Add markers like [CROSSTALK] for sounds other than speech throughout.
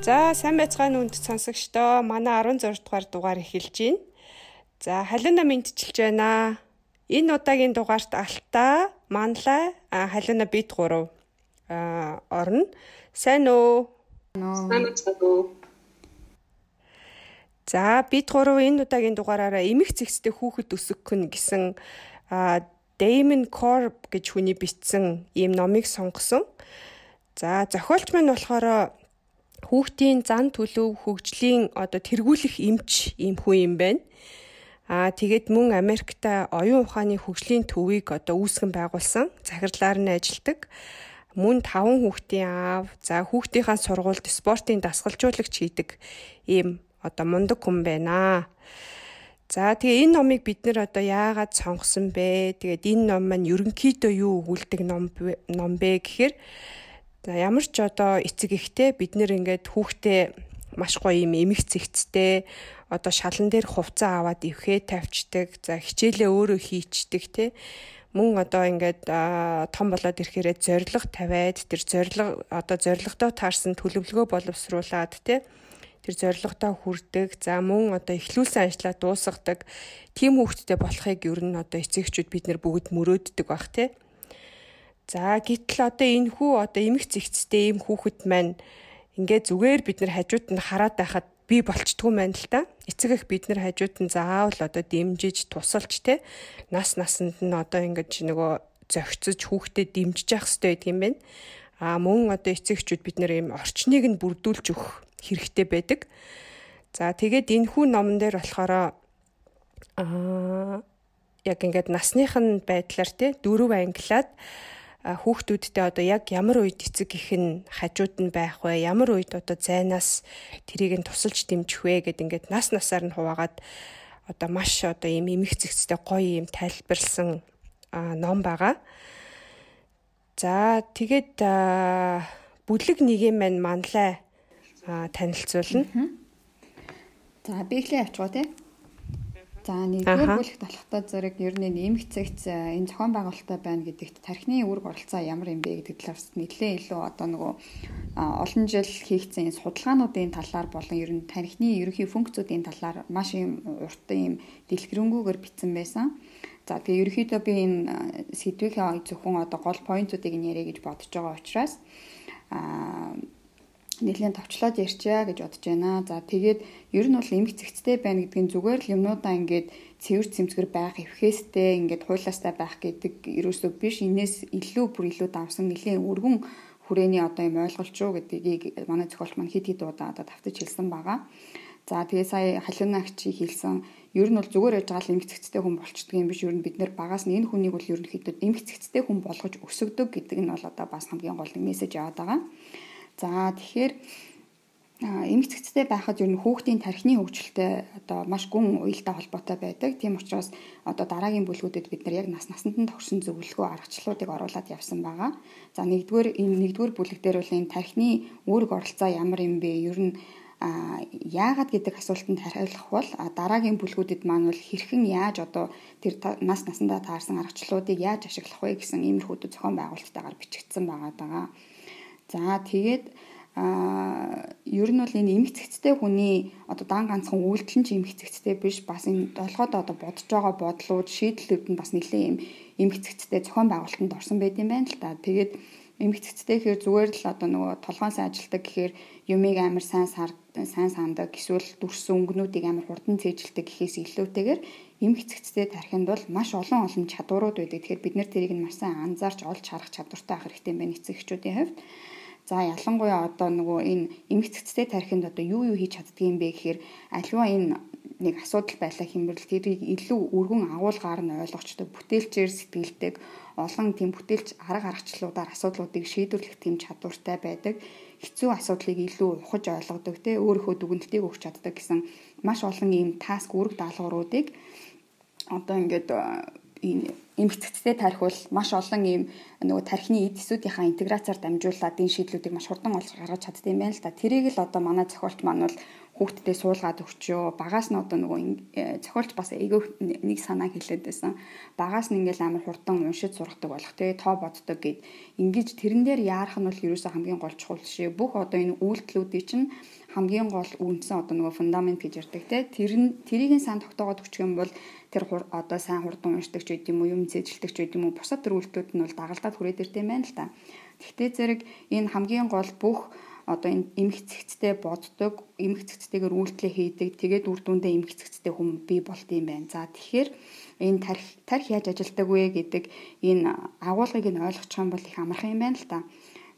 За сайн байцгаана үнд сонсогчдоо манай 16 дугаар дугаар эхэлж байна. За халиуна мэдчилж байна. Энэ удаагийн дугаарт Алтаа, Манлай, халиуна бид гурав а орно. Сайн уу? Сайн уу? За бид гурав энэ удаагийн дугаараараа эмх зэгцтэй хүүхэд өсгөх гэсэн Damon Corp гэж хүний бичсэн ийм номыг сонгосон. За зохиолч маань болохоор хүүхдийн зан төлөв хөгжлийн одоо тэргүүлэх эмч ийм хүн юм байна. Аа тэгээд мөн Америкт оюун ухааны хөгжлийн төвийг одоо үүсгэн байгуулсан. Захирлаар нь ажилладаг. Мөн таван хүүхдийн аав, за хүүхдийнхаа сургуульд спортын дасгалжуулагч хийдэг ийм одоо мундаг хүн байна. За тэгээ энэ номыг бид нэр одоо яагаад сонгосон бэ? Тэгээд энэ ном маань ерөнхийдөө юу өгүүлдэг ном ном бэ гэхээр За ямар ч одоо эцэг ихтэй бид нэр ингээд хүүхдээ маш гоё юм эмх цэгцтэй одоо шалан дээр хувцас аваад ивхээ тавьчдаг. За хичээлээ өөрөө хийчдэг те. Мөн одоо ингээд том болоод ирэхээрээ зориг тавиад тэр зориг одоо зоригтой таарсан төлөвлөгөө боловсруулад те тэр зоригтой хүрдэг. За мөн одоо ихлүүлсэн ажлаа дуусгадаг. Тим хүүхдтэй болохыг ер нь одоо эцэгчүүд бид нэр бүгд мөрөөддөг бах те. За гítэл одоо энэ хүү одоо эмх зэгцтэй ийм хүүхэд маань ингээд зүгээр бид нар хажууд нь хараад байхад би болчдгүй маань л та. Эцэг их бид нар хажууд нь заавал одоо дэмжиж тусалж те нас насанд нь одоо ингээд нөгөө зөгцөж хүүхдэд дэмжиж явах хэрэгтэй гэдэг юм байна. А мөн одоо эцэгчүүд бид нэр ийм орчныг нь бүрдүүлж өгөх хэрэгтэй байдаг. За тэгээд энэ хүү номон дээр болохоор аа яг ингээд насных нь байдлаар те дөрөв англиад хүүхдүүдтэй одоо яг ямар үед эцэг их нь хажууд нь байх вэ? Ямар үед одоо зайнаас тэрийг нь тусалж дэмжих вэ гэд ингээд нас насаар нь хуваагаад одоо маш одоо ийм эмх зэгцтэй гоё юм тайлбарлсан ном байгаа. За тэгээд бүлэг нэгэм маань манлай танилцуулна. За биглээ авчгаа тий. За нэгдүгээр бүлэгт болохтой зэрэг ер нь нэмэх цагц энэ зохион байгуулалттай байна гэдэгт тархины үүрэг оролцоо ямар юм бэ гэдэг талаас нэлээд илүү одоо нөгөө олон жил хийгдсэн судалгаануудын талаар болон ер нь тархины ерөнхий функцүүдийн талаар маш юм уртан юм дэлгэрэнгүйгээр бичсэн байсан. За тэгээ ерөнхийдөө би энэ сэдвийнхээ зөвхөн одоо гол поинтуудыг нэрэ гэж бодож байгаа учраас аа нэлээд товчлоод ярьчаа гэж бодож байна. За тэгээд ер нь бол эмх зэгцтэй байна нь зүгээр л юмнуудаа ингээд цэвэр цэмцгэр байх, эвхээстэй ингээд хуйлаастай байх гэдэг ерөөсөө биш. Инээс илүү бүр илүү давсан нэлээд өргөн хүрээний одоо юм ойлголч юу гэдгийг манай зохиолч маань хэд хэд удаа одоо давтаж хэлсэн байгаа. За тэгээ сая халиунаагч хэлсэн ер нь бол зүгээр яж байгаа л эмх зэгцтэй хүн болчдөг юм биш ер нь бид нэр багаас нь энэ хүнийг бол ерөнхийдөө эмх зэгцтэй хүн болгож өсгдөг гэдэг нь бол одоо бас хамгийн гол мессеж яваад байгаа. За тэгэхээр эмх цэгцтэй байхад ер нь хүүхдийн тархины хөгжилтэй одоо маш гүн уялдаа холбоотой байдаг. Тийм учраас одоо дараагийн бүлгүүдэд бид нар яг нас насанд нь тохирсон зөвлөгөө аргачлалуудыг оруулаад явсан байгаа. За нэгдүгээр энэ нэгдүгээр бүлэг дээр бол энэ тархины үүрэг оролцоо ямар юм бэ? Ер нь а яагаад гэдэг асуултанд хариулах бол дараагийн бүлгүүдэд маань бол хэрхэн яаж одоо тэр нас насандаа таарсан аргачлалуудыг яаж ашиглах вэ гэсэн иймэрхүү зохион байгуулалттайгаар бичигдсэн байгаа даа. За тэгээд а ер нь бол энэ эмх цэгцтэй хүний одоо дан ганцхан үйлдэл нь ч эмх цэгцтэй биш бас энэ долгоод одоо бодож байгаа бодлууд шийдлүүд нь бас нэлээд юм эмх цэгцтэй зохион байгуулалтанд орсон байт юм байна л та. Тэгээд эмх цэгцтэй гэхээр зүгээр л одоо нөгөө толгоонсаа ажилдаг гэхээр юмыг амар сайн сайн сандаг эсвэл дүрсэн өнгөнүүдийг амар хурдан цээжилдэг гэхээс илүүтэйгээр эмх цэгцтэй тархинд бол маш олон олон чадварууд байдаг. Тэгэхээр бид нэр тэрийг нь маш сайн анзаарч олж харах чадвартай байх хэрэгтэй юм байна эцэг эхчүүдийн хувьд. За ялангуяа одоо нөгөө энэ эмх цэцтэй тархинд одоо юу юу хийж чаддгийм бэ гэхээр альва энэ нэг асуудал байлаа хэмбэрл тэрийг илүү өргөн агуулгаар нь ойлгочтой бүтээлчээр сэтгэлдэг олон тийм бүтээлч арга аргачлалуудаар асуудлуудыг шийдвэрлэх тийм чадвартай байдаг. Хэцүү асуудлыг илүү ухаж ойлгодог те өөрийнхөө дүгнэлтийг өгч чаддаг гэсэн маш олон ийм таск үүрэг даалгавруудыг одоо ингээд энэ эмгэгцтэй тарих бол маш олон ийм нөгөө тархины эд эсүүдийнхаа интеграцаар дамжуулаад энэ шийдлүүдийг маш хурдан олж гаргаж чаддаг юм байна л да. Тэрийг л одоо манай зохиолч маань бол хүүхдтэй суулгаад өгчөө. Багаас нь одоо нөгөө э, зохиолч бас эйгөө нэг санаа хэлээд байсан. Багаас нь ингээл амар хурдан уншиж сургадаг болох те тоо боддог гэд. Ингиж тэрэн дээр яарах нь бол ерөөсөө хамгийн гол чухал шээ. Бүх одоо энэ үйлдэлүүдийн чинь хамгийн гол үндсэн одоо нөгөө фундамент гэж ярьдаг те. Тэр нь тэрийг нь сайн тогтоогоод өчгөх юм бол тэр одоо сайн хурдан уншдаг ч гэдэм үү, юм зэжилдэг ч гэдэм үү, бусад төр үйлдэлүүд нь бол дагалдаад хүрээд юм байна л та. Гэхдээ зэрэг энэ хамгийн гол бүх одоо энэ эмх цэгцтэй боддог, эмх цэгцтэйгээр үйлдэлээ хийдэг, тэгээд үр дүндээ эмх цэгцтэй хүн бий болт юм байна. За тэгэхээр энэ тарих тарих яаж ажилдаг вэ гэдэг энэ агуулгыг нь ойлгох юм бол их амархан юм байна л та.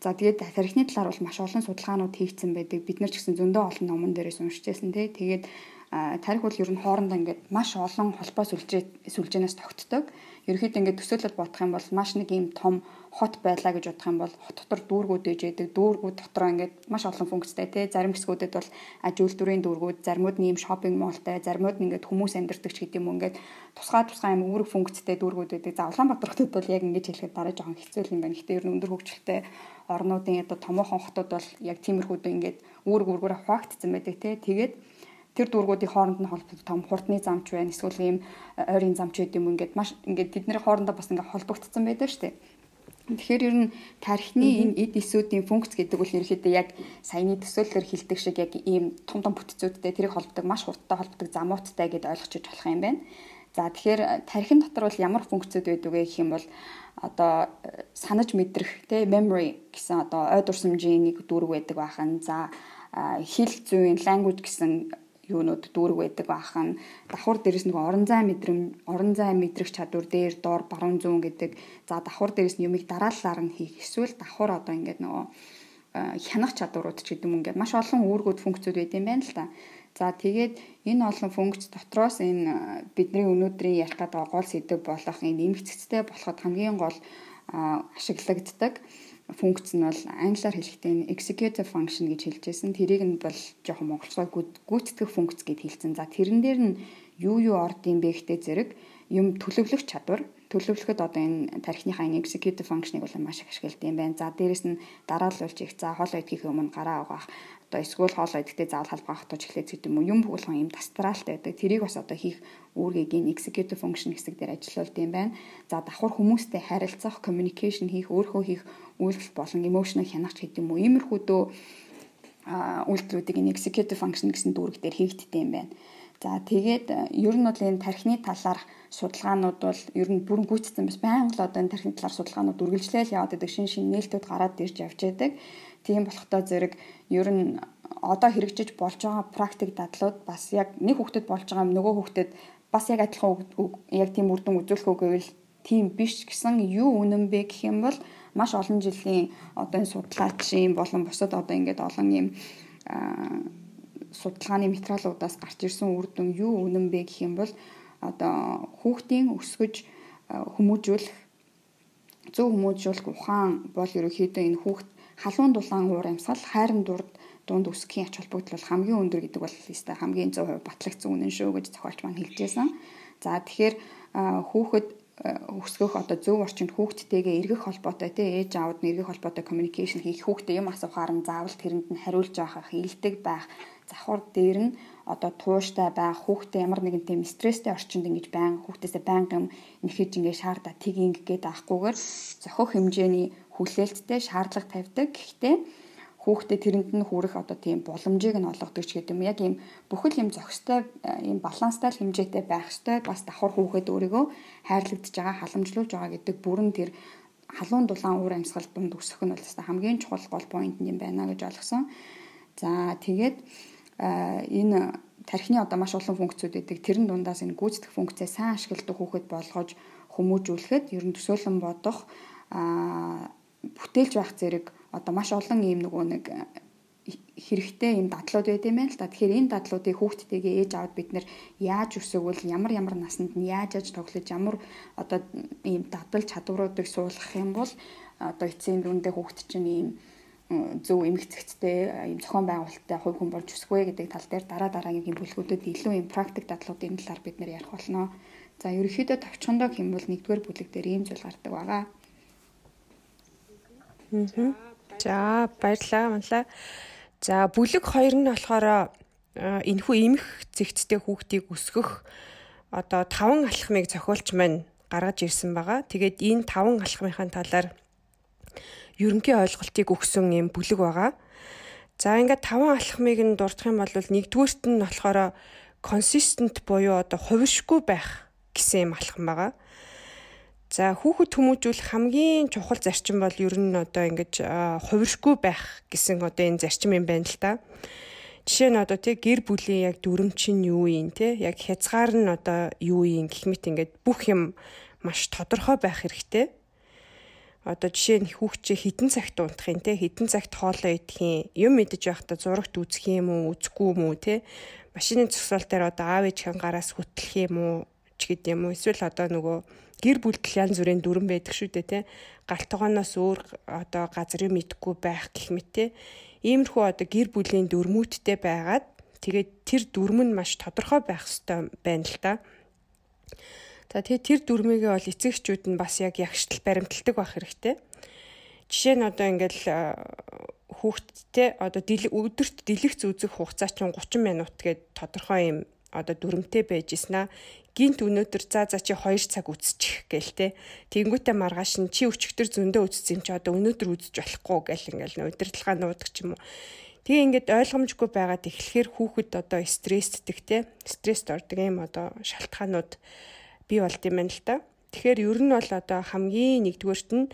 За тэгээд тарихны талаар бол маш олон судалгаанууд хийгдсэн байдаг. Бид нар ч гэсэн зөндөө олон номон дээрээс уншижсэн тий. Тэгээд тарих бол ер нь хоорондоо ингээд маш олон холбоо сүлжээ сүлжээнээс тогтдог ерөөхдөө ингээд төсөөлөд бодох юм бол маш нэг юм том хот байлаа гэж бодох юм бол хот дотор дүүргүүд ээж байдаг. Дүүргүүд дотроо ингээд маш олон функцтэй тий. Зарим хэсгүүдэд бол аж үйлдвэрийн дүүргүүд, заримуд нь юм шопинг моллтай, заримуд нь ингээд хүмүүс амьдардаг ч гэдэг юм ингээд тусгай тусгай юм үүрэг функцтэй дүүргүүд байдаг. За Улаанбаатар хотод бол яг ингэж хэлэхэд дараа жоохон хэцүү юм байна. Гэхдээ ер нь өндөр хөгжилтэй орнуудын одоо томоохон хотод бол яг тиймэрхүү ингээд үүрэг үүргээрээ хуваагдсан байдаг тий. Тэгээд тэр дүүргүүдийн хооронд нь холбогдсон том хурдны замч байна эсвэл ийм э, ойрын замч гэдэг юм ингээд маш ингээд тэдний хоорондоо бас ингээд холбогдсон байдаг шүү дээ. Тэгэхээр ер нь тархины энэ эд эсүүдийн функц гэдэг бол ерөөхдөө яг саяны төсөөллөөр хилдэг шиг яг ийм том том бүтцүүдтэй тэрийг холбодог маш хурдтай холбодог замууттай гэдээ ойлгочих болох юм байна. За тэгэхээр э, тархин дотор бол ямар функцүүд байдаг вэ гэх юм бол одоо санаж мэдрэх те memory гэсэн одоо ой дурсамжийн нэг дүүрэг байдаг бахан. За хэл зүйн language гэсэн юунууд дүүрэг байдаг бахан давхар дээрээс нөгөө орон зай мэдрэм орон зай мэдрэх чадвар дээр доор баруун зүүн гэдэг за давхар дээрээс нь юмыг дараалалаар нь хийх эсвэл давхар одоо ингээд нөгөө хянах чадварууд ч гэдэг юм ингээд маш олон үүргүүд функцүүд байд юм байна л та. За тэгээд энэ олон функц дотроос энэ бидний өнөөдрийн ярих гэдэг гол сэдв болох энэ эмгцэцтэй болоход хамгийн гол ашиглагддаг функц нь бол англиар хэлэхдээ executive function гэж хэлж байсан. Тэрийг нь бол жоохон монголчууд гүйцэтгэх функц гэд хэлсэн. За тэрэн дээр нь юу юу орд юм бэ гэхдээ зэрэг юм төлөвлөх чадвар төлөвлөхөд одоо энэ тархиныхаа энэ executive function-ыг бол маш их ашигладаг юм байна. За дээрэс нь дараалуулж их за хоол идэх өмнө гараа угаах одоо эсвэл хоол идэгтэй заавал халбгаах тож эхлэх гэдэг юм уу юм бүгэлхэн юм тастралтай байдаг. Тэрийг бас одоо хийх үүргийг энэ executive function хэсэг дээр ажиллаулд юм байна. За давхар хүмүүстэй харилцах, communication хийх, өөрөө хийх үйлдэл болон emotional хянагч гэдэг юм уу. Иймэрхүү дөө үйлдэлүүдийг энэ executive function гэсэн дүүрэг дээр хийгддэг юм байна. За тэгээд ер нь бол энэ тархины талаарх судалгаанууд бол ер нь бүрэн гүйцэтгэсэн бас байнга л одоо энэ тархины талаар судалгаанууд үргэлжлээл яваад байдаг шин шин нээлтүүд гараад ирж явж байдаг. Тийм болохдоо зэрэг ер нь одоо хэрэгжиж болж байгаа практик дадлууд бас яг нэг хүүхдэд болж байгаа нөгөө хүүхдэд бас яг адилхан яг тийм үр дүн үзүүлэх үгэвэл тийм биш гэсэн юу үнэн бэ гэх юм бол маш олон жилийн одоо энэ судлаачийн болон бусад одоо ингээд олон юм судалгааны материалуудаас гарч ирсэн үр дүн юу үнэн бэ гэх юм бол одоо хүүхдийн өсгөж хүмүүжүүлэх зөв хүмүүжүүлэх ухаан бол ерөөхдөө энэ хүүхд халуун дулаан уур амьсгал хайрын дурд дунд үсгийн ач холбогдол бол хамгийн өндөр гэдэг бол өстой хамгийн 100% батлагдсан үнэн шүү гэж зохиолч маань хэлжсэн. За тэгэхээр хүүхэд өсгөх одоо зөв орчинд хүүхдтэйгээ эргэх холбоотой тий ээж аауд нь эргэх холбоотой communication хийх хүүхдээ юм асуухаар нь заавал тэрэнд нь хариулж авах илдэг байх завхар дээр нь одоо тууштай байх хүүхдээ ямар нэгэн тийм стресстэй орчинд ингэж байн хүүхдээсээ байнгын нэхэж ингэ шаардаа тийг ингээд авахгүйгээр зохих хэмжээний хүлээлттэй шаардлага тавьдаг. Гэхдээ хүүхдээ тэрэнд нь хүрэх одоо тийм боломжийг нь олгодог ч гэдэг юм. Яг ийм бүхэл юм зохистой ийм баланстай хэмжээтэй байх ёстой. Бас давхар хүүхэд өөрийгөө хайрлагдж байгаа, халамжлуулж байгаа гэдэг бүрэн тэр халуун дулаан уур амьсгал дунд өсөх нь бол хамгийн чухал гол поинт юм байна гэж ойлгосон. За тэгээд энэ тархины одоо маш олон функцүүд байдаг. Тэрэн дундаас энэ гүйцэтгэх функцээ сайн ашигладаг хүүхэд болгож хүмүүжүүлэхэд ер нь төсөөлөн бодох бүтээлж байх зэрэг одоо маш олон ийм нөгөө нэг э, хэрэгтэй юм дадлууд байд юм байна л да. Тэгэхээр энэ дадлуудыг хүүхдтэйгээ ээж аваад бид нэр яаж өсөөгөл ямар ямар насанд нь яаж яаж тоглож ямар одоо ийм дадал чадваруудыг суулгах юм бол одоо эцсийн дүндээ хүүхд чинь ийм зөв эмгцэгцтэй ийм зохион байгуулалттай хувь хүн болж өсгөө гэдэг тал дээр дараа дараагийн бүлгүүдэд илүү ийм практик дадлуудын талаар бид нэр ярих болно. За ерөнхийдөө товчхондоо хэмвэл нэгдүгээр бүлэг дээр ийм зүйл гардаг байгаа. За баярлалаа манлаа. За бүлэг 2 нь болохоор энэхүү эмх зэгцтэй хүүхдийг өсгөх одоо таван алхмыг зохиолч маань гаргаж ирсэн байгаа. Тэгээд энэ таван алхмынхаа талаар ерөнхий ойлголтыг өгсөн юм бүлэг байгаа. За ингээд таван алхмыг нь дурдах юм бол нэгдүгüүрт нь болохоор consistent буюу одоо хувиршгүй байх гэсэн юм алхам байгаа. За хүүхэд хүмүүжүүлэх хамгийн чухал зарчим бол ер нь одоо ингэж хувиршгүй байх гэсэн одоо энэ зарчим юм байна л да. Жишээ нь одоо тий гэр бүлийн яг дүрм чинь юу юм те яг хязгаар нь одоо юу юм гэх мэт ингээд бүх юм маш тодорхой байх хэрэгтэй. Одоо жишээ нь хүүхчээ хідэн цагт унтах юм те хідэн цагт хоолоо идэх юм юм мэдэж байхдаа зурагт үзэх юм уу үзэхгүй юм уу те машины зогсоол дээр одоо аав ээжийн гараас хөтлөх юм уу ч гэдэм юм эсвэл одоо нөгөө гэр бүлдэл янз бүрийн дүрэн байдаг шүү дээ тий. Галт тогооноос өөр одоо газрыг мэдхгүй байх гэх мэт тий. Иймэрхүү одоо гэр бүлийн дүрмүүдтэй байгаад тэгээд тэр дүрм нь маш тодорхой байх хэрэгтэй байна л та. За тэгээд тэр дүрмийгээ бол эцэгчүүд нь бас яг ягштал баримталдаг байх хэрэгтэй. Жишээ нь одоо ингээл хүүхдтэй одоо өдөрт дэлгэц үзэх хугацаа чинь 30 минут гээд тодорхой юм одоо дүрмтэй байж ийснэ гинт өнөөдөр за за чи 2 цаг үзчих гээл те. Тэнгүүтээ маргааш нь чи өчигдөр зөндөө үзсэн юм чи одоо өнөөдөр үзэж болохгүй гээл ингээл удирдлагаа нуудаг ч юм уу. Тэгээ ингээд ойлгомжгүй байгаад эхлэхээр хүүхэд одоо стрессддэг те. Стресст ордог юм одоо шалтгаанууд бий болд юм байна л та. Тэгэхээр ер нь бол одоо хамгийн нэгдүгээрт нь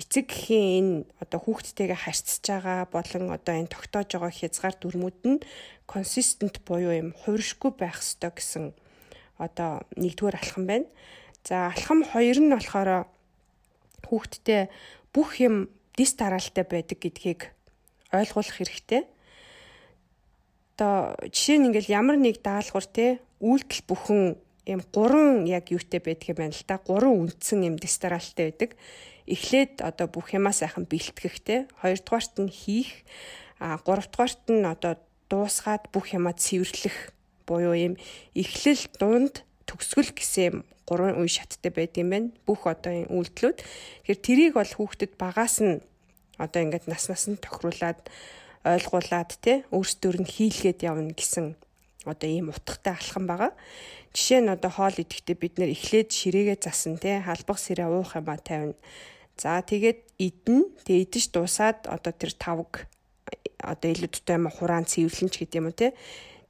эцэг гэхийн энэ одоо хүүхдтэйгээ харьцаж байгаа болон одоо энэ тогтоож байгаа хязгаар дүрмүүд нь consistent буюу юм хувиршгүй байх ёстой гэсэн одоо нэгдүгээр алхам байна. За алхам хоёр нь болохоор хүүхдтэй бүх юм дис дараалтай байдаг гэдгийг ойлгуулах хэрэгтэй. Одоо жишээ нь ингээл ямар нэг даалгавар те үйлдэл бүхэн юм гурван яг юутэй байдаг юм байна л да. Гурван үндсэн юм дис дараалтай байдаг. Эхлээд одоо бүх юмаа сайхан бэлтгэхтэй. Хоёрдугаарт нь хийх. А гуравдугаарт нь одоо дуусгаад бүх юмаа цэвэрлэх буюу ийм эхлэл дунд төгсгөл гэсэн гурван үе шаттай байд юм байна. Бүх одоо энэ үйлдэлүүд. Тэгэхээр тэрийг бол хүүхдэд багаас нь одоо ингээд нас нас нь тохируулаад ойлгуулад те өөрсдөр нь хийлгээд явна гэсэн одоо ийм утгатай алхам байгаа. Жишээ нь одоо хоол идэхдээ бид нэр эхлээд ширээгээ засан те халбах сэрээ уух юм а тавина. За тэгээд идэн тэгээд идэж дуусаад одоо тэр тавг одоо илүү дутаа юм хураан цэвэрлэн ч гэдэг юм уу те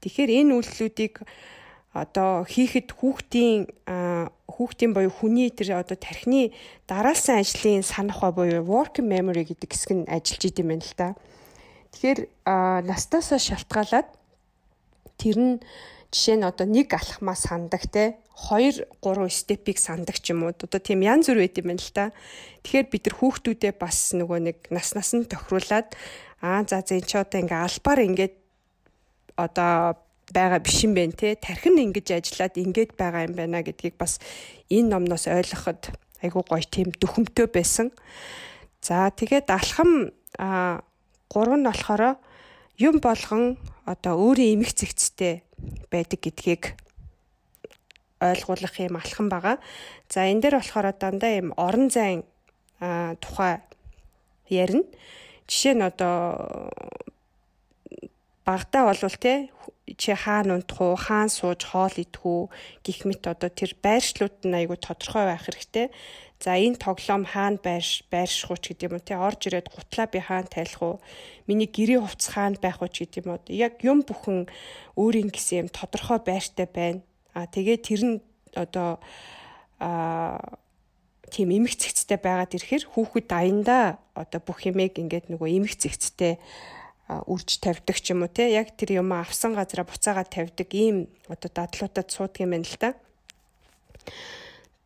Тэгэхээр энэ үйлслүүдийг одоо хийхэд хүүхдийн хүүхдийн боيو хүний тэр одоо тархины дараалсан ажлын санахва буюу working memory гэдэг хэсэг нь ажиллаж идэм байна л да. Тэгэхээр настасаа шалтгаалаад тэр нь жишээ нь одоо нэг алхмаа сандаг те 2 3 степийг сандаг ч юм уу одоо тийм янз бүр байд юм байна л да. Тэгэхээр бид нар хүүхдүүдээ бас нөгөө нэг нас насанд тохируулаад аа за зэн ч одоо ингээ албаар ингээд одоо байгаа биш юм байна те тархин ингэж ажиллаад ингэж байгаа юм байна гэдгийг бас энэ номноос ойлгоход айгуу гоё тийм дөхөмтөө байсан. За тэгээд алхам а гурав нь болохоор юм болгон одоо өөрийн эмх зэгцтэй байдаг гэдгийг ойлгуулах юм алхам байгаа. За энэ дээр болохоор дандаа юм орон зайн тухай ярина. Жишээ нь одоо багтаа болвол те чи хаана унтах уу, хаана сууж хоол идэх үү гих мэт одоо тэр байршлууд нь айгүй тодорхой байх хэрэгтэй. За энэ тоглоом хаана байрш байрших уу ч гэдэг юм те орж ирээд гутлаа би хаана тайлах уу миний гэрээ хувцас хаана байх уу ч гэдэг юм уу яг юм бүхэн өөрийн гэсэн юм тодорхой байртай байна а тэгээ тэр нь одоо а тийм эмх цэгцтэй байгаад ирэхээр хүүхэд аяндаа одоо бүх юмыг ингээд нөгөө эмх цэгцтэй үрж тавьдаг ч юм уу те яг тэр юм авсан газараа буцаагаад тавьдаг ийм одоо дадлуудад суудаг юм байна л да.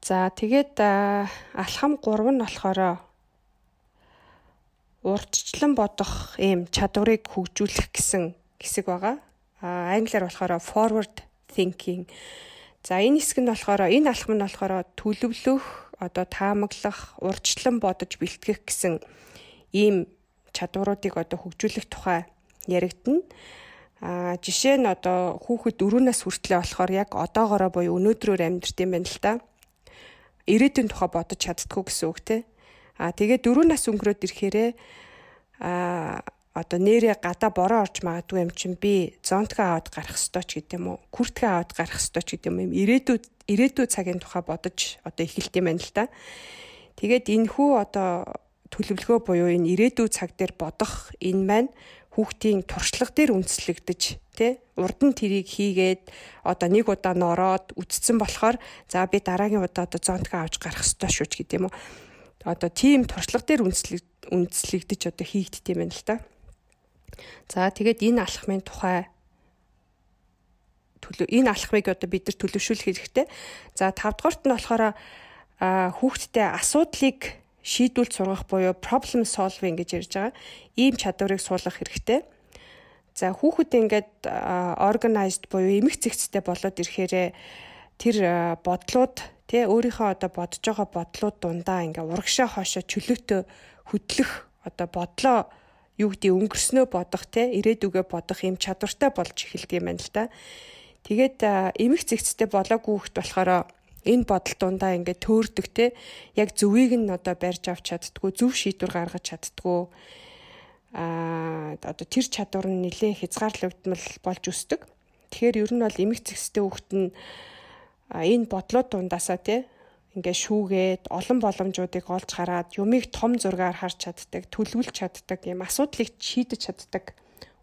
За тэгээд алхам 3 нь болохоор урдчлан бодох ийм чадварыг хөгжүүлэх гэсэн хэсэг байгаа. А англиар болохоор forward thinking. За энэ хэсэг нь болохоор энэ алхам нь болохоор төлөвлөх, одоо таамаглах, урдчлан бодож бэлтгэх гэсэн ийм чадваруудыг одоо хөгжүүлэх тухай яригдана. А жишээ нь одоо хүүхэд 4 нас хүртлэе болохоор яг одоогоороо буюу өнөөдрөөр амьдрт юм байна л да. Ирээдүйн тухай бодож чаддггүй гэсэн үг те. А тэгээд 4 нас өнгөрөөд ирэхээрээ а одоо нэрээ гадаа бороо орж магадгүй юм чинь би зонтгаа аваад гарах ёстой ч гэдэм үү күртгээ аваад гарах ёстой ч гэдэм юм ирээдүйд ирээдүйд цагийн тухай бодож одоо эхэлт юм байна л да. Тэгээд энэ хүү одоо төлөвлөгөө буюу энэ ирээдүйд цаг дээр бодох энэ маань хүүхдийн туршлага дээр үндэслэгдэж тий урд нь тэрийг хийгээд одоо нэг удаа нороод үтцсэн болохоор за би дараагийн удаа одоо зонтгаа авч гарах ёстой шүү ч гэдэм үү одоо тийм туршлага дээр үндэслэгдэж одоо хийгдт юм байна л да. За тэгээд энэ алхмын тухай төлөв энэ алхмыг одоо бид нар төлөвшүүлэх хэрэгтэй. За 5 дугаарт нь болохоор хүүхдтэй асуудлыг шийдвүүлж сургах буюу problem solving гэж ярьж байгаа. Ийм чадварыг суулгах хэрэгтэй. За хүүхэд ингээд organized буюу эмх зэгцтэй болоод ирэхээр тэр бодлууд тий өөрийнхөө одоо бодож байгаа бодлууд дундаа ингээ урагшаа хоошо чөлөөтөө хөдлөх одоо бодлоо юу гэдэг өнгөрснөө бодох те ирээдүгөө бодох юм чадвартай болж эхэлдэг юм байна л да. Тэгээд эмх зэгцтэй болоогүй хөхт болохоор энэ бодол дундаа ингээд төөрдөг те яг зөвийг нь одоо барьж авч чаддгүй зөв шийдвэр гаргаж чаддгүй а одоо тэр чадвар нь нэлээ хязгаарлагдмал болж өсдөг. Тэгэхээр ер нь бол эмх зэгцтэй хөхт нь энэ бодлууд дундаасаа те ингээ шүүгээд олон боломжуудыг олж хараад юмыг том зургаар харж чаддаг, төлөвлөж чаддаг, юм асуудлыг шийдэж чаддаг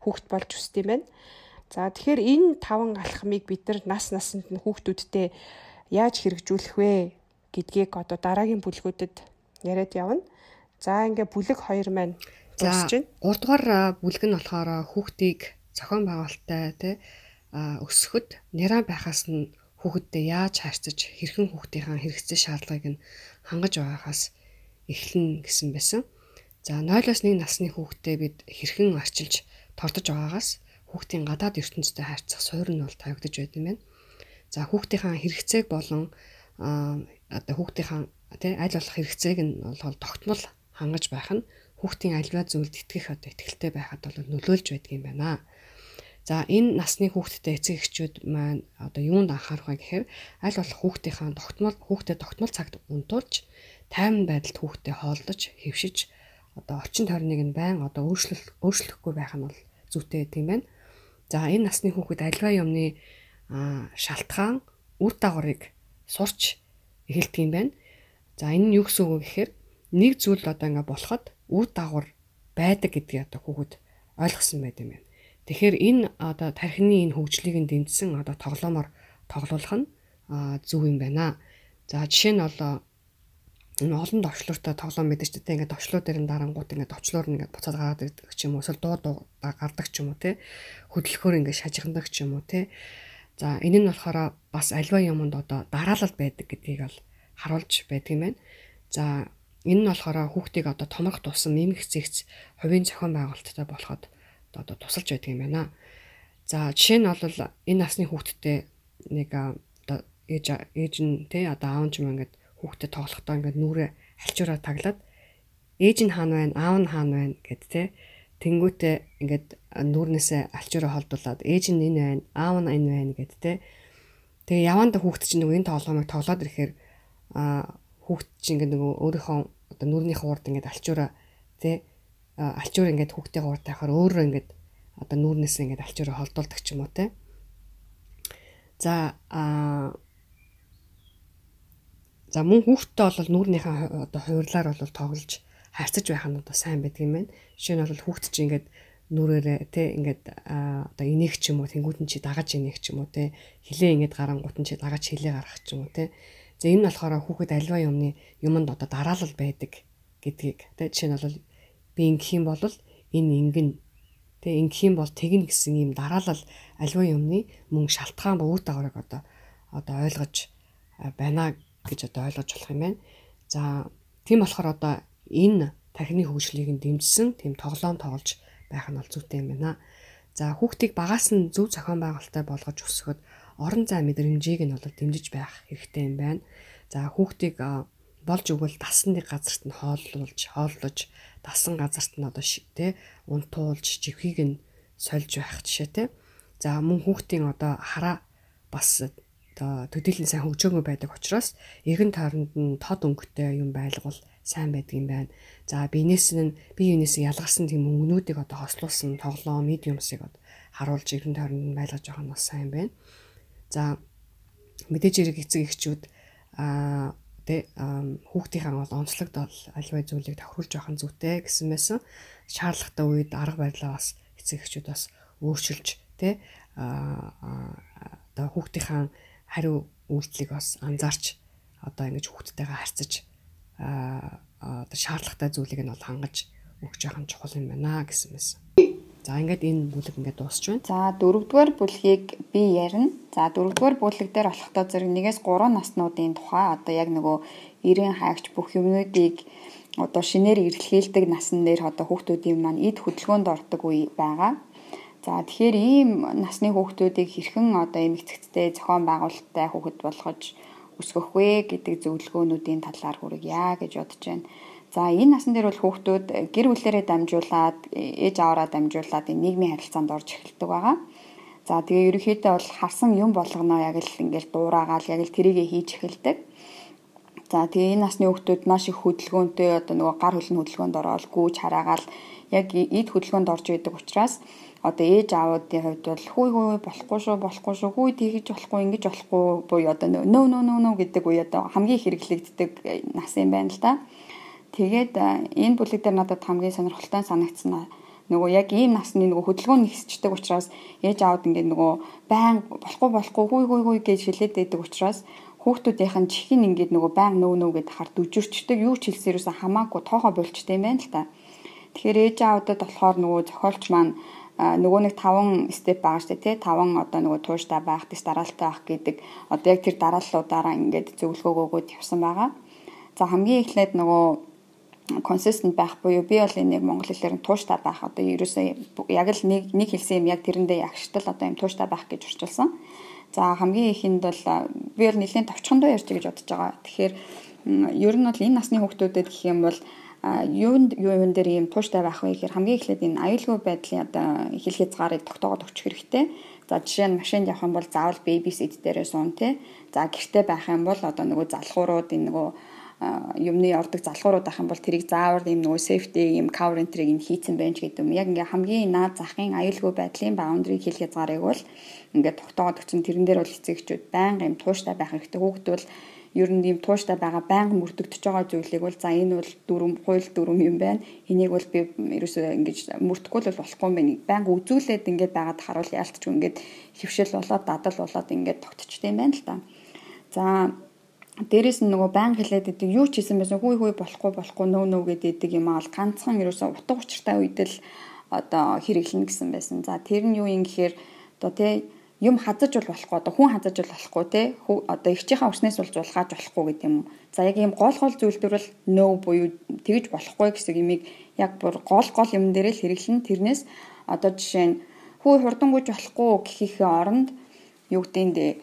хүүхэд болж өсд юм байна. За тэгэхээр энэ таван алхмыг бид нар нас насанд нь хүүхдүүдтэй яаж хэрэгжүүлэх вэ гэдгийг одоо дараагийн бүлгүүдэд яриад явна. За ингээ бүлэг 2 маань дуусч байна. 3 дугаар бүлэг нь болохоор хүүхдийг зохион байгуулалттай тий өсгөхөд нэраа байхаас нь хүүхэдтэй яаж харьцаж хэрхэн хүүхдийнхаа хэрэгцээ шаардлагыг нь хангаж байгаагаас эхлэн гэсэн байсан. За 0-оос 1 насны хүүхдээ бид хэрхэн арчилж тордож байгаагаас хүүхдийн гадаад ертөнцтэй харьцах суурь нь бол тавигдаж байд юм байна. За хүүхдийнхаа хэрэгцээг болон одоо хүүхдийнхаа тий аль болох хэрэгцээг нь бол тогтмол хангаж байх нь хүүхдийн альва зүйлд итгэх одоо ихтэй байхад бол нөлөөлж байдаг юм байна. За энэ насны хүүхдтэй эцэг эхчүүд маань одоо юунд анхаарах вэ гэхээр аль болох хүүхдийнхаа тогтмол хүүхдэд тогтмол цагт унтуулж тайван байдалд хүүхдэд хооллож хэвшиж одоо орчин тойрныг нь байн одоо өөрчлөх өөрчлөхгүй байх нь бол зүйтэй гэдэг юм байна. За энэ насны хүүхэд альва юмны шалтгаан үр дагаврыг сурч эхэлдэг юм байна. За энэ нь юу гэсэн үг вэ гэхээр нэг зүйл одоо ингээ болоход үр дагавар байдаг гэдгийг одоо хүүхэд ойлгосон байт юм байна. Тэгэхээр энэ одоо тархины энэ хөгжлийг нь дэмжсэн одоо тоглоомоор тоглуулах нь зөв юм байна. За жишээ нь бол энэ олон товчлууртай тоглоом мэдээж тэ ингээд товчлуу дээр нь дарангууд ингээд товчлуур нь ингээд буцаад гараад ирдэг ч юм уу эсвэл дуу дуу гардаг ч юм уу те хөдөлгөхөөр ингээд шажигнадаг ч юм уу те за энэ нь болохоор бас альва юмд одоо дараалал байдаг гэдгийг бол харуулж байдаг юм байна. За энэ нь болохоор хүүхдийг одоо томрох тусам нэмэх зэгц хувийн зохион байгуулалттай болоход одоо тусалж байдаг юм байна. За жишээ нь бол энэ насны хүүхдтэй нэг одоо ээж ээж нь те одоо аав нь ч юм ингээд хүүхдэд тоглохдоо ингээд нүрээ алчуураа таглаад ээж нь хаана байна аав нь хаана байна гэд те тэнгүүтээ ингээд нүрнээсээ алчуураа холдуулаад ээж нь энэ байна аав нь энэ байна гэд те тэгээ яванда хүүхд чинь нөгөө энэ тоглоомыг тоглоод ирэхээр а хүүхд чинь ингээд нөгөө өөрийнхөө одоо нүрнийхээ урд ингээд алчуураа те алчуур ингээд хүүхдээ гуур тахаар өөрөө ингээд одоо нүүрнээс ингээд алчуураа холдуулдаг ч юм уу те. За а За мөн хүүхдтэй бол нүүрнийхээ одоо хувирлаар бол тоглож харьцаж байх нь одоо сайн байдаг юм байна. Жишээ нь бол хүүхд чинь ингээд нүрээрээ те ингээд одоо инех ч юм уу тэнгуут нь чи дагаж инех ч юм уу те хилээ ингээд гарангуут нь чи дагаж хилээ гаргах ч юм уу те. За энэ нь болохоор хүүхэд альва юмны юмд одоо дараалал байдаг гэдгийг те жишээ нь бол би ингэх юм бол энэ ингэн тэгээ ингэх юм бол тэгнэ гэсэн юм дараалал аливаа юмны мөн шалтгаан ба үр дагаврыг одоо одоо ойлгож байна гэж одоо ойлгож болох юм байна. За тийм болохоор одоо энэ тархины хөгжлийг нь дэмжсэн тийм тоглоом тоглож байх нь бол зүйтэй юм байна. За хүүхдийг багаас нь зөв зохион байгуулалттай болгож өсгөхөд орон зай мэдрэмжийг нь бол дэмжиж байх хэрэгтэй юм байна. За хүүхдийг болж өгвөл дасны газарт нь хооллуулж хооллож дасан газарт нь одоо тий унтуулж живхийг нь сольж байх жишээ тий. За мөн хүүхдийн одоо хараа бас одоо төдийлөн сайн хөгжөөгөө байдаг учраас эргэн тойронд нь тод өнгөтэй юм байлгал сайн байдаг юм байна. За биенээс нь бие биенээс ялгарсан тийм өнгнүүдийг одоо хослуулсан тоглоом медиумсыг харуулж эргэн тойронд нь байлгаж байгаа нь бас сайн байна. За мэдээж хэрэг эцэг эхчүүд аа тэ хүүхдийн бол онцлогд бол альва зүйлийг тохируулж явах нь зүйтэй гэсэн байсан. Шаардлагатай үед арга барилаа бас эцэг эхчүүд бас өөрчилж тэ одоо хүүхдийн хариу үйлдэлийг бас анзаарч одоо ингэж хүүхдтэйгээ харьцаж одоо шаардлагатай зүйлийг нь бол хангаж өгч явах нь чухал юм байна гэсэн мэсэн. За ингээд энэ бүлэг ингээд дуусч байна. За дөрөвдүгээр бүлгийг би ярина. За дөрөвдүгээр бүлэг дээр болохдоо зэрэг нэгээс 3 наснуудын тухай одоо яг нөгөө 90 хаагч бүх юмнуудыг одоо шинээр эрэлхийлдэг насан дээр одоо хүүхдүүдийн маань эд хөдөлгөөнд ордог үе байгаа. За тэгэхээр ийм насны хүүхдүүдийг хэрхэн одоо эмэгцэгтэй зохион байгуулалттай хүүхэд болгож өсгөх вэ гэдэг зөвлөгөөнүүдийн талаар хүргье гэж бодож байна. За энэ насан дээр бол хүүхдүүд гэр бүлээрээ дамжуулаад ээж аваараа дамжуулаад нийгмийн харилцаанд орж эхэлдэг байгаа. За тэгээ ерөнхийдөө бол харсан юм болгоно яг л ингээл дуурайгаал яг л тэрийгэ хийж эхэлдэг. За тэгээ энэ насны хүүхдүүд маш их хөдөлгөөнтэй одоо нөгөө гар хөлн хөдөлгөөнд ороод гүүж хараагаал яг эд хөдөлгөөнд орж идэг учраас одоо ээж аавуудын хувьд бол хүй хүй болохгүй шүү болохгүй шүү хүй тэгж болохгүй ингэж болохгүй буюу одоо нөө нөө нөө нөө гэдэг үе одоо хамгийн хэрэглэгддэг нас юм байна л да. Тэгээд энэ бүлэг дээр надад хамгийн сонирхолтой санагдсан нь нөгөө яг ийм насны нөгөө хөдөлгөөн нэгсчдэг учраас ээж аауд ингээд нөгөө байн болохгүй болохгүй хүй хүй хүй гэж хэлээд байдаг учраас хүүхдүүдийнх нь чихэн ингээд нөгөө байн нөө нөө гэдээ хар дүжирчдэг юу ч хэлсээрээс хамаагүй тоохоо болчтой юм байна л та. Тэгэхээр ээж аавдад болохоор нөгөө зохиолч маань нөгөө нэг таван степ байгаа дээ тий таван одоо нөгөө тууштай байх, дэс дараалтай байх гэдэг одоо яг тэр дарааллуудаараа ингээд зөвлөгөө өгөөд явсан байгаа. За хамгийн эхлээд нөгөө consistent байх буюу би бол энийг монгол хэлээр нь тууштай байх одоо ерөөсөө яг л нэг нэг хэлсэн юм яг тэрэндээ ягштал одоо юм тууштай байх гэж орчуулсан. За хамгийн ихэнд бол би бол нэлийн товчхондоо ярьж гэж бодож байгаа. Тэгэхээр ер нь бол энэ насны хүүхдүүдэд гэх юм бол юунд юун дээр ийм тууштай байх вэ гэхээр хамгийн эхлээд энэ аюулгүй байдлын одоо хил хязгаарыг тогтоогод өгчих хэрэгтэй. За жишээ нь машинд явах юм бол заавал baby seat дээрээ суун тий. За гэртээ байх юм бол одоо нөгөө залхуурууд энэ нөгөө юмны ордог залхуурууд ах юм бол тэрийг заавар ийм нөгөө safety ийм cover entry ийм хийцэн байж гэдэг юм. Яг ингээ хамгийн наад захын аюулгүй байдлын boundary хил хязгаарыг бол ингээ тогтоогод өгсөн. Тэрэн дээр бол эцэгчүүд байнга ийм тууштай байх хэрэгтэй. Хүүхэд бол ер нь ийм тууштай байгаа байнга мөрдөгдөж байгаа зүйлийг бол за энэ бол дүрм хууль дүрм юм байна. Энийг бол би ерөөсөө ингэж мөрдөхгүй л болохгүй юм байна. Байнга үзүүлээд ингээд байгаад харуул яалтч ингээд хөвшил болоод дадал болоод ингээд тогтчтой юм байна л та. За дээрэс нь нөгөө баян хэлээд идэг юу ч хийсэн байсан хүй хүй болохгүй болохгүй нөө нөө гэдэг юм аа ганцхан ерөөсө утга учиртай үед л одоо хэрэглэнэ гэсэн байсан. За тэр нь юу юм гэхээр одоо тий юм хазаж бол болохгүй одоо хүн хазаж бол болохгүй тий одоо ихчийнхаа өснөөс болж улгааж болохгүй гэдэг юм. За яг ийм гол гол зүйлдер бол no буюу тэгж болохгүй гэсэн юмыг яг бүр гол гол юм дээр л хэрэглэн тэрнээс одоо жишээ нь хүү хурдангуйж болохгүй гэхийнхээ оронд юу гэдэг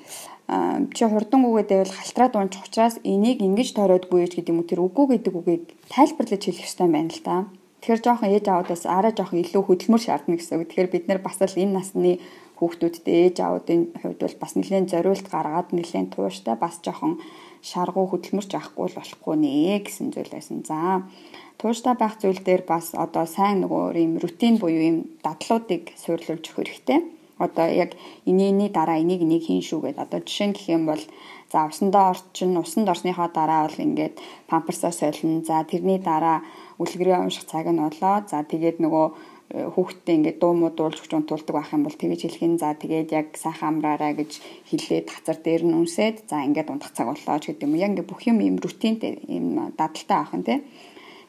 чи хурдан үгээд байвал халтраад унчих учраас энийг ингэж тойроод гүйж гэдэг юм тэр үгүй гэдэг үгийг тайлбарлаж хэлэх хэрэгтэй байна л да. Тэгэхээр жоохон ээж аавдаас арай жоохон илүү хөдөлмөр шаардна гэсэн үг. Тэгэхээр бид нар бас л энэ насны хүүхдүүдтэй ээж аавдын хувьд бол бас нэлээд зориулт гаргаад нэлээд тууштай бас жоохон шаргуу хөдөлмөрч авахгүй л болохгүй нэ гэсэн зүйл байсан. За тууштай байх зүйл дээр бас одоо сайн нөгөө юм рутин буюу юм дадлуудыг суйрлуулж өгөх хэрэгтэй одоо яг инээний дараа энийг энийг хийн шүү гэдэг. Одоо жишээ нь гэх юм бол за усандаа орчин усанд орсныхоо дараа бол ингээд памперсаа солино. За тэрний дараа үлгэрээ унших цаг нь болоо. За тэгээд нөгөө хүүхдтэй ингээд дуу муу дуулж унтуулдаг байх юм бол тэгэж хэлэх нь за тэгээд яг сайхан амраараа гэж хэлээд хацар дээр нь үнсээд за ингээд унтах цаг боллоо ч гэдэг юм. Яг ингээд бүх юм ийм рутинтэй ийм дадалтай байх нь тий.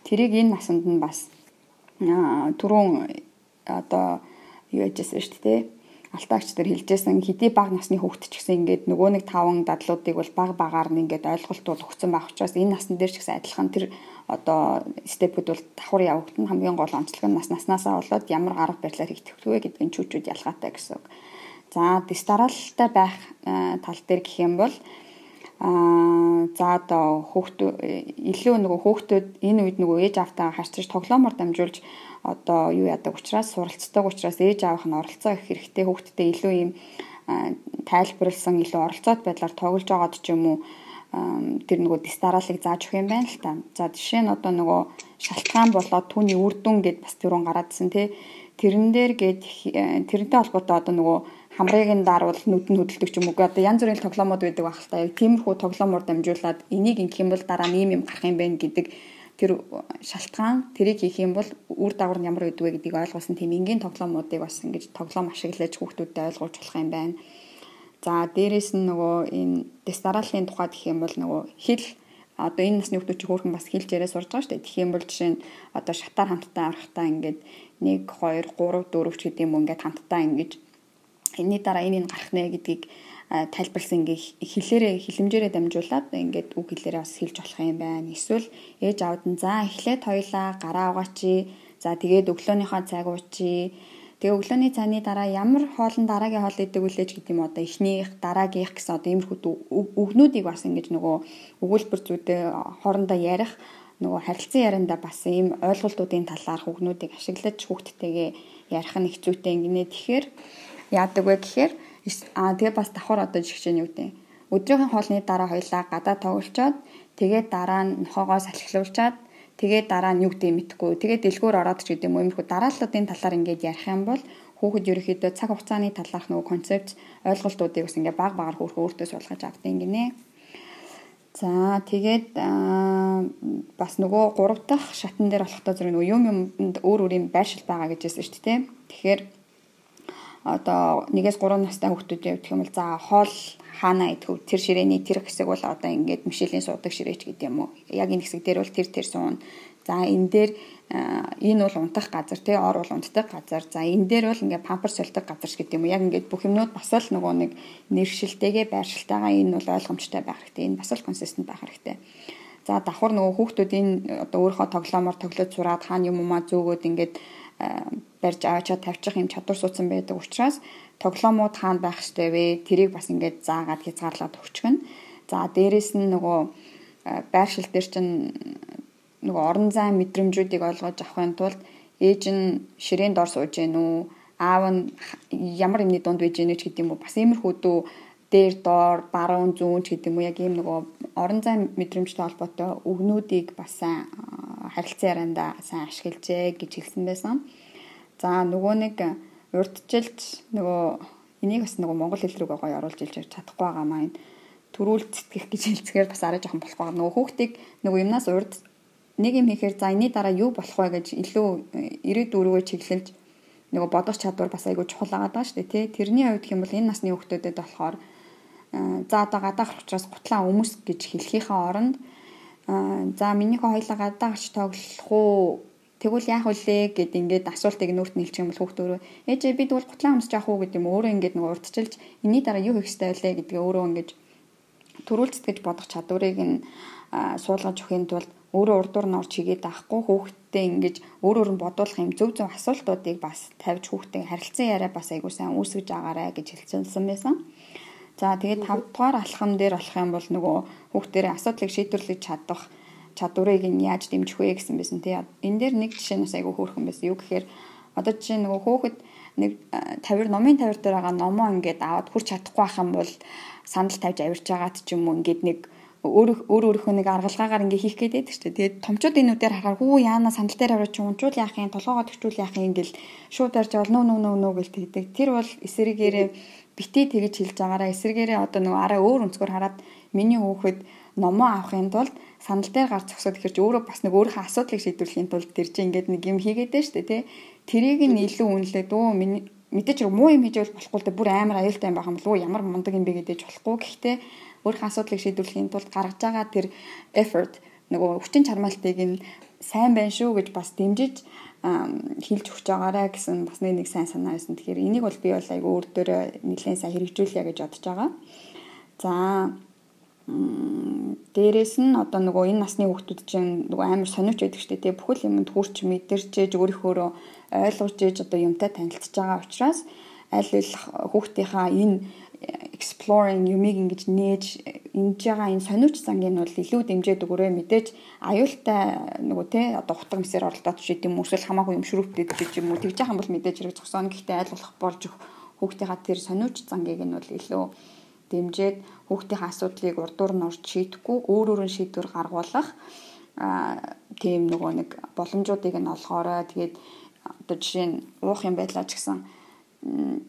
Тэрийг энэ насанд нь бас түрүүн одоо юу яжсэн шүү дээ алтаагч нар хэлжсэн хэдий бага насны хүүхэд ч гэсэн ингээд нөгөө нэг таван дадлуудыг бол бага багаар нь ингээд ойлголтууд өгсөн байх учраас энэ насн дээр ч гэсэн адилхан тэр одоо степүүд бол давхар явагд нь хамгийн гол онцлог нь нас наснаасаа болоод ямар арга барилаар хийх вэ гэдгийг чүүчүүд ялгаатай гэсэн үг. За дэс дараалалтай байх э, тал дээр гэх юм бол аа за одоо хүүхдүүд илүү нөгөө хүүхдүүд энэ үед нөгөө ээж автаа харьцаж тоглоомор дамжуулж одоо юу яадаг учраас суралцдаг учраас ээж аавах нь оролцоо их хэрэгтэй хүүхдтэй илүү юм тайлбарлсан илүү оролцоод байдлаар тоглож байгаад ч юм уу тэр нөгөө дистаралыг зааж өгөх юм байна л та. За жишээ нь одоо нөгөө шалтгаан болоод түүний үр дүн гэд бас түрүүн гараадсэн тий. Тэрэн дээр гээд тэрнтэй холбоотой одоо нөгөө хамрыг нь дарвал нүд нь хөдөлдөг юм уу. Одоо янз бүрийн тоглоомод байдаг байх л та. Тиймэрхүү тоглоомор дамжуулаад энийг ингэх юм бол дараа нь ийм юм гарах юм байна гэдэг тэр шалтгаан тэрийг хийх юм бол үр дагавар нь ямар байдг вэ гэдгийг ойлгуулсан тийм энгийн тоглоомуудыг бас ингэж тоглоом ашиглаж хүүхдүүдэд ойлгуулж болох юм байна. За дээрэс нь нөгөө энэ дистаралын тухайд гэх юм бол нөгөө хэл одоо энэ насны хүүхдүүд чи хөөрхөн бас хэлж яриа сурж байгаа шүү дээ. Тэгэх юм бол жишээ нь одоо шатаар хамтдаа арахтаа ингээд 1 2 3 4 ч гэдэг юм ингээд хамтдаа ингэж энэний дараа энэ гарах нэ гэдгийг тайлбарлсан ингээ хэлээрээ хилэмжээрээ дамжуулаад ингээд үг хэлээрээ бас хэлж болох юм байна. Эсвэл ээж аавд нь за эхлээд хоёлаа гараа угаачи. За тэгээд өглөөнийхөө цаг уучи. Тэгээ өглөөний цааны дараа ямар хоолн дараагийн хоол идэг үлээж гэдэг юм одоо эхнийх дараагийнх гэсэн одоо иймэрхүү үгнүүдийг бас ингэж нөгөө өгүүлбэр зүйдээ хоорондоо ярих нөгөө харилцан ярианда бас ийм ойлголтуудын талаар хүүхнүүдийг ашиглаж хүүхдтэйгээ ярих нь хэцүүтэй ингэнэ. Тэгэхээр яадаг вэ гэхээр Аа тэгээ бас давхар одоо жигчэн юу гэдэг. Өдрийн хоолны дараа хоёлаа гадаа тоглолцоод тэгээд дараа нь нохоогоо салхилуулчаад тэгээд дараа нь юу гэдэг мэдхгүй. Тэгээд дэлгүүр ороод ч гэдэг юм уу иймэрхүү дарааллуудын талаар ингээд ярих юм бол хүүхэд ерөөхдөө цаг хугацааны талаарх нөгөө концепт ойлголтуудыг бас ингээд баг багаар хөөрхөн өөртөө суулгаж авдаг гинэ. За тэгээд бас нөгөө гурав дахь шатан дээр болохтой зэрэг нөгөө юм юмд өөр өөр юм байршил байгаа гэж хэлсэн шүү дээ. Тэгэхээр одоо 1-ээс 3 настай хүүхдүүд явах юм бол за хоол хаана идэв тэр ширээний тэр хэсэг бол одоо ингээд мишелийн суудаг ширээч гэдэг юм уу. Яг энэ хэсэг дээр бол тэр тэр суун. За энэ дээр энэ бол унтах газар тий ор бол унтдаг газар. За энэ дээр бол ингээд памперс солидог газар гэдэг юм уу. Яг ингээд бүх юмнууд бас л нөгөө нэг нэршилтэйгээ байршилтайгаа энэ бол ойлгомжтой байх хэрэгтэй. Энэ бас л консистент байх хэрэгтэй. За давхар нөгөө хүүхдүүд энэ одоо өөрийнхөө тоглоомоор тоглож сураад хаана юм уу зөөгөөд ингээд барьж аваачаад тавьчих юм чадвар суудсан байдаг учраас тоглоомууд хаана байх ёстой вэ? Тэрийг бас ингээд заагаад хязгаарлаад өгчихнө. За дээрэс нь нөгөө байршил дээр чинь нөгөө орон зай мэдрэмжүүдийг ойлгож авахын тулд ээж нь ширээн дор сууж гэнэ үү? Аав нь ямар юмны дунд байж гэнэ ч гэдэг юм уу? Бас иймэрхүү дүү дээр доор баруун зүүн ч гэдэг юм уу? Яг ийм нөгөө орон зай мэдрэмжтэй холбоотой өгнүүдийг бас сайн харилцан ярианда сайн ашиглажээ гэж хэлсэн байсан. За нөгөө нэг урдчилж нөгөө энийг бас нөгөө монгол хэл рүүгээ гоё оруулж илж чадахгүй байгаа маань төрүүл цэтгэх гэж хэлцгээр бас арай жоохон болох байгаа. Нөгөө хүүхдийг нөгөө юмнаас урд нэг юм хийхээр за энэний дараа юу болох вэ гэж илүү ирээдүйн рүүгээ чиглэлж нөгөө бодох чадвар бас айгүй чухал байгаа шүү дээ тий. Тэрний хувьд бол энэ насны хүүхдүүдэд болохоор за одоо гадаа гарах учраас гутлаа өмс гэж хэлхийнхээ оронд за минийхээ хоёлаа гадаа гарч тоглох уу Тэгвэл яах вүлээ гэд ингээд асуултыг нүүрт нийлчих юм бол хүүхд өөрөө ээжээ бид бол гутлаа өмсөж явах уу? гэдэг юм өөрөө ингээд нэг урдчилж энэний дараа юу хийх ёстой вэ? гэдгээ өөрөө ингээд төрүүлцэт гэж бодох чадварыг нь суулгаж өхийн тулд өөрөө урдуур нь орж хийгээд авахгүй хүүхдтэй ингэж өөр өөр нь бодуулах юм зөв зөв асуултуудыг бас тавьж хүүхдтэй харилцан яриа бас айгуу сайн үүсгэж агаарэ гэж хэлсэн байсан. За тэгээд 5 дугаар алхам дээр болох юм бол нөгөө хүүхдэрээ асуудлыг шийдвэрлэж чадах чадварыг нь яаж дэмжих вэ гэсэн байсан тий. Энэ дээр нэг жишээ нь бас айгүй хөөрхөн байсан. Юу гэхээр одоо жишээ нөгөө хөөхд нэг тавир номын тавир дээр байгаа номоо ингээд аваад хурч чадахгүй байх юм бол санал тавьж авирч байгаад ч юм уу ингээд нэг өөр өөр өөрийнхөө нэг аргалгаагаар ингээ хийх гээд байдаг шүү дээ. Тэгээд томчууд энэ үдээр харахаар хүү яана сандал дээр аваад чи унжуул яах юм, толгоогоо төвчүүл яах юм гэл шууд барьж бол нөө нөө нөө гэл тэгдэг. Тэр бол эсрэгээрээ бити тэгж хэлж байгаараа эсрэгээрээ одоо нөгөө араа өөр өнцгөр хараад миний хөөхд номоо авахын тулд санал дээр гарч зогсоод ихэр чи өөрөө бас нэг өөрийнхөө асуудлыг шийдвэрлэхийн тулд тэр чинь ингээд нэг юм хийгээд шүү дээ тий. Тэрийг нь илүү үнэлээд өө миний мэдээж муу юм хийж бол болохгүй дээ бүр амар аюултай юм байх юм уу ямар мундаг юм бэ гэдэж болохгүй гэхдээ өөрийнхөө асуудлыг шийдвэрлэхийн тулд гаргаж байгаа тэр effort нөгөө хүчин чармаалтыг нь сайн байна шүү гэж бас дэмжиж хилж өгч байгаарэ гэсэн бас нэг сайн санаа байсан. Тэгэхээр энийг бол би бол айгүй өөр дөрөө нэлээд сайн хэрэгжүүлье гэж бодож байгаа. За дээрэс нь одоо нөгөө энэ насны хүүхдүүд чинь нөгөө амар сониуч байдаг шүү дээ. Бүхэл юмд хурч мэдэрчээж өөрийнхөө ойлгож ээж одоо юмтай танилцж байгаа учраас аль болох хүүхдийнхаа энэ exploring юмыг ингэж нээж ингэж байгаа энэ сониуч зангийн бол илүү дэмжиж өгөрөө мэдээж аюултай нөгөө те одоо хутга мсээр оролдоод гэдэм үү эсвэл хамаагүй юм шүрүүптэд ч юм уу тэгж яхан бол мэдээж хэрэг зогсооно гэхдээ аль болох болж хүүхдийнхаа тэр сониуч зангийг нь бол илүү дэмжиж хүүхдийн асуудлыг урдуур нь орж шийдэхгүй өөр өөрөн шийдвэр гаргуулах тийм нөгөө нэг боломжуудыг нь олгоорой. Тэгээд одоо жишээ нь уух юм байдлаа ч гэсэн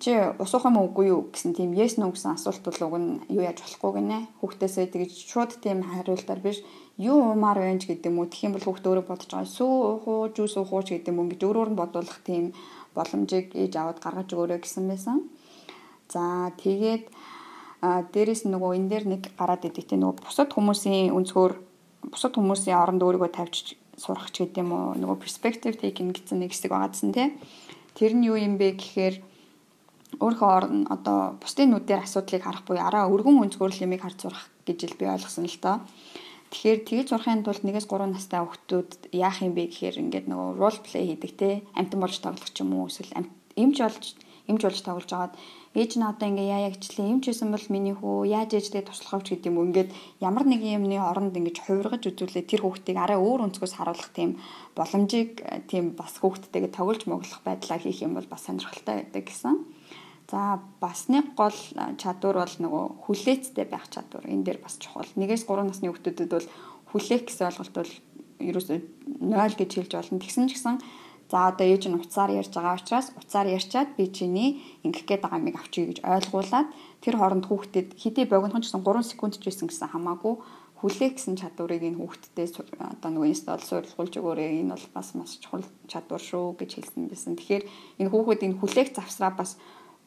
чи ус уух юм уугүй юу гэсэн тийм yes no гэсэн асуулт бол уг нь юу яаж болохгүй гинэ. Хүүхдээсээ тэгж шууд тийм хариултаар биш юу уумаар байна ч гэдэг юм уу. Тэгэх юм бол хүүхд өөрөө бодож байгаа. Сүү уух уу, жуус уух уу ч гэдэг юм. Ингэж өөрөөр нь бодуулах тийм боломжийг ээж аваад гаргаж өгөөрэй гэсэн байсан. За тэгээд а дээрэс нөгөө энэ дээр нэг гараад идэг тийм нөгөө бусад хүмүүсийн өнцгөр бусад хүмүүсийн оронд өөрийгөө тавьж сурах ч гэдэг юм уу нөгөө perspective taking гэсэн нэг хэсэг байгаадсан тий. Тэр нь юу юм бэ гэхээр өөрийнхөө орон одоо бусдын нүдээр асуудлыг харах буюу араа өргөн өнцгөр лимийг харж сурах гэж л би ойлгосон л доо. Тэгэхээр тэгж сурахын тулд 1-3 настай хүүхдүүд яах юм бэ гэхээр ингээд нөгөө role play хийдэг те амтан болж тоглох ч юм уу эсвэл эмч болж эмч болж тоглож байгаад ээж нь одоо ингээ яа ягчлаа эмч байсан бол миний хүү яаж ээжтэй туслах вэ гэдэг юм ингээд ямар нэг юмны оронд ингэж хувиргаж үзүүлээ тэр хүүхдийг арай өөр өнцгөөс харуулах тийм боломжийг тийм бас хүүхдтэйгээ тоглож моглох байдлаа хийх юм бол бас сонирхолтой байдаг гэсэн. За бас нэг гол чадвар бол нөгөө хүлээцтэй байх чадвар. Энэ дээр бас чухал. 1-3 насны хүүхдүүдэд бол хүлээх гэсэн ойлголт бол ерөөсөө 0 гэж хэлж болно. Тэгсэн ч гэсэн За одоо ээж нь уцаар ярьж байгаа учраас уцаар ярьчаад би чиний ингэх гээд байгаа юмыг авчий гэж ойлгуулад тэр хооронд хүүхдэд хэдий богинохон ч гэсэн 3 секунд ч байсан гэсэн хамаагүй хүлээх гэсэн чадварыг энэ хүүхдэдээ одоо нөгөө инстал суурилгуулж өгөөрэй энэ бол бас маш чухал чадвар шүү гэж хэлсэн байсан. Тэгэхээр энэ хүүхэд энэ хүлээх завсраа бас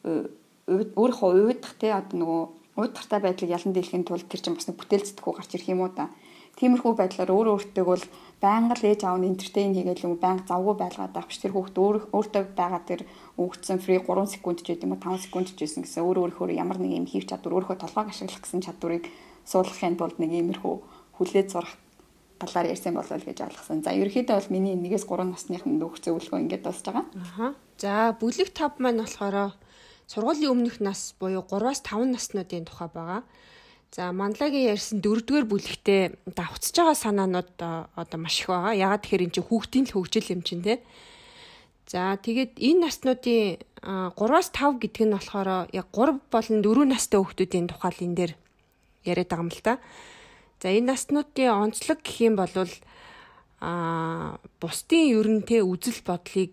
өөрийнхөө уйдах те одоо нөгөө уйдахтай байдлыг ялан дийлэхийн тулд тэр чинь бас нэг бүтээл зэтгүү гарч ирэх юм уу та. Тиймэрхүү байдлаар өөр өөртөө бол байнга л ээж аав нь энтертейн хийгээл юм байнга завгүй байлгаад авч тэр хүүхд өөр өөртөө байгаа тэр өгцөн фри 3 секунд ч гэдэм үү 5 секунд ч гэсэн гэсэн өөр өөрөөр ямар нэг юм хийв чадвар өөрийнхөө толгойг ашиглах гэсэн чадварыг суулгахын тулд нэг иймэрхүү хүлээж сурах галаар ярьсан болов гэж ойлгосон. За ерөөхдөө бол миний 1-ээс 3 насныхын дүүх зөвлөгөө ингэж дуусж байгаа. Аха. За бүлэг 5 маань болохоор сургуулийн өмнөх нас буюу 3-аас 5 наснуудын тухай байгаа. За Мандалагийн ярьсан дөрөвдүгээр бүлэгтээ давхцаж байгаа санаанууд одоо маш их байгаа. Ягаад тэгэхээр эн чинь хүүхдийн л хөгжил юм чинь те. За тэгээд энэ наснуудын 3-аас 5 гэдэг нь болохоор яг 3 болон 4 настай хүүхдүүдийн тухай л энэ дээр яриад байгаа юм л та. За энэ наснуудын онцлог гэх юм бол а бусдын ерөнтэй үзэл бодлыг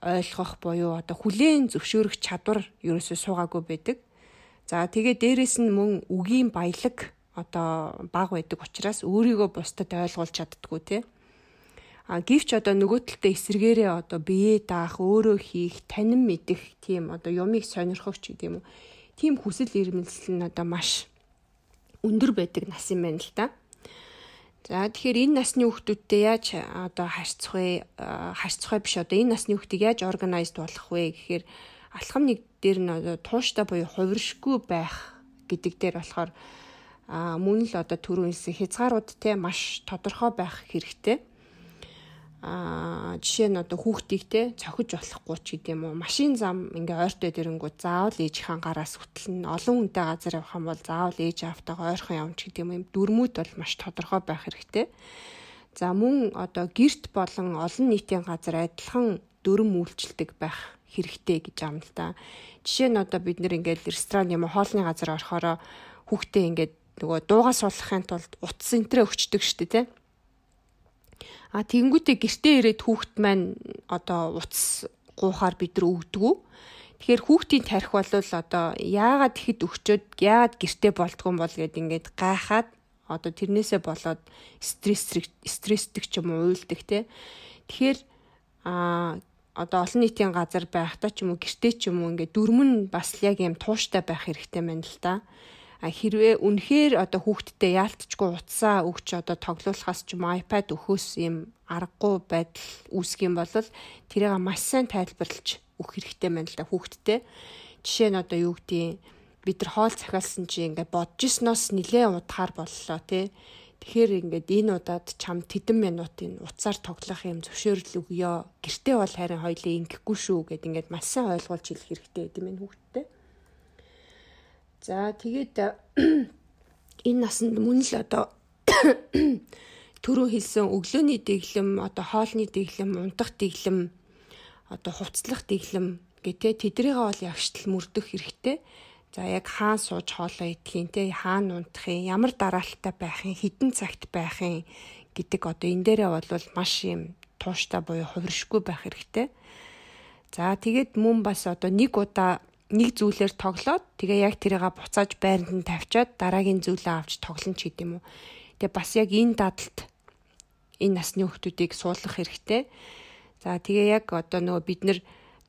ойлгох буюу одоо хүлээн зөвшөөрөх чадвар ерөөсөө суугаагүй байдаг. За тэгээ дээрэс нь мөн үгийн баялаг одоо баг байдаг учраас өөрийгөө бусдад ойлгуулж чаддггүй те. А гівч одоо нөгөө талдаа эсэргээрээ одоо биеэ даах, өөрөө хийх, танин мэдэх тийм одоо юмыг сонирхох ч гэдэм үү. Тийм хүсэл эрмэлзэл нь одоо маш өндөр байдаг нас юм байна л да. За тэгэхээр энэ насны хүүхдүүдтэй яаж одоо харьцах вэ? Харьцах биш одоо энэ насны хүүхдийг яаж органайзд болох вэ гэхээр алхам нэг дээр нь одоо тууштай буюу хувиршгүй байх гэдэг дээр болохоор а мөн л одоо түрүүн хэлсэн хязгаарууд те маш тодорхой байх хэрэгтэй. А жишээ нь одоо хүүхдийг те цохиж болохгүй ч гэдэм үү машин зам ингээ ойртой дэрэнгүү заавал ээж хангараас хөтлөн олон хүнтэй газар явах юм бол заавал ээж автагаа ойрхон ч гэдэм юм дүрмүүд бол маш тодорхой байх хэрэгтэй. За мөн одоо гэрт болон олон нийтийн газар адилхан дүрм үйлчлдэг байх хэрэгтэй гэж аам л да. Жишээ нь одоо бид нэр ингээд ресторан юм уу хоолны газар орохороо хүүхдээ ингээд нөгөө дуугаа суулгахын тулд утас энтрээ өгчдөг штэ тий. А тэгэнгүүтээ гэртээ ирээд хүүхд маань одоо утас гуухаар бид нар өгдөггүй. Тэгэхээр хүүхдийн тарих бол одоо яагаад ихэд өгчөөд яагаад гэртээ болдгоо бол гэд ингээд гайхаад одоо тэрнээсээ болоод стресс стрессдэг ч юм уу уйлдаг те. Тэгэхээр а одоо олон нийтийн газар байхдаа ч юм уу гэртээ ч юм уу ингээд дөрмөн бас яг юм тууштай байх хэрэгтэй байна л да. А хэрвээ үнэхээр одоо хүүхдтэй яалтчгүй утсаа өгч одоо тоглуулахаас ч юм iPad өхөөс юм аргагүй байдал үүсэх юм бол тэрийг маш сайн тайлбарлаж өгөх хэрэгтэй байна л да хүүхдтэй. Жишээ нь одоо юу гэдгийг бид нар хоол захиалсан чи ингээд бодож ирсноос нилээ удахаар боллоо тий Тэгэхээр ингээд энэ удаад чам тэдэн минутын уцаар тоглох юм зөвшөөрөл өгөө. Гэртээ бол харин хоёлын ингэхгүй шүү гэд ингээд маш сайн ойлгуулж хэлэх хэрэгтэй гэдэг юм хүүхдтэй. За тэгээд [CLEARS THROAT] энэ насанд мөн л одоо [COUGHS] түрүү хэлсэн өглөөний дэглэм, одоо хоолны дэглэм, унтах дэглэм, одоо хувцлах дэглэм гэтээ тэдрийгээ бол ягштал мөрдөх хэрэгтэй. За яг хаан сууж хоолоо идэхин те хаан унтахын ямар дараалттай байхын хідэн цагт байхын гэдэг одоо энэ дээрээ бол маш юм тууштай буюу хувиршгүй байх хэрэгтэй. За тэгээд мөн бас одоо нэг удаа нэг зүйлээр тоглоод тэгээ яг тэрийгээ буцааж байранд нь тавьчаад дараагийн зүйлээ авч тоглоно ч гэдэм үү. Тэгээ бас яг энэ дадалт энэ насны хүмүүсийг суулгах хэрэгтэй. За тэгээ яг одоо нөгөө бид нэр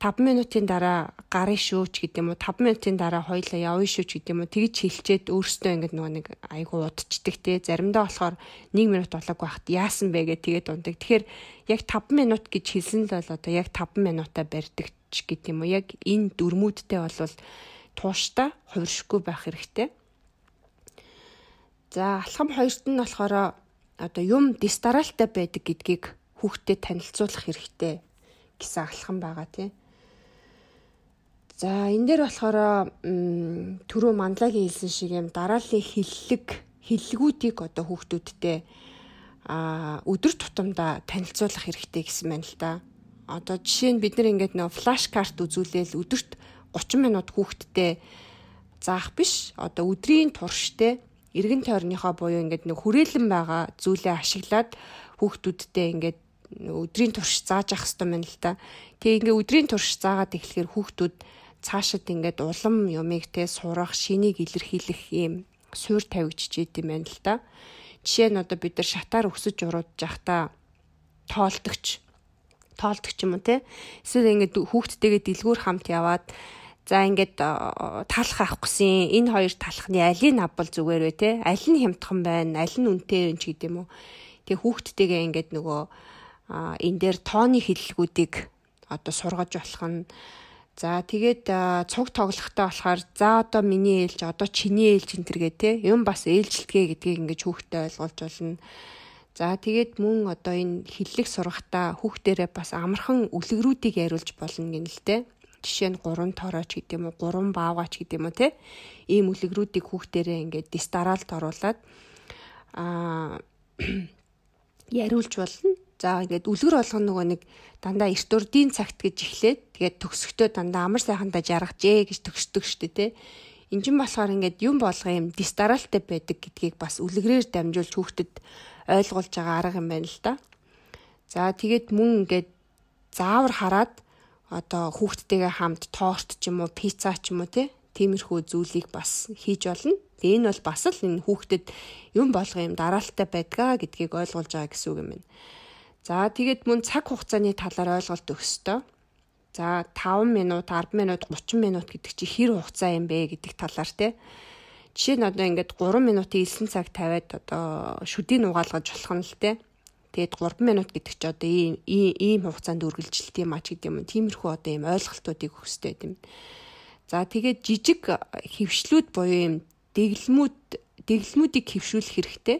5 минутын дараа гарыг шүүч гэдэг юм уу? 5 минутын дараа хоёлаа явъя шүүч гэдэг юм уу? Тэгж хилчээд өөрөөсөө ингээд нөгөө нэг айгу удчихдаг те. Заримдаа болохоор 1 минут болоог байхад яасан бэ гэ тэгээд ундаг. Тэгэхээр яг 5 минут гэж хэлсэн л бол одоо яг 5 минутаа барьдаг ч гэдэг юм уу? Яг энэ дөрмүүдтэй бол тууштай хувиршгүй байх хэрэгтэй. За алхам хоёрт нь болохоор одоо юм дистаралтай байдаг гэдгийг хүүхдэд танилцуулах хэрэгтэй гэсэн алхам байгаа тийм За энэ дээр болохоор түрүү мандлагийн хэлсэн шиг юм дарааллын хиллэг хиллэгүүдийг одоо хүүхдүүдтэй а өдөр тутамдаа танилцуулах хэрэгтэй гэсэн байна л да. Одоо жишээ нь бид нар ингээд нөө флаш карт үзүүлээл өдөрт 30 минут хүүхдтэй заах биш. Одоо өдрийн турштай эргэн тойрныхоо буюу ингээд нэг хүрээлэн байгаа зүйлээ ашиглаад хүүхдүүдтэй ингээд өдрийн турш зааж явах хэрэгтэй байна л да. Тэгээ ингээд өдрийн турш заагаад эхлэхээр хүүхдүүд цаашид ингээд улам юмыг те сурах, шинийг илэрхийлэх юм суур тавигдчихэд юм байна л да. Жишээ нь одоо бид нар шатаар өсөж уруудж явахдаа тоолдогч тоолдог ч юм уу те. Эсвэл ингээд хүүхдтэйгээ дэлгүүр хамт яваад за ингээд талах авах гэсэн энэ хоёр талхны алийг авбал зүгээр вэ те. Аль нь хямдхан байна, аль нь үнэтэй вэ ч гэдэм үү. Тэгээ хүүхдтэйгээ ингээд нөгөө энэ дээр тооны хиллэгүүдийг одоо сургаж болох нь За тэгээд цуг тоглохтой болохоор за одоо миний ээлж одоо чиний ээлж энэ төргээ те юм бас ээлжилтгээ гэдгийг ингэж хүүхдэд ойлгуулж болно. За тэгээд мөн одоо энэ хиллэг сургахтаа хүүхдэрээ бас амархан үлгэрүүдийг яриулж болно гэнэ л те. Жишээ нь гурван тоорооч гэдэг юм уу, гурван баавгач гэдэг юм уу те. Ийм үлгэрүүдийг хүүхдэрээ ингээд дистаралд оруулаад аа [COUGHS] яриулж болно. За ингээд үлгэр болгоно нөгөө нэг дандаа эрт урдийн цагт гэж эхлээд тэгээд төгсөхдөө дандаа амар сайхандаа жаргажээ гэж төгсдөг штэ тэ. Чинь болохоор ингээд юм болгоо юм дистаралтай байдаг гэдгийг бас үлгэрээр дамжуулж хүүхдэд ойлгуулж байгаа арга юм байна л да. За тэгээд мөн ингээд заавар хараад одоо хүүхдтэйгээ хамт торт ч юм уу пицца ч юм уу те тиймэрхүү зүйлийг бас хийж болно. Тэгээ энэ бол бас л энэ хүүхдэд юм болгоо юм дараалттай байдгаа гэдгийг ойлгуулж байгаа гэсэн үг юм байна. За тэгээд мөн цаг хугацааны талаар ойлголт өгөх ёстой. За 5 минут, 10 минут, 30 минут гэдэг чи хэр хугацаа юм бэ гэдэг талаар те. Жишээ нь одоо ингээд 3 минутын элсэн цаг тавиад одоо шүдийг угаалгаж болох нь л те. Тэгээд 3 минут гэдэг чи одоо ийм ийм хугацаанд үргэлжилт юм а ч гэдэг юм. Тиймэрхүү одоо ийм ойлголтуудыг хэрэгтэй юм. За тэгээд жижиг хөвшлүүд буюу ийм дэглэмүүд дэглэмүүдийг хөвшүүлэх хэрэгтэй.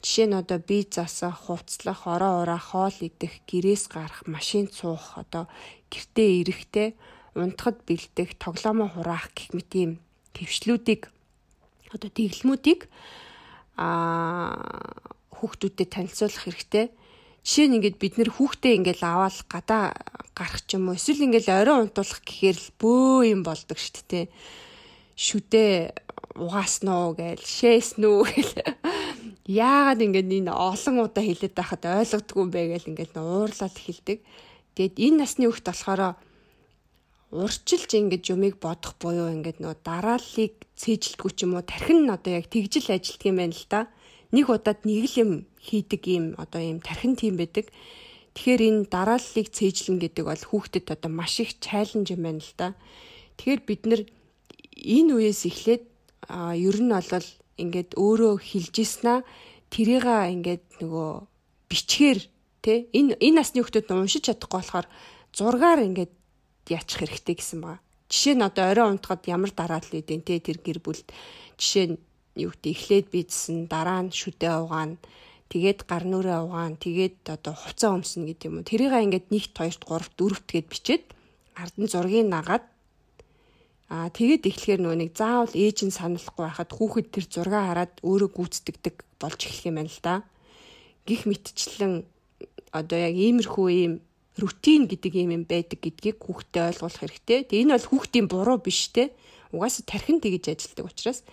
Жишээ нь одоо бие засах, хувцлах, ороо ураа, хоол идэх, гэрээс гарах, машин цуух, одоо гэртээ ирэхтэй унтахад бэлдэх, тоглоомоо хураах гэх мэт юм твшлүүдийг одоо дэглэмүүдийг аа хүүхдүүдэд танилцуулах хэрэгтэй. Жишээ нь ингээд бид нэр хүүхдээ ингээд аваад гадаа гарах ч юм уу эсвэл ингээд орой унтуулах гэхээр л бөө юм болдог шүү дээ. Шүдээ угааснаа гээл шээснүү гэл яагаад ингээд энэ олон удаа хэлээд байхад ойлгодгүй юм бэ гэл ингээд уурлаад эхэлдэг. Тэгэд энэ насны хүүхд болохоор урчилж ингэж юмыг бодох буюу ингээд нөө дарааллыг цээжилдэггүй ч юм уу тархин нь одоо яг тэгжил ажилтг юм байна л да. Нэг удаад нэг л юм хийдэг юм одоо юм тархин тийм байдаг. Тэгэхээр энэ дарааллыг цээжлэн гэдэг бол хүүхдэд одоо маш их чаленж юм байна л да. Тэгэхээр бид нар энэ үеэс эхлээд ер нь бол ингээд өөрөө хилжсэн тэрийга ингээд нөгөө бичгээр тэ энэ энэ насны хүмүүс уншиж чадахгүй болохоор зургаар ингээд яачих хэрэгтэй гэсэн байгаа. Жишээ нь одоо орой унтахад ямар дараалал үдэн тэ тэр гэр бүлд жишээ нь юу гэдэг эхлээд бийдсэн дараа нь шүдээ угаана тэгээд гар нүрээ угаана тэгээд одоо хувцас өмснө гэдэг юм уу тэрийг ингээд 1 2 3 4 гээд бичээд ард нь зургийг нагаад Аа тэгээд эхлэхээр нөгөө нэг заавал ээж нь саналахгүй байхад хүүхэд тэр зураг хараад өөрөө гүйцэтгэдэг болж эхлэх юм байна л да. Гих мэтчлэн одоо яг иймэрхүү ийм рутин гэдэг юм юм байдаг гэдгийг хүүхдэд ойлгуулах хэрэгтэй. Тэгээ энэ бол хүүхдийн буруу биш те. Угаасаа тархин тэгж ажилтдаг учраас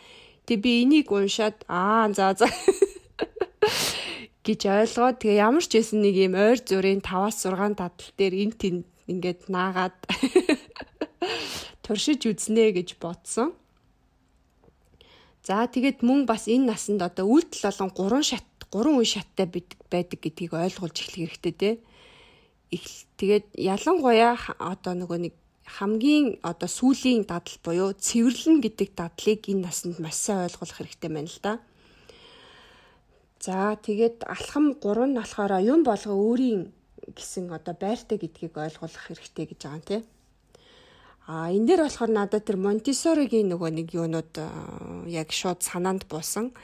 тэгээ би энийг уншаад аа за за гэж ойлгоод тэгээ ямар ч байсан нэг юм ойр зүрийн 5-аас 6 дадал дээр эн тэнд ингээд наагаад [LAUGHS] туршиж үзнэ гэж бодсон. За тэгээд мөн бас энэ насанд одоо үйлдэл болон 3 шат 3 үе шаттай байдаг гэдгийг ойлгуулж эхлэх хэрэгтэй те. Тэгээд ялангуяа одоо нөгөө нэг хамгийн одоо сүлийн дадал буюу цэвэрлэн гэдэг дадлыг энэ насанд маш сайн ойлгох хэрэгтэй байна л да. За тэгээд алхам 3 нь болохоор юм болго өөрийн гэсэн одоо байртай гэдгийг ойлгох хэрэгтэй гэж байгаа юм тий. А энэ дээр болохоор надад тэр Монтисоригийн нөгөө нэг юунууд яг шууд санаанд буусан.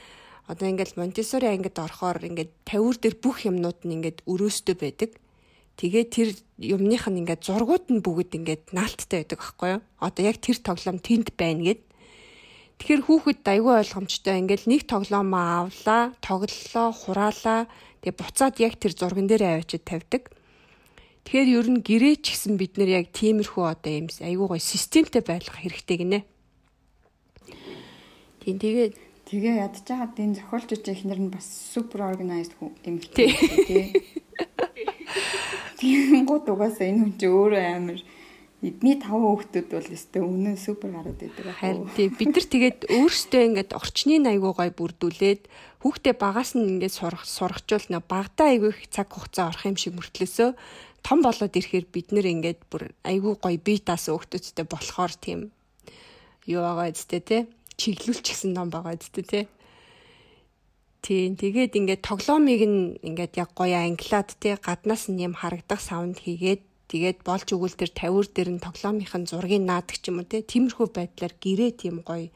Одоо ингээл Монтисори ангид орохоор ингээд тавиур дээр бүх юмнууд нь ингээд өрөөстэй байдаг. Тэгээ тэр юмных нь ингээд зургууд нь бүгд ингээд наалттай байдаг аахгүй юу? Одоо яг тэр тоглоом тэнд байна гэд. Тэгэхээр хүүхэд айгүй ойлгомжтой ингээд нэг тоглоомоо авлаа, тоглолоо, хураалаа. Тэгээ буцаад яг тэр зурган дээр аваачид тавьдаг. Тэгэхээр ер нь гэрээч гэсэн бид нэр яг тиймэрхүү одоо юм айгүй гой системтэй байх хэрэгтэй гинэ. Тийм тэгээ ядж байгаад энэ зохиолч ихнэр нь бас супер органайзд юм тий. Тийм гот угаасаа энэ хүн чи өөрөө амар эдний таван хүүхдүүд бол өстэй үнэн супер гараад байдаг. Харин тий бид нар тэгээд өөрсдөө ингээд орчны айгуу гой бүрдүүлээд хүүхдээ багаас нь ингээд сурах сурахчул нэ багтаа айгүй их цаг хугацаа орох юм шиг мөртлөөсөө том болоод ирэхээр бид нэр ингээд бүр айгүй гой бие даасан хүүхдүүдтэй болохоор тийм юу байгаа үстэй те? Чиглүүлчихсэн ном байгаа үстэй те? Тийм тэгээд ингээд тоглоомыг нь ингээд яг гоё англиад тий гаднаас нь юм харагдах саунд хийгээд тэгээд болж өгвөл тэр 50 дээр нь тоглоомынхын зургийг наадаг ч юм уу тий тиймэрхүү байдлаар гэрээ тийм гоё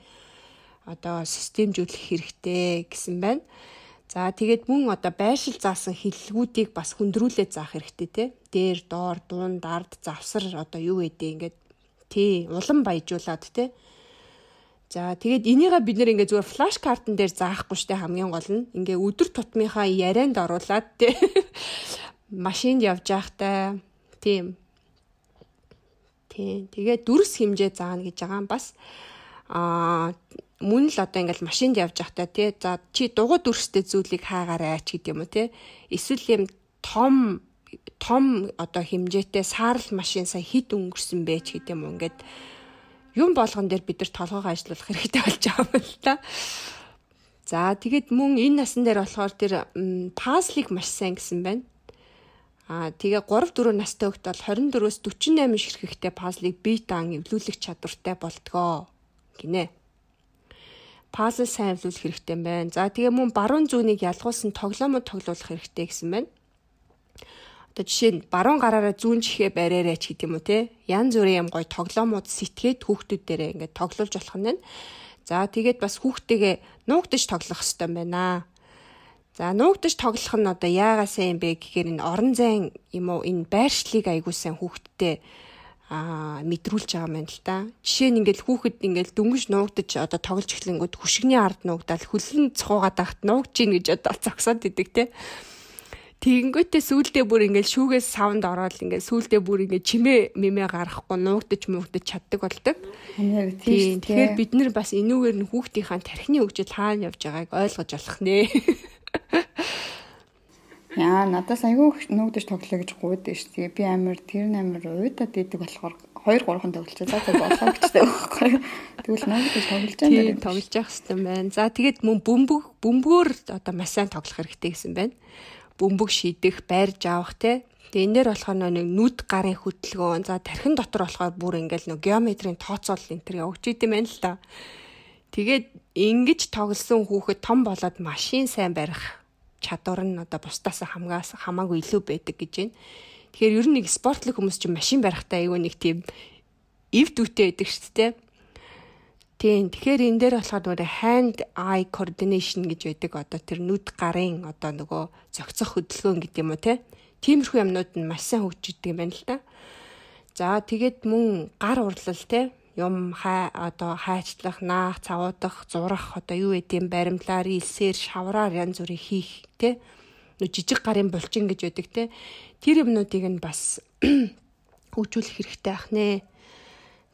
одоо системжүүлэх хэрэгтэй гэсэн байна. За тэгээд мөн одоо байшил заасан хиллгүүдийг бас хөндрүүлээд заах хэрэгтэй тий. Дээр, доор, дуун, дард, завсар одоо юу гэдэг ингээд тий улам баяжуулаад тий За тэгээд энийгээ бид нэр ингээ зүгээр флаш картн дээр заахгүй штэ хамгийн гол нь. Ингээ өдөр тутмынхаа ярианд оруулаад тий [LAUGHS] машинд явж байхтай тийм тий тэгээд дүрс хэмжээ заана гэж байгаа юм бас. А мөн л одоо ингээл машинд явж байхтай тий за чи дугуй дүрстэй зүйлийг хаагаарай ч гэдэг юм уу тий эсвэл юм том том одоо хэмжээтэй саарл машин сая хид өнгөрсөн бэ ч гэдэг юм уу ингээд юм болгон дээр бид нар толгойгоо ажиллуулах хэрэгтэй болж байгаа юм л та. За тэгэд мөн энэ насан дээр болохоор тэр пазлыг маш сайн гэсэн байна. Аа тэгээ 3 4 настай хөлт бол 24-өөс 48 ширхэгтэй пазлыг бие даан эвлүүлэх чадвартай болтгоо гинэ. Пазл сайн эвлүүлэх хэрэгтэй байна. За тэгээ мөн баруун зүүнийг ялгуулсан тоглоомод тоглуулах хэрэгтэй гэсэн байна. Одоо жишээ нь баруун гараараа зүүн чихээ бариараа ч гэдэг юм уу те. Ян зүрийн юм гоё тоглоомууд сэтгээд хүүхдүүд дээрээ ингээд тоглуулж болох нь. За тэгээд бас хүүхдтэйгээ нуугдаж тоглох хэрэгтэй байна. За нуугдаж тоглох нь одоо яагаасаа юм бэ гэхээр энэ орон зайн юм уу энэ байршлыг айгуу сайн хүүхдтэй а мэдрүүлж байгаа юм л та. Жишээ нь ингээл хүүхэд ингээл дөнгөж нуугдаж одоо тоглож эхлэнгүүд хөшгөний ард нуугдаал хөлн цохуугаад ахт нуугж ийн гэж одоо зогсоод идэг те. Тэгэнгүүтээ сүулдэ бүр ингээд шүүгээс саунд ороод ингээд сүулдэ бүр ингээд чимээ мэмээ гаргахгүй нуугдаж муугдаж чаддаг болдог. Тийм. Тэгэхээр бид нар бас энүүгээр нь хүүхдийнхаа тархины хөгжил хаана явж байгааг ойлгож болох нэ. [LAUGHS] Яа, надаас айгүй нуугдаж тоглоё гэж гуйдаг шүү. Тэгээ би амар тэр амар уйдаад идэг болохоор 2 3хан тоглож байгаа. За болоо гэжтэй байхгүй. Тэгвэл нуугдаж тоглож байгаа юм. Тоглож явах хэрэгтэй байна. За тэгээд мөн бөмбөг бөмбөгөөр одоо маш сайн тоглох хэрэгтэй гэсэн байна бөмбөг шийдэх, байрж авах те. Тэгээ энэ дээр болохоор нэг нүд гарын хөдөлгөөн, за тархин дотор болохоор бүр ингээл нэг геометрийн тооцоол энэ төр явж идэм байна л та. Тэгээд ингэж тоглосон хүүхэд том болоод машин сайн барих чадвар нь одоо бусдаас хамгаас хамаагүй илүү байдаг гэж байна. Тэгэхээр ер нь нэг спортлог хүмүүс чинь машин барихтаа айгүй нэг тийм эв дүүтэй байдаг шүү дээ. Тийм. Тэгэхээр энэ дээр болохоор нөгөө hand eye coordination гэж байдаг. Одоо тэр нүд гарын одоо нөгөө зохицох хөдөлгөөн гэдэг юм уу те. Тиймэрхүү юмнууд нь маш сайн хөгжиж идэг юм байна л да. За тэгээд мөн гар урлал те юм хай одоо хайчлах, наах, цавуудах, зурах одоо юу гэдэм баримлаар, илсээр, шавраар янз бүрийн хийх нөө жижиг гарын булчин гэж байдаг те. Тэр юмнуудыг нь бас [CLEARS THROAT] хөгжүүлэх хэрэгтэй ах нэ.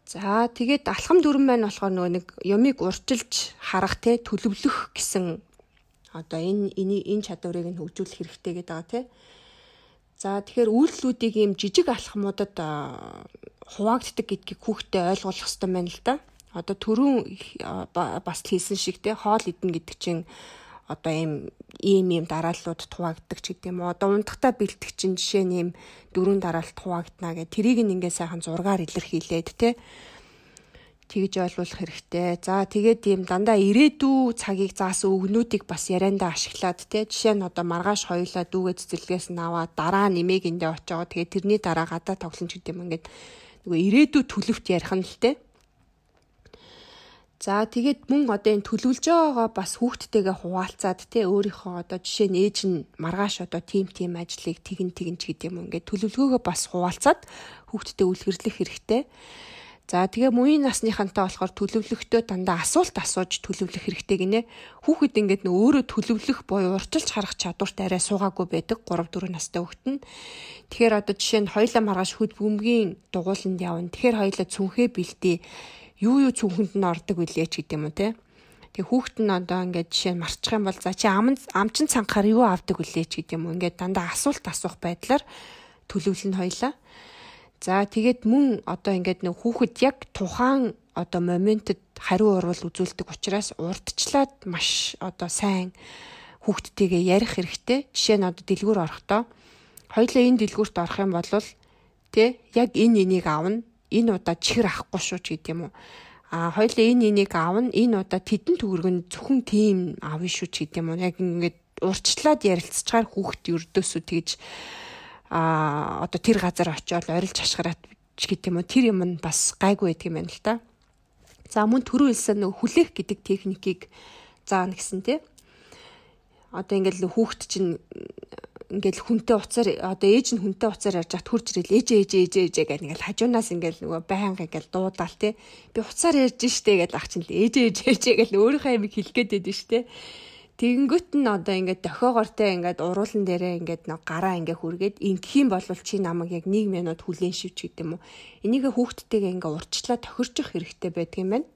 За тэгээд алхам дүрэн маань болохоор нөгөө нэг юмыг урчилж харах те төлөвлөх гэсэн одоо энэ энэ чадварыг нь хөгжүүлэх хэрэгтэй гэдэг байгаа те. За тэгэхээр үйлдэлүүдийг ийм жижиг алхмуудад хуваагддаг гэдгийг хүүхдэд ойлгуулах хэрэгтэй байна л да. Одоо төрүүн бас хэлсэн шиг те хоол идэн гэдэг чинь одоо ийм ийм ийм дарааллууд хуваагддаг ч гэдэм үү. Одоо унтахтаа бэлтгэх чинь жишээ нь ийм дөрөв дараалт хуваагдана гэх тэрийг ингээ сайхан зургаар илэрхийлээд те тэгж ойлгуулах хэрэгтэй. За тэгээд ийм дандаа ирээдүй цагийг заасан өгнүүдийг бас яриандаа ашиглаад те жишээ нь одоо маргааш хоёулаа дүүгээ цэцэрлэгээс нь аваад дараа нэмийг эндээ очиод тэгээд тэрний дараа гадаа тоглоно ч гэдэм ингээд нөгөө ирээдүй төлөвт ярих нь л те За тэгээд мөн одоо энэ төлөвлөж байгаагаа бас хүүхдтэйгээ хуваалцаад те өөрийнхөө одоо жишээ нь ээж нь маргааш одоо тим тим ажлыг тэгин тэгин ч гэдэг юм ингээд төлөвлөгөөгөө бас хуваалцаад хүүхдтэд үлгэрлэх хэрэгтэй. За тэгээ муийн насныхантай болохоор төлөвлөгтөө дандаа асуулт асууж төлөвлөх хэрэгтэй гинэ. Хүүхэд ингээд нөө өөрөө төлөвлөх буюу урчилж харах чадвартай арай суугаагүй байдаг 3 4 настай хүүхэд нь. Тэгэхээр одоо жишээ нь хоёлаа маргааш хөд бөмбөгийн дугууланд явна. Тэгэхээр хоёлаа цүнхээ бэлдээ юу юу цүнхэнд нь ордог үлээ ч гэдэм үү те. Тэгээ хүүхэд нь одоо ингээд жишээ нь марчих юм бол за чи ам амчин цанхаар юу авдаг үлээ ч гэдэм үү. Ингээд дандаа асуулт асуух байдлаар төлөвлөн хоёлаа. За тэгээд мөн одоо ингээд нэг хүүхэд яг тухайн одоо моментэд хариу урвал үзүүлдэг учраас урдчлаад маш одоо сайн хүүхдтэйгээ ярих хэрэгтэй. Жишээ нь одоо дэлгүүр орохдоо хоёлаа энэ дэлгүүрт орох юм бол тэ яг энэ энийг авна энэ удаа чихэр авахгүй шүү ч гэдэм юм уу. А хоёлаа энэ энийг авна энэ удаа тэдэн төгрөгн зөвхөн тийм авна шүү ч гэдэм юм уу. Яг ингээд урьдчилаад ярилцчихаар хүүхд өрдөөсөө тэгж а одоо тэр газар очиод орилж хашгираад ч гэдэг юм уу тэр юм нь бас гайгүй байдаг юм байна л та. За мөн түрүү хэлсэн нөгөө хүлээх гэдэг техникийг заана гэсэн тий. Одоо ингээл хүүхд чинь ингээл хүнтэй уцаар одоо ээж нь хүнтэй уцаар ярьж хат хурж ирэл ээжээ ээжээ ээжээ ээжээ гэх ингээл хажуунаас ингээл нөгөө байнга ингээл дуудаал те би уцаар ярьж штэ гэж ах чинь л ээжээ ээжээ ээжээ гэл өөрийнхөө амиг хэлэх гээд байдаг штэ тэгэнгүүт нь одоо ингээд дохиогоортой ингээд уруулан дээрээ ингээд нэг гараа ингээ хүргээд ингэх юм бол чи намайг яг 1 минут хүлээн шивч гэдэг юм уу энийг хүүхдтэйгээ ингээ урьдчилаа тохирчих хэрэгтэй байдаг юм байна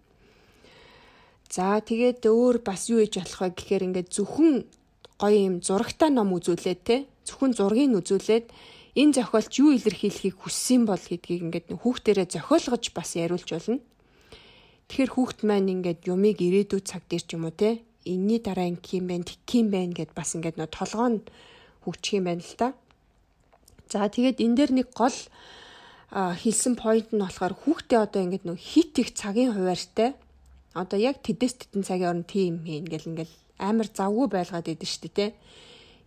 За тэгээд өөр бас юу ээж болох вэ гэхээр ингээд зөвхөн гоё юм зурагтай ном үзүүлээд те зөвхөн зургийг үзүүлээд энэ зохиолч юу илэрхийлэхийг хүссэн бол гэдгийг ингээд хүүхдэрээ зохиолгож бас яриулж болно. Тэгэхээр хүүхд маань ингээд юмыг ирээдүй цаг дээр ч юм уу те энэний дараа инх юм байна, тик юм байна гэд бас ингээд нөө толгоо нь хөгжих юм байна л та. За тэгээд энэ дээр нэг гол хэлсэн point нь болохоор хүүхдээ одоо ингээд нөө хит их цагийн хуваарьтай одоо яг тэдэс тэтэн цагийн орн тийм хийн гэл ингээл амар завгүй байлгаад идэв штэ тэ.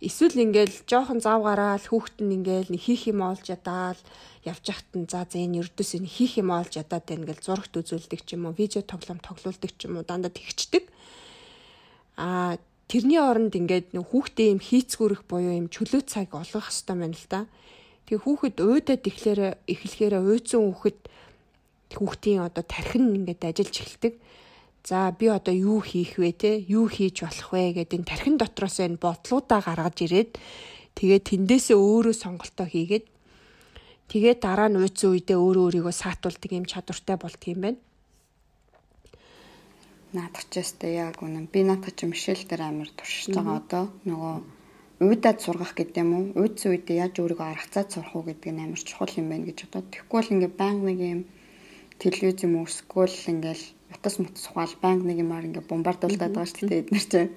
Эсвэл ингээл жоохон зав гараал хүүхэд нь ингээл хийх юм олж ядаал явж яхад нь за энэ ердөөс энэ хийх юм олж ядаад байна ингээл зурагт үзүүлдэг ч юм уу видео тоглоом тоглоулдаг ч юм уу дандаа тэгчдэг. Аа тэрний оронд ингээд хүүхдээ юм хийцгүүрэх буюу юм чөлөө цаг олгох хэрэгтэй байна л да. Тэгээ хүүхэд уйдаад ихлээр эхлэхээр уйдсан хүүхэд хүүхдийн одоо тархин ингээд ажиллаж эхэлдэг. За би одоо юу хийх вэ те юу хийж болох вэ гэдэг энэ тархин дотроос энэ бодлуудаа гаргаж ирээд тэгээд тэндээсээ өөрөө сонголтоо хийгээд тэгээд дараа нь уйдсан үедээ өөрөө өөрийгөө саатуулдаг юм чадвартай болдго юм байна. Наадах ч ястай яг үнэн. Би наадах чи Мишель дээр амар туршиж байгаа одоо нөгөө уйдаад сургах гэдэг юм уу? Уйдсан үедээ яаж өөрийгөө аргацаад сурах уу гэдэг нь амар чухал юм байна гэж бодоод. Тэгэхгүй бол ингээ банк нэг юм телевиз юм уу эсвэл ингээл утас мутас ухаал банк нэг юмар ингээ бомбардуулдаг байгаа шүү дээ эдгээр чинь.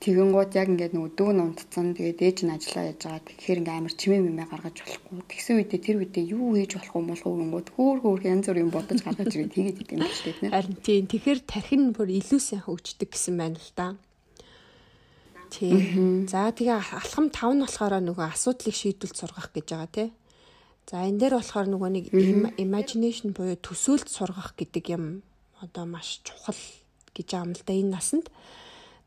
Тэгэн гууд яг ингээд нөгөө дүүн унтцсан тэгээд ээж нь ажиллаа яж байгаа. Тэгэхээр ингээ амар чимээ мэмэ гаргаж болохгүй. Тэгсэн үедээ тэр үедээ юу хийж болох юм болох юм гууд хөөр хөөр янз бүрийн бодож гаргаж ирээд тэгээд идэв юм шүү дээ. Харин тийм. Тэгэхээр тархин бүр илүү сайн хөгждөг гэсэн байна л да. Тийм. За тэгээ алхам 5 нь болохоор нөгөө асуудлыг шийдвэлт сургах гэж байгаа тий. За энэ дээр болохоор нөгөө нэг imagination буюу төсөөлт сургах гэдэг юм одоо маш чухал гэж аам л да энэ насанд.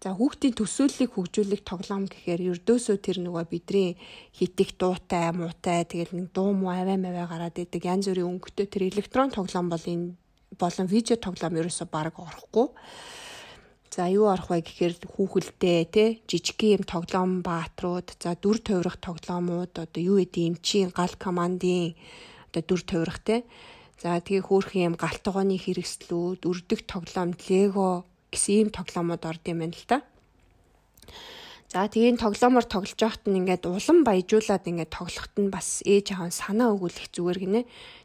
За хүүхдийн төсөөллийг хөгжүүлэх тоглоом гэхээр ердөөсөө тэр нөгөө бидний хитэх дуутай, муутай тэгэл нэг дуу муу аваа маваа гараад идэг янз бүрийн өнгөтэй тэр электрон тоглоом бол энэ болон видео тоглоом ерөөсөө баг орохгүй. За юу арах вэ гэхээр хүүхэлдээ те жижигхэн юм тоглоом баатрууд за дүр тойрох тоглоомууд одоо юу гэдэг эмчийн гал командын одоо дүр тойрох те за тэгээ хөөрхөн юм галтгооны хэрэгслүүд өрдөх тоглоом лего гэсэн ийм тоглоомууд орд юм байна л та. За тэгээд тоглоомоор тоглож байхад нь ингээд улам баяжуулаад ингээд тоглоход нь бас ээж аав санаа өгүүлэх зүгээр гинэ.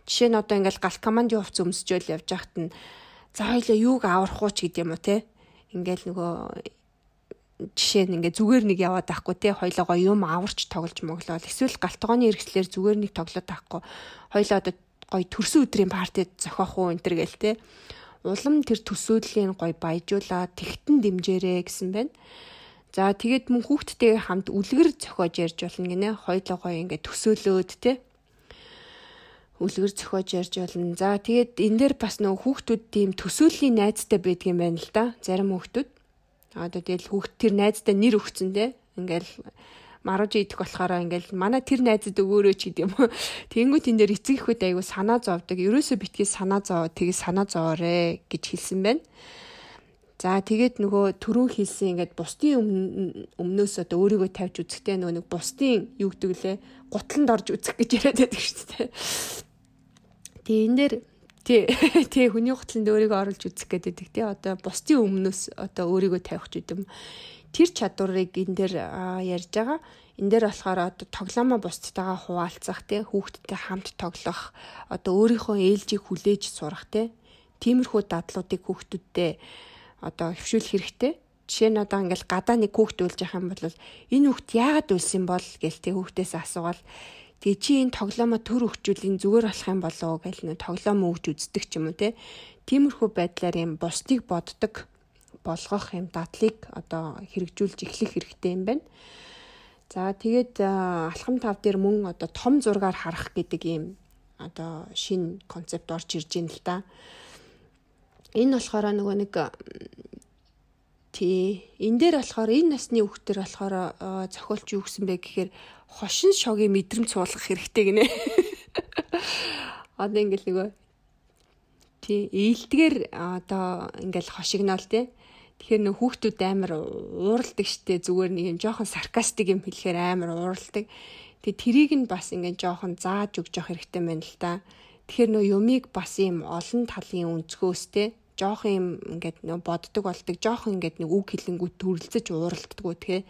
Жишээ нь одоо ингээд галт командын хувцас өмсчөөл явж байхад нь за хоёлаа юуг аврах уу? ч гэдэм үү те? Ингээл нөгөө жишээ нь ингээ зүгээр нэг яваад байхгүй те? Хоёлоо юм аварч тоглож моглол. Эсвэл галтгооны эргэслэр зүгээр нэг тоглоод байхгүй хоёлоо одоо гоё төрсөн өдрийн партид зохиох уу энэ төр гээл те улам тэр төсөөдлийн гоё баяжуулаад тэгтэн дэмжээрээ гэсэн байна. За тэгээд мөн хүүхдтэйгээ хамт үлгэр зохиож ярьж болно гинэ. Хоёлоо гоё ингээ төсөөлөөд те үлгэр зохиож ярьж болно. За тэгээд энэ дээр бас нөгөө хүүхдүүд тийм төсөөллийн найзтай байдгийн байна л да. Зарим хүүхдүүд. Одоо тэгэл хүүхд тэр найзтай нэр өгцөн те. Ингээл марууж идэх болохоор ингээл манай тэр найзад өгөөрөө ч гэдэм юм. Тэнгүүт энэ дээр эцэг ихэд айгу санаа зовдөг. Ерөөсөө битгий санаа зоо тэгээ санаа зоорэ гэж хэлсэн байна. За тэгээд нөгөө түрүүн хэлсэн ингээд бусдын өмнөөс одоо өөрийгөө тавьж үзэхдээ нөгөө нэг бусдын юу гэдэг лээ гутланд орж үзэх гэж яриад байдаг шүү дээ. Тэгээ энэ дээр тий [LAUGHS] тий хүний хутланд өөрийгөө оруулж үзэх гэдэг тий одоо бусдын өмнөөс одоо өөрийгөө тавих ч гэдэм тэр чадварыг энэ дээр ярьж байгаа. Энэ дээр болохоор одоо тоглоомоо бусдтайгаа хуваалцах тий хүүхдтэй хамт тоглох одоо өөрийнхөө ээлжийг хүлээж сурах тий тиймэрхүү дадлуудыг хүүхдүүдтэй одоо хөвшүүлэх хэрэгтэй. Жишээ нь одоо ингээл гадаа нэг хүүхд үлж явах юм бол энэ хүүхд яагаад үлсэн бол гэл тий хүүхдээс асуувал Тэгээ чи энэ тоглоомоо төр өгчүүлийн зүгээр болох юм болоо гэл нэ тоглоом өгч үздэг ч юм уу те. Тиймэрхүү байдлаар юм бусдыг боддог болгох юм дадлыг одоо хэрэгжүүлж эхлэх хэрэгтэй юм байна. За тэгээд алхам тав дээр мөн одоо том зургаар харах гэдэг ийм одоо шинэ концепт орж ирж байна л да. Энэ болохоор нөгөө нэг тий энэ дээр болохоор энэ насны хүүхдэр болохоор зохиолч юу гэсэн бэ гэхээр хошин шогийн мэдрэмж суулгах хэрэгтэй гинэ. Одоо ингээл нөгөө тий ээлдгээр одоо ингээл хошигнол тий. Тэгэхээр нөх хүүхдүүд амар ууралдаг штэ зүгээр нэг юм жоохон саркастик юм хэлэхээр амар ууралдаг. Тэгээ тэрийг нь бас ингээд жоохон зааж өгч явах хэрэгтэй байна л та. Тэгэхээр нөө юмыг бас юм олон талын өнцгөөс те жоох юм ингээд нөө боддог болдог жоох ингээд нэг үг хэлэнгүү төрөлцөж ууралддаг тэгээ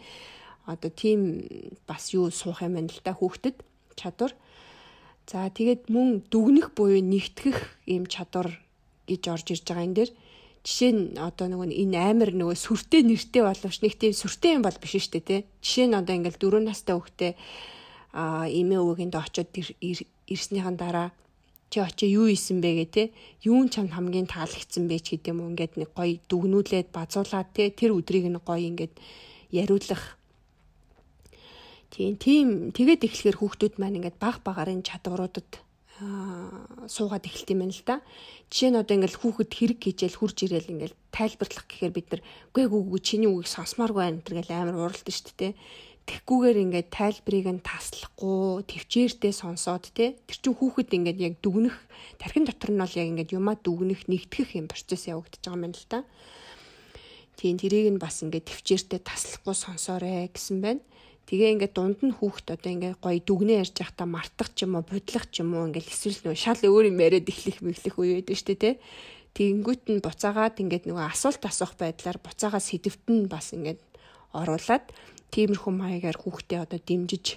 одоо тийм бас юу суух юм байна л да хүүхдэд чадвар. За тэгээд мөн дүгнэх буюу нэгтгэх ийм чадвар гэж орж ирж байгаа энэ дэр. Жишээ нь одоо нөгөө энэ амир нөгөө сүртэй нэртэй боловч нэг тийм сүртэй юм бол биш шүү дээ тий. Жишээ нь одоо ингээл 4 настай хүүхдээ а эмээ өвөгэнд очиод ирснийхэн дараа чи очиж юу исэн бэ гэ те юун чамд хамгийн таалагдсан бэ ч гэдэм үү ингээд нэг гоё дүгнүүлээд базуулаад те тэр өдрийг нь гоё ингээд яриулах. Тийм тийм тэгээд эхлэхээр хүүхдүүд маань ингээд баг багарын чадваруудад суугаад эхэлт юм байна л да. Жишээ нь одоо ингээл хүүхэд хэрэг хийжэл хурж ирээл ингээл тайлбарлах гэхээр бид нар үгүй үгүй чиний үгийг сонсмааргүй байна гэл амар уралдаж шүү дээ. Тэгхгүйгээр ингээд тайлбарыг нь таслахгүй төвчээртэй сонсоод те тэр чинь хүүхэд ингээд яг дүгнэх тархин дотор нь бол яг ингээд юмаа дүгнэх нэгтгэх юм процесс явагдаж байгаа юм байна л да. Тийм тэрийг нь бас ингээд төвчээртэй таслахгүй сонсоорой гэсэн байна. Тэгээ ингээд дунд нь хүүхд одоо ингээд гоё дүгнээ ярьж байхдаа мартах ч юм уу, бодлох ч юм уу ингээд эсвэл нөгөө шал өөр юм яриад эхлэх мэхлэх үе байдаг шүү дээ, тэ. Тэгэнгүүт нь буцаагаад ингээд нөгөө асуулт асуух байдлаар буцаагаа сэдвт нь бас ингээд оруулаад тиймэрхүү маягаар хүүхдээ одоо дэмжиж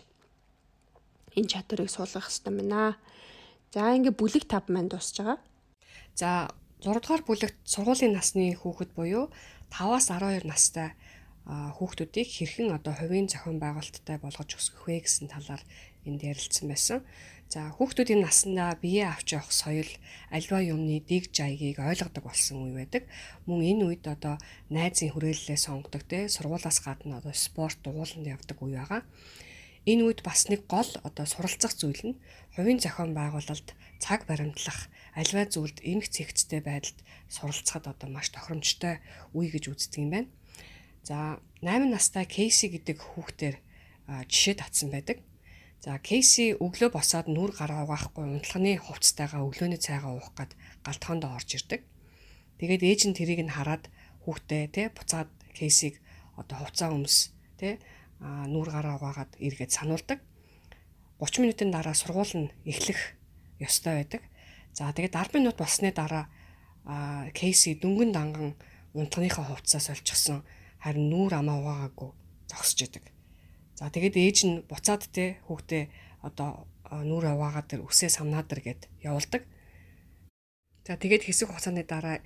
энэ чадварыг суулгах хэрэгтэй байна. За ингээд бүлэг 5 маань дуусж байгаа. За 6 дугаар бүлэгт сургуулийн насны хүүхэд буюу 5-аас 12 настай хүүхдүүдийг хэрхэн одоо хувийн зохион байгуулалттай болгож өсгөх вэ гэсэн талаар энд ярилцсан байсан. За хүүхдүүдийн наснда бие авч явах соёл альва юмны дэг жайгийг ойлгодог болсон үе байдаг. Мөн энэ үед одоо найзын хүрээллээ сонгодог те сургуулаас гадна одоо спорт дугууланд явдаг үе байгаа. Энэ үед бас нэг гол одоо суралцах зүйл нь хувийн зохион байгуулалт цаг баримтлах альва зүйлд эмх цэгцтэй байдалд суралцахад одоо маш тохиромжтой үе гэж үздэг юм байна. За 8 настай Кейси гэдэг хүүхдээр жишээ татсан байдаг. За Кейси өглөө босоод нүр гараа угаахгүй унтлагын хувцастайгаа өглөөний цайгаа уух гад галтхоонд орж ирдэг. Тэгээд ээж нь тэрийг нь хараад хүүхдээ те буцаад кейсийг одоо хувцас өмс те нүүр гараа угаагаад эргээд сануулдаг. 30 минутын дараа сургууль нь эхлэх ёстой байдаг. За тэгээд 10 минут болсны дараа кейси дөнгөн данган унтганыхаа хувцас олчихсон харин нүүр амаа угаагаагүй зогсож идэг. За тэгээд ээж нь буцаад те хүүхдээ одоо нүүр аваагаад тэр үсээ самнаад тэр гэд явуулдаг. За тэгээд хэсэг хугацааны дараа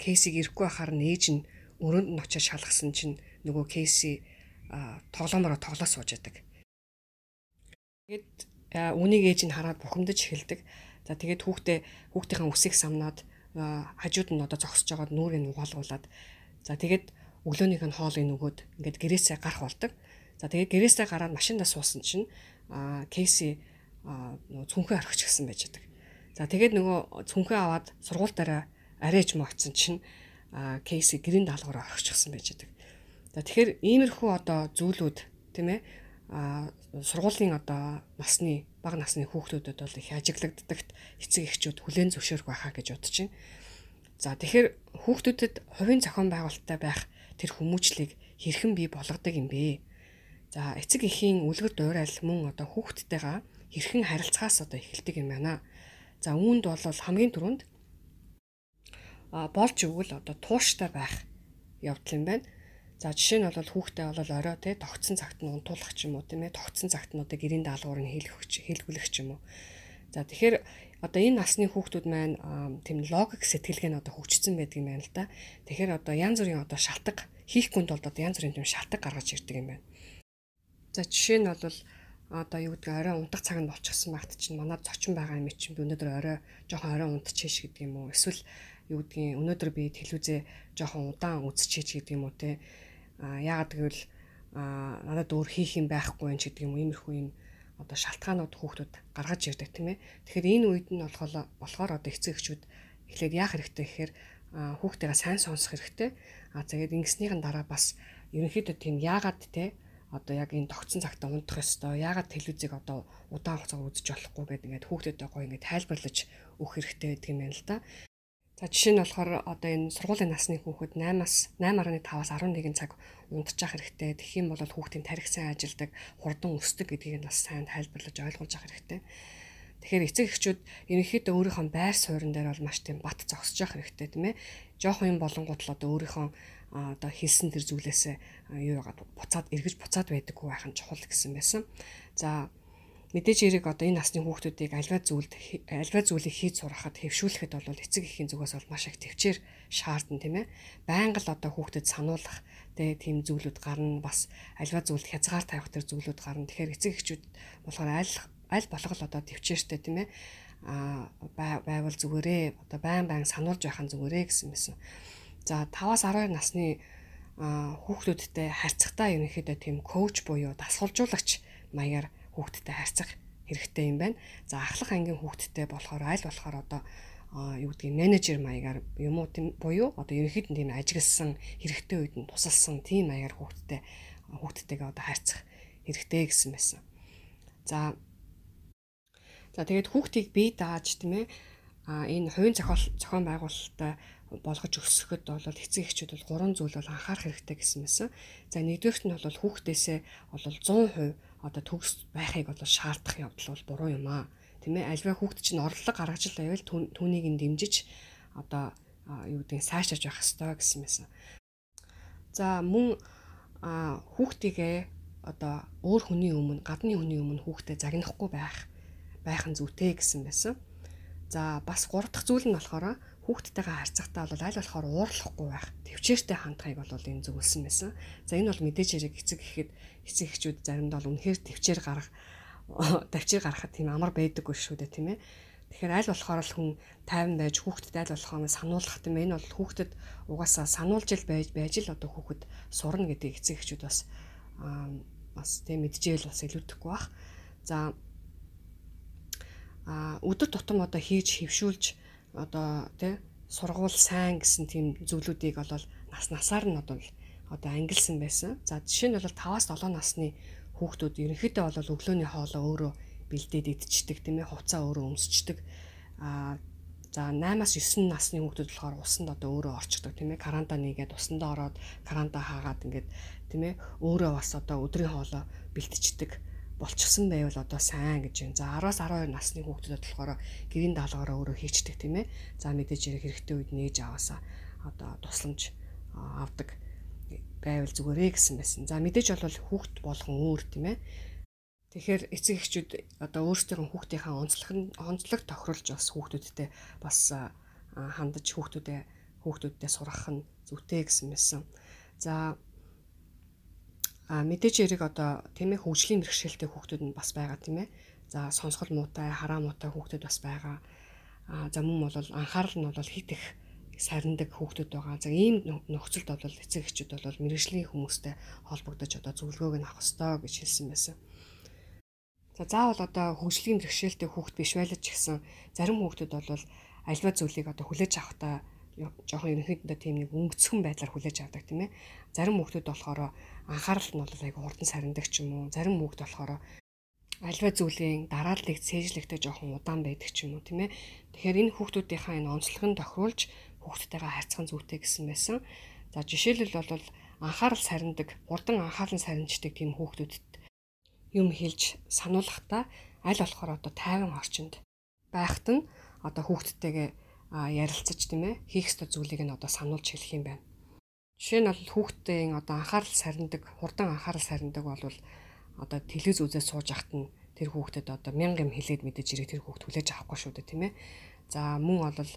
кейсийг ирэхгүй байхаар нь ээж нь өрөөнд нь очиж шалгасан чинь нөгөө кейси тоглоомороо тоглоо сууж яадаг. Тэгээд үнийг ээж нь хараад бухимдаж эхэлдэг. За тэгээд хүүхдээ хүүхдийн үсийг самнаад хажууд нь одоо зогсож байгаад нүүрийг нь угаалгуулад за тэгээд өглөөнийх нь хоолыг нөгөөд ингээд гэрээсээ гарах болдог. За тэгээд гэрээсээ гараад машиндаа суусан чинь Кейси нөгөө цүнхээ орхиж гисэн байж байгаа. За тэгээд нөгөө цүнхээ аваад сургууль дараа арайж могцсон чинь Кейси гэрийн даалгавар орхиж гисэн байж байгаа. За тэгэхээр иймэрхүү одоо зүйлүүд тийм ээ а сургуулийн одоо насны бага насны хүүхдүүдэд бол их ажиглагддагт эцэг эхчүүд хүлээн зөвшөөрөх байхаа гэж бодож байна. За тэгэхээр хүүхдүүдэд хувийн зохион байгуулалттай байх тэр хүмүүжлийг хэрхэн бий болгодог юм бэ? За эцэг эхийн үлгэр дуурай мөн одоо хүүхдтэйгээ хэрхэн харилцахаас одоо эхэлдэг юм байна. За үүнд бол хамгийн түрүүнд а болж өгвөл одоо тууштай байх явдал юм байна. За жишээ нь бол хүүхдээ бол орой те тогтсон цагт нь унтуулах ч юм уу тийм ээ тогтсон цагт нь одоо гэрийн даалгавар нь хийлгэх хийлгүүлэх ч юм уу. За тэгэхээр одоо энэ насны хүүхдүүд маань тийм логик сэтгэлгээ нь одоо хөгжсөн байдаг юм байна л да. Тэгэхээр одоо янз бүрийн одоо шалтгаан хийх гүнд бол одоо янз бүрийн тийм шалтгаан гаргаж ирдэг юм байна. За жишээ нь бол одоо юу гэдэг орой унтах цаг нь болчихсон багт чинь манад зочин байгаа юм чинь би өнөөдөр орой жоохон орой унтчихэж гэдэг юм уу эсвэл юу гэдгийг өнөөдөр би телевизээ жоохон удаан үзчихэж гэдэг юм уу те а яагаад гэвэл а надад өөр хийх юм байхгүй юм ч гэдэг юм уу иймэрхүү юм одоо шалтгаанууд хүүхдүүд гаргаж ирдэг тийм ээ тэгэхээр энэ үед нь болохоор болохоор одоо эцэг эхчүүд эхлээд яах хэрэгтэй гэхээр хүүхдтэйгээ сайн сонсох хэрэгтэй а тэгээд ингэснийхэн дараа бас ерөнхийдөө тийм яагаад те одоо яг энэ тогтсон цагтаа унтах ёстой. Яагаад телевизийг одоо удаан хугацаа үзэж болохгүй гэдэг ингээд хүүхдэд гоё ингээд тайлбарлаж өгөх хэрэгтэй гэдэг юм байна л да. За жишээ нь болохоор одоо энэ сургуулийн насны хүүхэд 8-аас 8.5-аас 11 цаг унтчих хэрэгтэй. Тэгэх юм бол хүүхдийн тарих сайн ажилдаг, хурдан өсдөг гэдгийг нь бас сайн тайлбарлаж ойлгуулж авах хэрэгтэй. Тэгэхээр эцэг эхчүүд ерөнхийдөө өөрийнхөө байр суурин дээр бол маш тийм бат зогсож явах хэрэгтэй тийм ээ. Жохон юм болонгууд л одоо өөрийнхөө одоо хэлсэн тэр зүйлээсээ юу яагаад буцаад эргэж буцаад байдаггүй байх нь чухал гэсэн байсан. За мэдээж хэрэг одоо энэ насны хүүхдүүдийг альва зүйлд альва зүйлийг хийж сурахад хэвшүүлэхэд бол эцэг эхийн зүгээс бол маш их төвчээр шаардна тийм ээ. Байнга л одоо хүүхдэд сануулах тийм зүйлүүд гарна бас альва зүйлд хязгаар тавих тэр зүйлүүд гарна. Тэгэхээр эцэг эхчүүд болохоор аль аль болох л одоо төвчээртэй тийм ээ а байвал зүгээрээ одоо байн байн сануулж байх нь зүгээрээ гэсэн мэсэн. За 5-аас 12 насны хүүхдүүдтэй харьцахтаа ерөнхийдөө тийм коуч буюу дасгалжуулагч маягаар хүүхдтэй харьцах хэрэгтэй юм байна. За ахлах ангийн хүүхдтэй болохоор аль болохоор одоо юу гэдгийг менежер маягаар юм уу тийм буюу одоо ерөнхийдөө тийм ажигласан хэрэгтэй үед нь тусалсан тийм маягаар хүүхдтэй хүүхдтэйгээ одоо харьцах хэрэгтэй гэсэн байсан. За За тэгээд хүүхдийг бие дааж тийм ээ а энэ хувийн зохион байгуулалттай болгож өсгөхөд бол эцэг эхчүүд бол гурван зүйл бол анхаарах хэрэгтэй гэсэн мэсэн. За нэгдүгээрт нь бол хүүхдээсээ бол 100% одоо төгс байхыг бол шаардах явдал бол буруу юм аа. Тэ мэ альва хүүхд чинь орлого гаргаж л байвал түүнийг нь дэмжиж одоо юу гэдэг сайшааж явах хэрэгтэй гэсэн мэсэн. За мөн хүүхдийгээ одоо өөр хүний өмнө гадны хүний өмнө хүүхдэд загнахгүй байх байх нь зүйтэй гэсэн байсан. За бас гурав дахь зүйл нь болохоор хүүхдтэйгээ харьцахтаа бол аль болохоор уурлахгүй байх, төвчээртэй хандхыг бол энэ зөвлөсөн байсан. За энэ бол мэдээж хэрэг эцэг гэхэд эцэг эхчүүд заримдаа бол үнэхээр төвчээр гарах төвчээр гарахад тийм амар байдаггүй шүү дээ тийм ээ. Тэгэхээр аль болохоор л хүн тайван байж хүүхдэд аль болохоор сануулгах тийм ээ. Энэ бол хүүхдэд угаасаа сануулж л байж байж л одоо хүүхэд сурна гэдэг эцэг эхчүүд бас бас тийм мэдчихэл бас илүүдэхгүй бах. За а өдөр тутам одоо хийж хөвшүүлж одоо тий сургуул сайн гэсэн тийм зүйлүүдийг бол нас насаар нь одоо одоо ангилсан байсан. За жишээ нь бол 5-аас 7 насны хүүхдүүд ерөнхийдөө бол өглөөний хоолоо өөрөө бэлдээд идчихдэг тийм ээ хувцаа өөрөө өмсчдэг. Аа За 8-аас 9 насны хүүхдүүд болохоор усанд одоо өөрөө орчдөг тийм ээ. Карантин нэгээд усандаа ороод карантин хаагаад ингээд тийм ээ. Өөрөө бас одоо өдрийн хоолой бэлтждэг болчихсон байвал одоо сайн гэж байна. За 10-аас 12 насны хүүхдүүдэд болохоор гэрийн даалгавраа өөрөө хийчдэг тийм ээ. За мэдээж хэрэг хэрэгтэй үед нээж аваасаа одоо тусламж авдаг байвал зүгээрээ гэсэн байсан. За мэдээж бол хүүхд болгон өөр тийм ээ Тэгэхээр эцэг эхчүүд одоо өөрсдийн хүүхдийнхээ онцлог нь онцлог тохируулж бас хүүхдүүдтэй бас хандаж хүүхдүүдээ хүүхдүүдтэй сургах нь зүйтэй гэсэн мэсэн. За а мэдээж эрэг одоо тийм ээ хөгжлийн бэрхшээлтэй хүүхдүүд нь бас байгаа тийм ээ. За сонсгол муутай, хараа муутай хүүхдүүд бас байгаа. А за мөн бол анхаарал нь бол хит их сарндаг хүүхдүүд байгаа. За ийм нөхцөлд бол эцэг эхчүүд бол мэрэгжлийн хүмүүстэй холбогдож одоо зөвлөгөөг нь авах ёстой гэж хэлсэн байсан. За заавал одоо хөгжлийн бэрхшээлтэй хүүхд биш байлж гисэн зарим хүүхдүүд бол альва зүйлийг одоо хүлээж авахтаа жоохон ерөнхийдөө тийм нэг өнгөцхөн байдлаар хүлээж авдаг тийм ээ. Зарим хүүхдүүд болохоор анхаарал нь бол айгу хурдан сарндаг ч юм уу. Зарим хүүхд болохоор альва зүйлийн дарааллыг цээжлэхдээ жоохон удаан байдаг ч юм уу тийм ээ. Тэгэхээр энэ хүүхдүүдийнхаа энэ онцлог нь тохируулж хүүхдтэйгээ харьцах зүйтэй гэсэн байсан. За жишээлбэл бол анхаарал сарндаг, хурдан анхаарал сарнждаг тийм хүүхдүүдэд юм хэлж сануулгахдаа аль болохоор одоо тайван орчинд байхад нь одоо хүүхдтэйгээ ярилцаж тийм ээ хийх ёстой зүйлийг нь одоо сануулж хэлэх юм байна. Жишээ нь бол хүүхдийн одоо анхаарал сарндаг, хурдан анхаарал сарндаг бол одоо телевиз үзээд сууж ахт нь тэр хүүхдэд одоо мянга юм хэлээд мэдээж ирээ тэр хүүхд хүлээж авахгүй шүү дээ тийм ээ. За мөн бол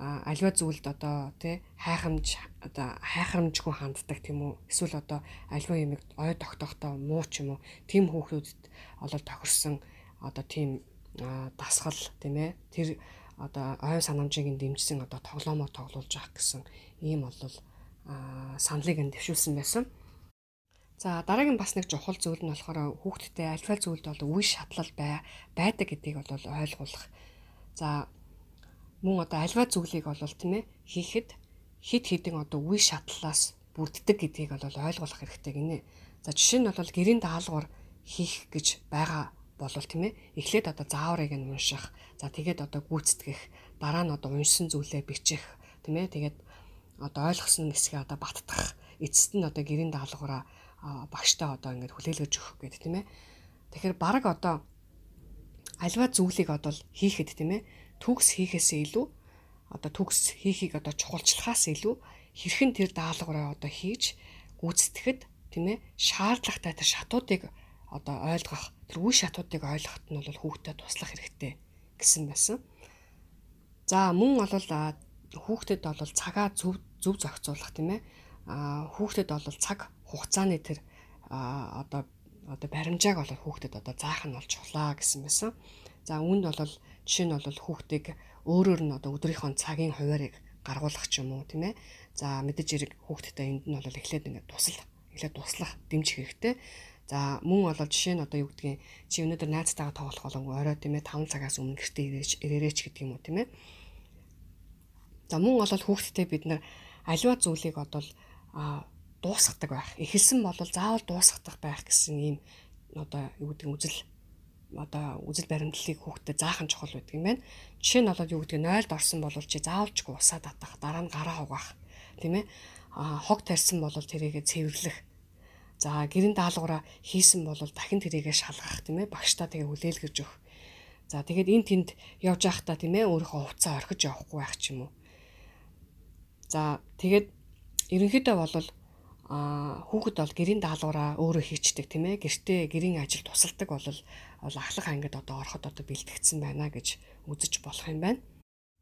альва зүйлд одоо тий хайхамж одоо хайхрамжгүй ханддаг тийм үү? Эсвэл одоо альва юмыг ой тогтохдоо муу ч юм уу? Тийм хүүхдүүдэд олол тохирсон одоо тийм дасгал тийм ээ. Тэр одоо ой санамжийг дэмжсэн одоо тоглоомоо тоглуулж авах гэсэн ийм бол саналыг нь дэвшүүлсэн байсан. За дараагийн бас нэг чухал зүйл нь болохоор хүүхдтэй альва зүйлд бол үе шатлал бай байдаг гэдгийг бол ойлгуулах. За мөн одоо альва зүйлийг бол тийм ээ хийхэд хид хідэн одоо үе шатлалаас бүрддэг гэдгийг бол ойлгох хэрэгтэй гинэ. За жишээ нь бол гэрийн даалгавар хийх гэж байгаа болвол тийм ээ эхлээд одоо зааврыг нь унших. За тэгээд одоо гүйцэтгэх, дараа нь одоо уншсан зүйлээ бичих, тийм ээ тэгээд одоо ойлгосон хэсгээ одоо баттгах. Эцэст нь одоо гэрийн даалгавраа багштай одоо ингээд хүлээлгэж өгөх гэдэг тийм ээ. Тэгэхээр баг одоо альва зүйлийг одоо хийхэд тийм ээ төгс хийхээсээ илүү одоо төгс хийхийг одоо чухалчлахаас илүү хэрхэн тэр даалгавраа одоо хийж гүйцэтгэхэд тийм ээ шаардлагатай тэр шатуудыг одоо ойлгох тэр үе шатуудыг ойлгоход нь бол хүүхдэд туслах хэрэгтэй гэсэн байсан. За мөн бол хүүхдэд бол цагаа зөв зөв зохицуулах тийм ээ а хүүхдэд бол цаг хугацааны тэр одоо одоо баримжааг бол хүүхдэд одоо заах нь бол чухлаа гэсэн байсан. За үүнд бол жишээ нь бол хүүхдийг өөрөөр нь одоо өдрийнхөө цагийн хуваарийг гаргуулах ч юм уу тийм ээ. За мэдээж хэрэг хүүхдтэй энд нь бол эхлээд ингээд тусал эхлээд туслах дэмжих хэрэгтэй. За мөн бол жишээ нь одоо юу гэдгийг чи өнөөдөр найзтайгаа тоглох болонгүй орой тийм ээ 5 цагаас өмнө гэртээ ирээч ирээрээч гэдэг юм уу тийм ээ. За мөн бол хүүхдтэй бид нар аливаа зүйлийг одоо дуусгадаг байх. Эхэлсэн бол заавал дуусгадаг байх гэсэн ийм одоо юу гэдэг үзэл одоо үзэл баримтлалыг хүүхдэд заахан чухал байдаг юм байна. Жишээ нь болоод юу гэдэг нь нойлд орсон бол чи заавалчгүй усаа татах, дараа нь гараа угаах, тийм ээ. А хог тарьсан бол тэрийгэ цэвэрлэх. За гэрэн даалгавраа хийсэн бол дахин тэрийгэ шалгах, тийм ээ. Багштаа тэгээ хүлээлгэж өгөх. За тэгээд эн тэнд явж байхдаа тийм ээ өөрийнхөө хувцас орхиж явахгүй байх ч юм уу. За тэгээд ерөнхийдөө бол а хүүхэд бол гэрийн даалгавраа өөрөө хийчдэг тийм ээ гэртээ гэрийн ажил тусалдаг бол бол ахлах ангид одоо ороход одоо бэлтгэгдсэн байна гэж үзэж болох юм байна.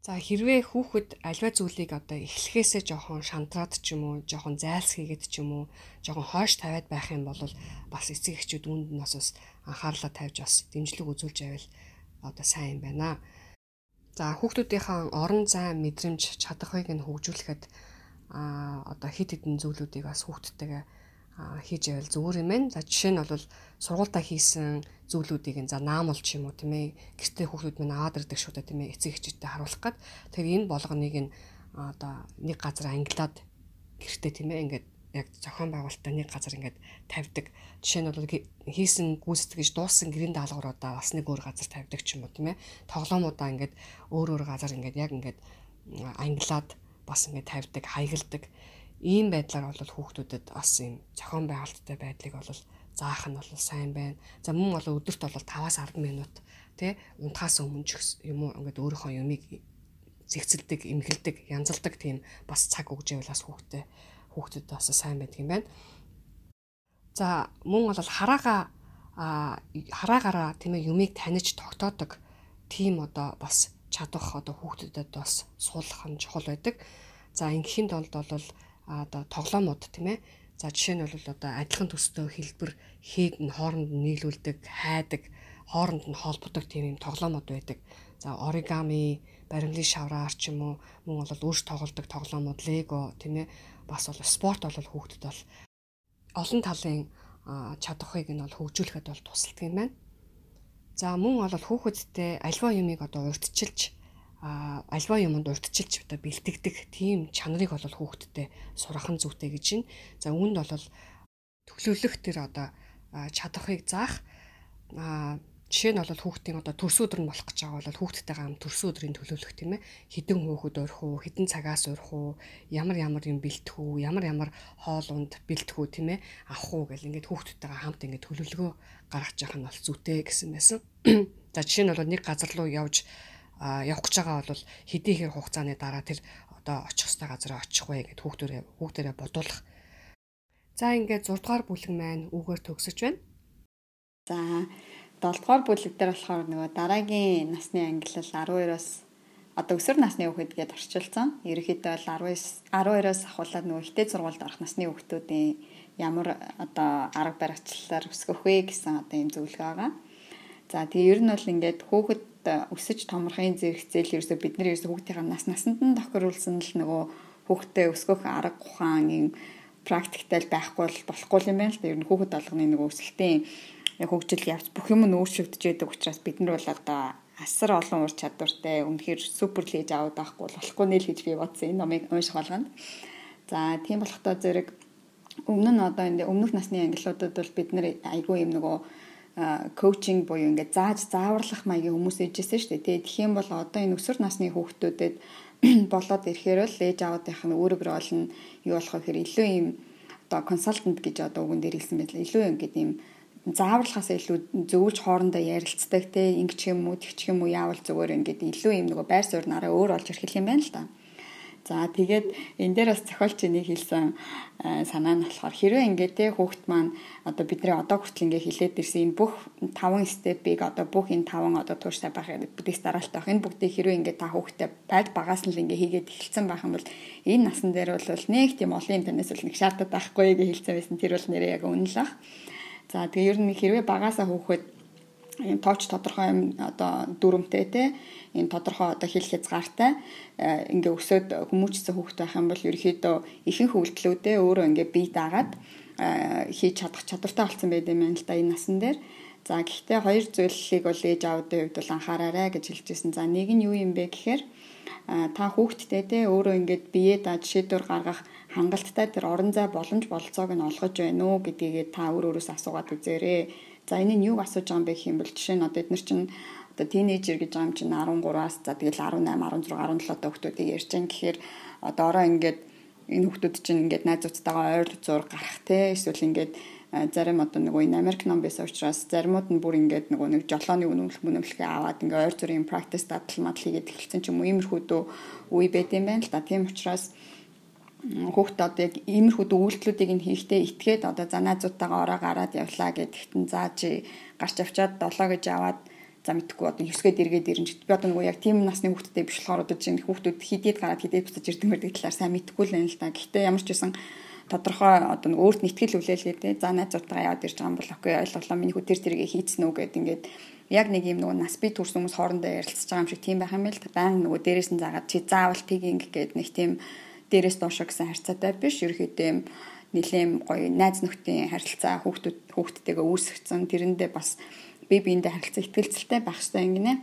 За хэрвээ хүүхэд альва зүйлийг одоо эхлэхээсээ жоохон шантраад ч юм уу, жоохон зайлс хийгээд ч юм уу, жоохон хойш тавиад байх юм бол бас эцэг эхчүүд үүнд нь бас анхаарлаа тавьж бас дэмжлэг үзүүлж байвал одоо сайн юм байна. За хүүхдүүдийнхээ орон зай мэдрэмж чадахыг нь хөгжүүлэхэд а одоо хид хідэн зүйлүүдийг бас хүүхдтэйгээ хийж байвал зүгээр юм байна. За жишээ нь бол сургуультаа хийсэн зүйлүүдийг за наамул ч юм уу тийм ээ гэртээ хүүхдүүд минь аваад ирдэг шүү дээ тийм ээ эцэг эхчүүдтэй харуулах гад тэр энэ болгоныг нь одоо нэг газар англиад гэртээ тийм ээ ингээд яг зохион байгуулалтаа нэг газар ингээд тавьдаг. Жишээ нь бол хийсэн гүйцэтгэж дууссан гэрийн даалгавруудаа бас нэг өөр газар тавьдаг ч юм уу тийм ээ. Тоглоомудаа ингээд өөр өөр газар ингээд яг ингээд англиад бас ингээд тавьдаг, хаягладаг. Ийм байдлаар бол хүүхдүүдэд бас ийм зохион байгуулалттай байдлыг бол заах нь бол сайн байна. За мөн бол өдөрт бол 5-аас 10 минут тий унтахаас өмнө ч юм уу ингээд өөрийнхөө юмыг зэгцэлдэг, эмхэлдэг, янзалдаг тийм бас цаг өгж байвал бас хүүхдээ хүүхдэд бас сайн байдаг юм байна. За мөн бол хараага хараагаараа тийм ээ юмыг таних тогтоодог тийм одоо бас чадвах одоо хүүхдэдэд бас суулгах нь чухал байдаг. За ингээхийн тулд бол одоо тоглоомод тийм ээ За жишээ нь бол одоо адилхан төстэй хэлбэр хийг нь хооронд нь нийлүүлдэг, хайдаг, хооронд нь холбодог тийм юм тоглоомод байдаг. За оригами, баримлын шавраар ч юм уу мөн бол өөрс тоглодог тоглоомод лего тийм ээ бас бол спорт бол хүүхдэд бол олон талын чадварыг нь бол хөгжүүлэхэд бол тусалдаг юм байна. За мөн бол хүүхэдтэй альва юмыг одоо урьдчилж альва юмд урьдчилж одоо бэлтгэдэг тийм чанарыг бол хүүхэдтэй сурах нь зүйтэй гэж байна. За үүнд бол төлөвлөх тэр одоо чадварыг заах Жишээ нь бол хүүхдийн одоо төрс өдөр нь болох гэж байгаа бол хүүхдтэйгээ хам төрс өдрийн төлөвлөх тийм ээ. Хідэн хүүхэд урих уу, хідэн цагаас урих уу, ямар ямар юм бэлтэх үү, ямар ямар хоол унд бэлтэх үү тийм ээ. Авах уу гэл ингээд хүүхдтэйгээ хамт ингээд төлөвлөгөө гаргаж явах нь бол зүйтэй гэсэн байсан. [CLEARS THROAT] За жишээ нь бол нэг газар руу явж явах гэж байгаа бол хэдий хэр хугацааны дараа тэр одоо очих хөстэй газараа очих вэ гэд хүүхдөрөө хүүхдэрээ бодуулах. За ингээд 6 дугаар бүлэг маань үгээр төгсөж байна. За 7 дугаар бүлэг дээр болохоор нөгөө дараагийн насны ангиллал 12-оос одоо өсвөр насны хүүхэд гэдээ орчуулсан. Ерөнхийдөө бол 19 12-оос ахуулаад нөгөө хитэд сургуульд орох насны хүүхдүүдийн ямар одоо арга барилчлалаар өсгөх вэ гэсэн одоо юм зөвлөгөө байгаа. За тэгээ ер нь бол ингээд хүүхэд өсөж томрохын зэрэгцээл ерөөсө бид нар ерөөсө хүүхдийн нас насанд нь тохируулсан л нөгөө хүүхдээ өсгөх арга ухаан юм практиктэй байхгүй бол болохгүй юм байна л да. Ер нь хүүхэд болгоны нөгөө өсөлтийн хөгжил явц бүх юм нь өөрчлөгдөж байдаг учраас бид нар бол одоо асар олон ур чадвартай үнэхээр супер лиж аваад байхгүй болохгүй нэл гэж би бодсон энэ номыг унших болгоно. За тийм болохдоо зэрэг өмнө нь одоо энэ өмнөх насны ангиллуудад бол бид нар айгүй юм нөгөө коучинг буюу ингээд зааж зааварлах маягийн хүмүүс ээжсэн шүү дээ. Тэгэх юм бол одоо энэ өсвөр насны хүүхдүүдэд [CLEARS THROAT] болоод ирэхээр л ээж аваадынх нь өөрөөр олно юу болох вэ гэхээр илүү юм одоо консалтант гэж одоо үгэн дээр хэлсэн байл илүү ингээд юм зааварлахаас илүү зөвлж хоорондоо ярилцдаг те ингэч юм уу тэгч юм уу яавал зүгээр ингээд илүү юм нөгөө байр суурь нараа өөр олж ирэх юм байна л да. За тэгээд энэ дээр бас зохиолч энийг хэлсэн санаа нь болохоор хэрвээ ингээд те хүүхд маань одоо бидний одоо хүртэл ингээд хилээд ирсэн энэ бүх таван степийг одоо бүх энэ таван одоо тууштай байх бүтэц дараалтай байх энэ бүгдийг хэрвээ ингээд та хүүхдэд байд багаас нь л ингээд хийгээд эхэлсэн байх юм бол энэ насан дээр бол нэг тийм олон юм танаас бол нэг шаардаад байхгүй гэж хэлсэн байсан тэр бол нэрээ яг үнэн л ах. За тэгээ ер нь хэрвээ багаасаа хөөхөд юм тооч тодорхой юм одоо дүрмтэй те энэ тодорхой одоо хил хязгаартай э, ингээ өсөөд хүмүүжсэн хүүхэд байх юм бол ерөөхдөө ихэнх хөвгөлтлүүдээ өөрөө ингээ бие даагаад э, хийж чадах чадвартай болсон байд юм байна л да энэ насан дээр. За гэхдээ хоёр зүйлийг бол ээж аавдын хувьд бол анхаараарай гэж хэлжсэн. За нэг нь юу юм бэ гэхээр э, та хүүхдтэй те өөрөө ингээд биеэ даа жишээдүр гаргах хангалттай тэр орон зай боломж бололцоог нь олгож байна уу гэдгийг та өөр өөрөөс асуугаад үзээрэй. За энэ нь юуг асууж байгаа юм бэ гэх юм бол жишээ нь одоо эдгээр чинь одоо тинейжер гэж байгаа юм чинь 13-аас за тэгэл 18, 16, 17 та хүмүүсийг ярьж байгаа гэхээр одоо ороо ингээд энэ хүмүүс чинь ингээд найзуудтайгаа ойр зур гарах те эсвэл ингээд зарим одоо нөгөө энэ Америк ном байсан учраас заримуд нь бүр ингээд нөгөө нэг жолооны үнэмлэх үнэмлэхээ аваад ингээд ойр зүрийн practice дадал мадал хийгээд эхэлсэн ч юм уу иймэрхүү дөө үе байт юм байна л да. Тийм учраас хүүхд одоо яг иймэрхүү үйлдэлүүдийг нь хийхдээ итгээд одоо занаазуудтайгаа ороо гараад явлаа гэдэгтэн заа чи гарч авчаад 7 гэж аваад за мэдхгүй одоо 9-гээд эргээд ирэн би одоо нөгөө яг тийм насны хүүхдтэй биш болохоор одоо чинь хүүхдүүд хидээд гараад хидээд буцаж ирдэг мөрдөг талаар сайн мэдхгүй л байна л да. Гэхдээ ямар ч байсан тодорхой одоо нэг өөрт нэтгэл үлээлгээ те за найзуудтайгаа яваад ирж байгаа юм бол окей ойлголоо миний хүү тэр тэргээ хийцэн үү гэд ингээд яг нэг юм нөгөө нас би төрсөн хүмүүс хоорондоо ярилцж байгаа юм шиг тийм байх юм байл та баян нөгөө дээрээс нь заагаад чи заавал тгийнг гэд нэг тийм дээрээс доош гэсэн харьцаатай биш ерөөхдөө нэлээм гоё найз нөхдийн харилцаа хүүхдүүд хүүхдтэйгээ үүсгэсэн тэрэндээ бас би биендээ харилцаа ихтгэлцэлтэй байх хэрэгтэй ингэнэ.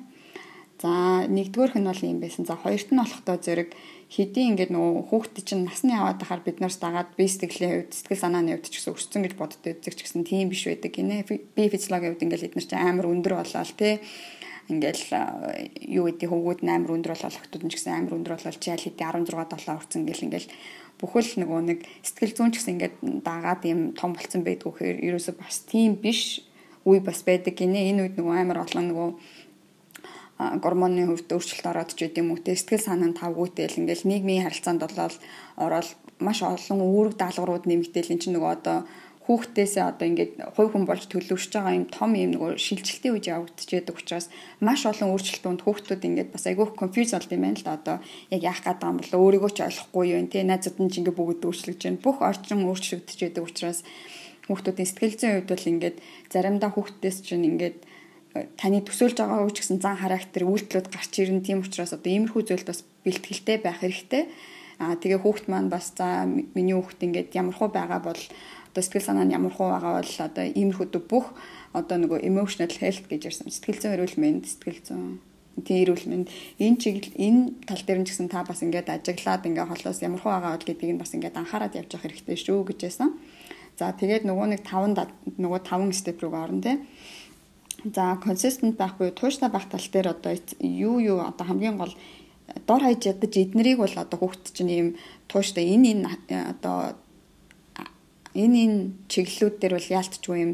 За нэгдүгээрх нь бол юм байсан. За хоёрт нь болохдоо зэрэг хэдийн ингээд нөгөө хүүхдээ чинь насны аваад тахаар бид нараас дагаад бие сэтгэлийн хувьд сэтгэл санааны хувьд ч гэсэн өссөн гэж боддог ч гэсэн тийм биш байдаг гинэ. Би физиологийн хувьд ингээд эдгээр чинь амар өндөр болоод тий ингээл юу гэдэг хөвгүүд амар өндөр болол охтууд нь ч гэсэн амар өндөр болол чи аль хэдийн 16 7 хүрсэн ингээл ингээл бүхэл нөгөө нэг сэтгэл зүйн ч гэсэн ингээд дагаад юм том болцсон байдгүй гэхээр ерөөсө бас тийм биш үе бас байдаг гинэ. Энэ үед нөгөө амар олон нөгөө гормоны хөвд өөрчлөлт ороод ч гэдэм үү те сэтгэл санаа тавгүйтэл ингээл нийгмийн харилцаанд болоод ороод маш олон үүрэг даалгаврууд нэмэгдээл эн чинь нөгөө одоо хүүхдээсээ одоо ингээд хувь хүн болж төлөвшөж байгаа юм том юм нөгөө шилжилтийн үе явагдчихэдэг учраас маш олон өөрчлөлтөнд хүүхдүүд ингээд бас айгүйх конфьюз болд юм байна л да. Одоо яг яах гээд байгаа юм бол өөрийгөө ч ойлгохгүй юу те найзууд нь ч ингээд бүгд өөрчлөгдөж байна. Бүх орчин өөрчлөгдөж учраас хүүхдүүдийн сэтгэл зүйн хувьд бол ингээд заримдаа хүүхдээс чинь ингээд таны төсөөлж байгаа үуч гэсэн зан характер үйлдэлүүд гарч ирэн тийм учраас одоо иймэрхүү зүйлд бас бэлтгэлтэй байх хэрэгтэй. Аа тэгээ хүүхд маань бас за миний хүүхд ингээд ямархуу байгаа бол одоо сэтгэл санаа нь ямархуу байгаа бол одоо иймэрхүү бүх одоо нөгөө emotional health гэж ярьсан. Сэтгэл зүйн эрүүл мэнд, сэтгэл зүйн тийм эрүүл мэнд энэ чиглэл энэ тал дээр нь ч гэсэн та бас ингээд ажиглаад ингээд холоос ямархуу байгаа бол гэдгийг нь бас ингээд анхаарал явж явах хэрэгтэй шүү гэж байсан. За тэгээд нөгөө нэг 5 нөгөө 5 степ рүү орно тийм За consistent байх буюу тууштай байх тал дээр одоо юу юу одоо хамгийн гол дор хаяж ядаж эднэрийг бол одоо хүүхд чинь ийм тууштай энэ энэ одоо энэ энэ чиглэлүүд дээр бол яалтчгүй юм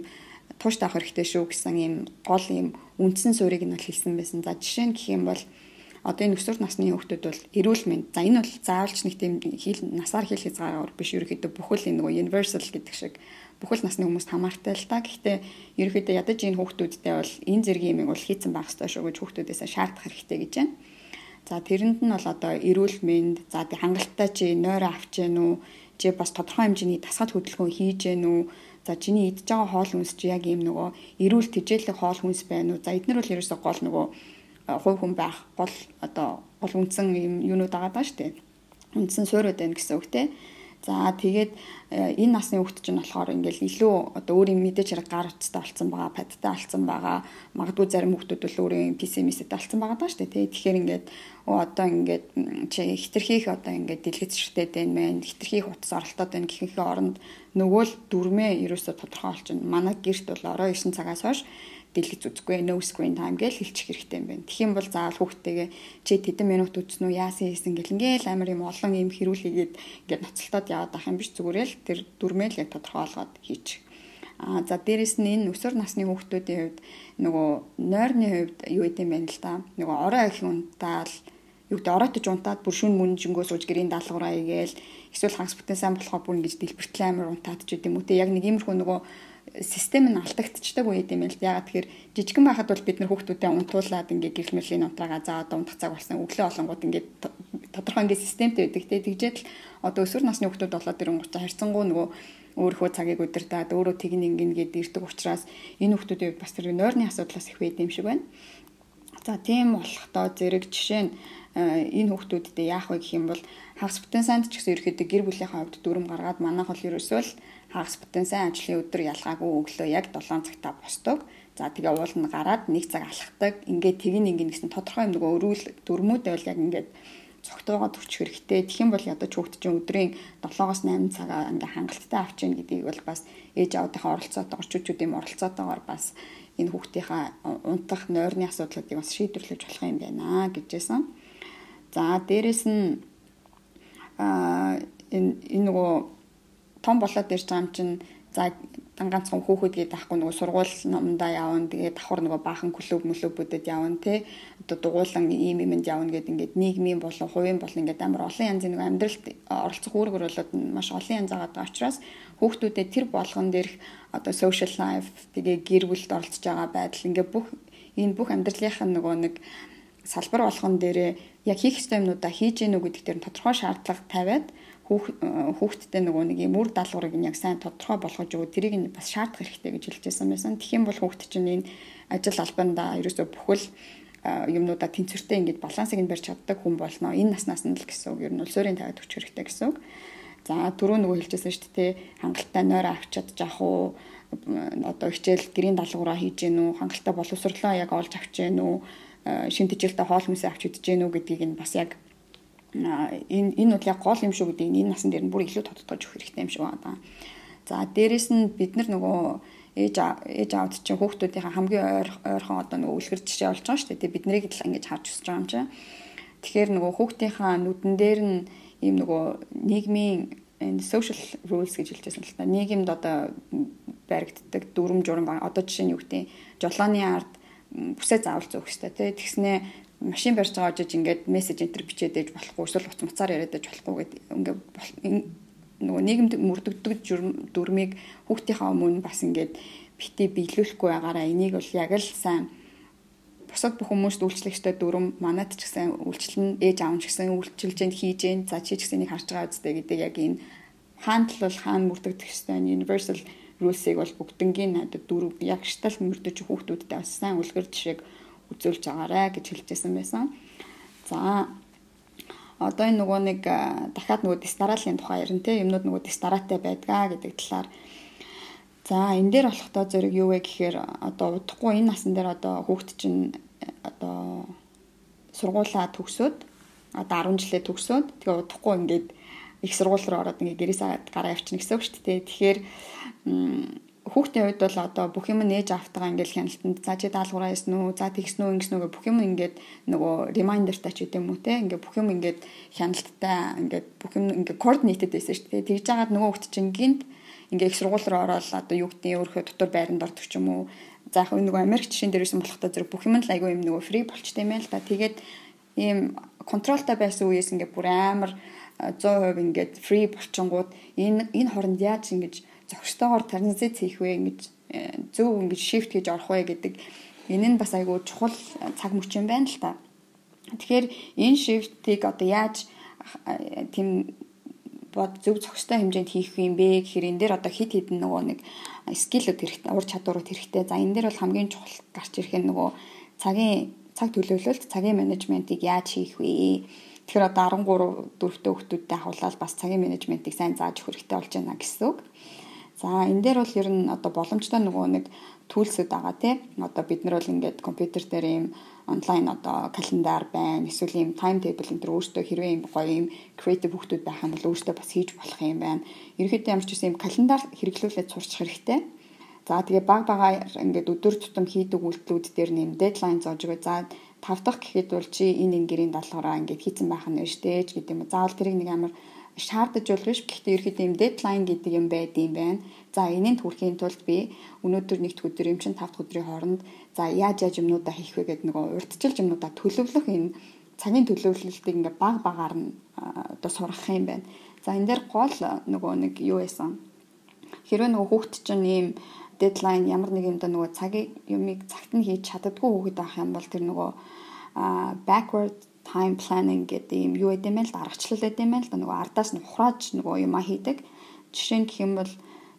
тууштай авах хэрэгтэй шүү гэсэн ийм гол ийм үндсэн суурийг нь бол хэлсэн байсан. За жишээ нь гэх юм бол одоо энэ өсвөр насны хүүхдүүд бол эрүүл мэнд. За энэ бол заавалч нэг тийм хил насаар хил хязгаар биш ерөөхдөө бүхэл энэ нөгөө universal гэдэг шиг бүхэл насны хүмүүст хамаартай л та. Гэхдээ ерөөхдөө ядаж энэ хүүхдүүдтэй бол энэ зэргийн юм бол хийцэн байх ёстой шүү гэж хүүхдүүдээс шаардах хэрэгтэй гэж байна. За тэрэнд нь бол одоо эрүүл мэнд, за тий хангалттай чи нойроо авч гэнэ үү? Чи бас тодорхой хэмжээний тасгал хөдөлгөөн хийж гэнэ үү? За чиний идж байгаа хоол хүнс чи яг ийм нөгөө эрүүл тэжээлэг хоол хүнс байна уу? За эднэр бол ерөөсөө гол нөгөө хувь хүн байх гол одоо гол үндсэн юм юунууд байгаа даа шүү дээ. Үндсэн суурьуд байна гэсэн үг те. За тэгээд э, энэ насны хүүхд чинь болохоор ингээл илүү одоо өөрийн мэдээж хэрэг гар утастай болсон байгаа, падтай болсон байгаа. Магадгүй зарим хүүхдүүд бол өөрийн PCMS-тэй болсон байгаа даа шүү дээ. Тэгэхээр ингээд одоо ингээд чи хитрхийх одоо ингээд дэлгэцштэй байна мэн, хитрхийх утас оролтоод байна гэхийнхээ оронд нөгөө л дүрмээ ерөөсө тодорхой олчихно. Манай гэрт бол орой 9 цагаас хойш дэлгэц үзэхгүй no screen time гэж хэлчих хэрэгтэй юм байна. Юм бол заавал хүүхдтэйгээ чи тэдэн минут үзнэ үү яасан хийсэн гэл ингээл амар юм олон юм хэрүүлээгээд ингээд ноцолтоод яваад ах юм биш зүгээр л тэр дүрмэл яг тодорхой олгоод хийчих. А за дээрэс нь энэ өсвөр насны хүүхдүүдийн хувьд нөгөө нойрны хувьд юу гэдэм бэ л да. Нөгөө орой их унтаал юу гэдэг оройтож унтаад бүр шүн мөнжингөө сууж гэрийн даалгавраа игээл эсвэл хагас бүтэн сайн болохоо бүр ингэж дэлбэртлээ амар унтаад ч гэдэм үү те яг нэг иймэрхүү нөгөө систем нь алдагдчихдаг үед юм л ягаад тэгэхээр жижигэн байхад бол бид нэр хүүхдүүдэд унтуулад ингээ гэрэл мэрлийн унтраагаа за одоо унтах цаг болсон өглөө олонгууд ингээ тодорхой ингээ системтэй байдаг те тэгжээд л одоо өсвөр насны хүүхдүүд болоод ирэнгуут харьцангуй нөгөө өөрийнхөө цагийг удирдаад өөрөө тэгин ингэн гээд ирдэг учраас энэ хүүхдүүдийн бас тэр нойрны асуудлаас их байд юм шиг байна. За тийм болохдоо зэрэг жишээ нь энэ хүүхдүүдтэй яах вэ гэх юм бол хагас бүтэн санд ч гэсэн ерөөхдөө гэр бүлийнхаа хувьд дүрм гаргаад манайх бол ерөөсөө л хагас бүтэн сайн ажлын өдөр ялгаагүй өглөө яг 7 цагтаа босдог. За тэгээ уул нь гараад нэг цаг алхахдаг. Ингээд тэг ин ингээд гэсэн тодорхой юм нөгөө өрүүл дөрмүүдээ бол яг ингээд цогтойгоо төрчих хэрэгтэй. Юм бол ядаж хүүхд чинь өдрийн 7-оос 8 цагаа ингээ хангалттай авч ийн гэдгийг бол бас ээж аавынхаа оролцоотойгоор чүчүүдийн оролцоотойгоор бас энэ хүүхдийнхаа унтах нойрны асуудлуудыг бас шийдвэрлэж болох юм байна гэжсэн. За дээрэс нь а энэ энэ нөгөө том болоод ирж байгаа юм чинь за ганцхан хүүхэд гээд ахгүй нөгөө сургууль номдоо явна. Тэгээд давхар нөгөө баахан клуб мөлөбүүдэд явна те. Одоо дугуулan ийм юмд явна гэдэг ингээд нийгмийн болон хувийн болон ингээд амар олон янзын нөгөө амьдралд оролцох үүргэр болоод маш олон янз байгаа учраас хүүхдүүдэд тэр болгон дээрх одоо social life тэгээ гэр бүлд оролцож байгаа байдал ингээд бүх энэ бүх амьдралынх нь нөгөө нэг салбар болгон дээрээ яг хийх ёстой юмнуудаа хийж гэнэ үү гэдэг дээр тодорхой шаардлага тавиад хүүхдтэй нөгөө нэг юм үр даалгаврыг нь яг сайн тодорхой болгож өгөө тэрийг нь бас шаардах хэрэгтэй гэж хэлжсэн байсан. Юм бол хүүхд чинь энэ ажил албанда ерөөсөө бүхэл юмнуудаа тэнцвэртэй ингэж балансыг нь барьж чаддаг хүн болно. Энэ наснаас нь л гэсэн үг. Ер нь улсөрийн тавиад өгч хэрэгтэй гэсэн үг. За түрүү нөгөө хэлжсэн шүү дээ. Хангалттай нойроо авчиад жаах уу одоо хичээл гэрийн даалгавраа хийж гэнэ үү хангалттай боловсрлоо яг олж авч гэнэ үү шин тэжээлтэй хоол хүнсээ авч идэж гэнүү гэдгийг нь бас яг энэ энэ бол яг гол юм шүү гэдгийг энэ насн дээр нь бүр илүү тодтогч өгөх хэрэгтэй юм шиг байна. За дээрэс нь бид нар нөгөө ээж ээж аавд чинь хүүхдүүдийнхээ хамгийн ойр ойрхон одоо нөгөө үлгэр жишээ болж байгаа шүү дээ. Бид нарыг л ингэж харж өсөж байгаа юм чинь. Тэгэхээр нөгөө хүүхдийнхаа нүдэн дээр нь ийм нөгөө нийгмийн энэ social rules гэж хэлжсэн л та. Нийгэмд одоо баригддаг дүрм журам одоо жишээ нь юу гэдэг жолооны ард бүсээ заавал зөөх хэрэгтэй тий. Тэгснээ машин барьж байгаа жиж ингээд мессеж энтер бичээд ээж болохгүй эсвэл уц муцаар яриад ээж болохгүй гэдэг ингээд нөгөө нийгэмд мөрдөгдөг дүрмийг хүүхдийнхаа өмнө бас ингээд бити биелүүлэхгүй байгаараа. Энийг бол яг л сайн бусад бүх хүмүүст үйлчлэгчтэй дүрм манад ч гэсэн үйлчлэн ээж аав ч гэсэн үйлчилжэнд хийж гэн за чи ч гэсэн энийг харж байгаа үстэй гэдэг яг энэ хаантал бол хаан мөрдөгдөх хэвээр universal rules-ыг бол бүгднгийн надад дүрм яг штал мөрдөж хүүхдүүдтэй бас сайн үлгэр жишээг үзүүлж байгаарэ гэж хэлжсэн байсан. За одоо энэ нөгөө нэг дахиад нөгөө дистаралийн тухай ярина те юмнууд нөгөө дистаратай байдгаа гэдэг талаар За энэ дээр болохдоо зэрэг юу вэ гэхээр одоо удахгүй энэ насн дээр одоо хүүхд чинь одоо сургуулаа төгсөөд одоо 10 жилээ төгсөөд тэгээ удахгүй ингээд их сургууль руу ороод ингээд гэрээсээ гараа явчихна гэсэн үг шүү дээ. Тэгэхээр хүүхдийн хувьд бол одоо бүх юм нээж автагаа ингээд хяналтанд за чи даалгавраа хийсэн үү за тэгсэн үү ингэсэн үү бүх юм ингээд нөгөө ремайндертай ч юм уу те ингээд бүх юм ингээд хяналттай ингээд бүх юм ингээд координетэд байсан шүү дээ. Тэгж жагаад нөгөө хүүхд чинь гинт ингээ их сургууль руу ороод одоо юу гэдэг өөрийнхөө дотор байранд ордог ч юм уу за яг нөгөө Америк жишээн дээрсэн болохтой зэрэг бүх юм л айгүй юм нөгөө фри болчтой юм л да. Тэгээд ийм контролтой байсан үеэс ингээ бүр амар 100% ингээд фри болчингууд энэ энэ хоронд яаж ингэж зохистойгоор транзит хийх вэ ингэж э, зөв ингэж shift хийж орох вэ гэдэг энэ нь бас айгүй чухал цаг мөч юм байна л та. Тэгэхээр энэ shift-ийг одоо яаж э, тийм бод зөв зохистой хэмжээнд хийх юм бэ гэхээр энэ дээр одоо хит хитэн нөгөө нэг скиллүүд хэрэгтэй, ур чадварууд хэрэгтэй. За энэ дээр бол хамгийн чухал гарч ирэх нь нөгөө цагийн цаг төлөвлөлт, цагийн менежментийг яаж хийх вэ? Тэгэхээр одоо 13 дөрөвтэй хүүхдүүдтэй хавлал бас цагийн менежментийг сайн зааж өгөх хэрэгтэй болж байна гэсэн үг. За энэ дээр бол ер нь одоо боломжтой нөгөө нэг төлсөд байгаа тий. Одоо бид нар бол ингээд компьютер дээр ийм онлайн одоо календар байна. Эсвэл ийм тайм тейбл энэ төр өөртөө хэрвээ ийм гоё ийм креатив хүүхдүүд байх юм бол өөртөө бас хийж болох юм байна. Ерөнхийдөө ямар ч үсэн ийм календар хэрэглүүлээд сурчих хэрэгтэй. За тэгээ баг багаар ингээд өдөр тутам хийдэг үйлдэлүүд дээр нэм дедлайн зоож өгөө. За тав дахь гэхэд бол чи энэ энэ гэрийн даалгавраа ингээд хийцэн байх нь штэ гэдэг юм. Заавал тэрийг нэг амар шаардаж бол биш. Гэхдээ ерөөхдөө юм дедлайн гэдэг юм байд юм байна. За энэнд хүрэхийн тулд би өнөөдөр нэгд өдөр юм чин 5 дахь өдрийн хооронд за яаж яаж юмнуудаа хийх вэ гэдэг нөгөө урдчилж юмнуудаа төлөвлөх энэ цагийн төлөвлөлтийг ингээ баг багаар нь одоо сургах юм байна. За энэ дээр гол нөгөө нэг юу байсан? Хэрвээ нөгөө хүүхд чинь ийм дедлайн ямар нэг юмдаа нөгөө цагийн юмыг цагт нь хийж чаддгүй хүүхэд байх юм бол тэр нөгөө backward time planning гэдэг юм юу гэдэм бэ л аргачлал гэдэм бэ л да нөгөө ардаас нь ухрааж нөгөө юма хийдэг. Жишээ нь гэх юм бол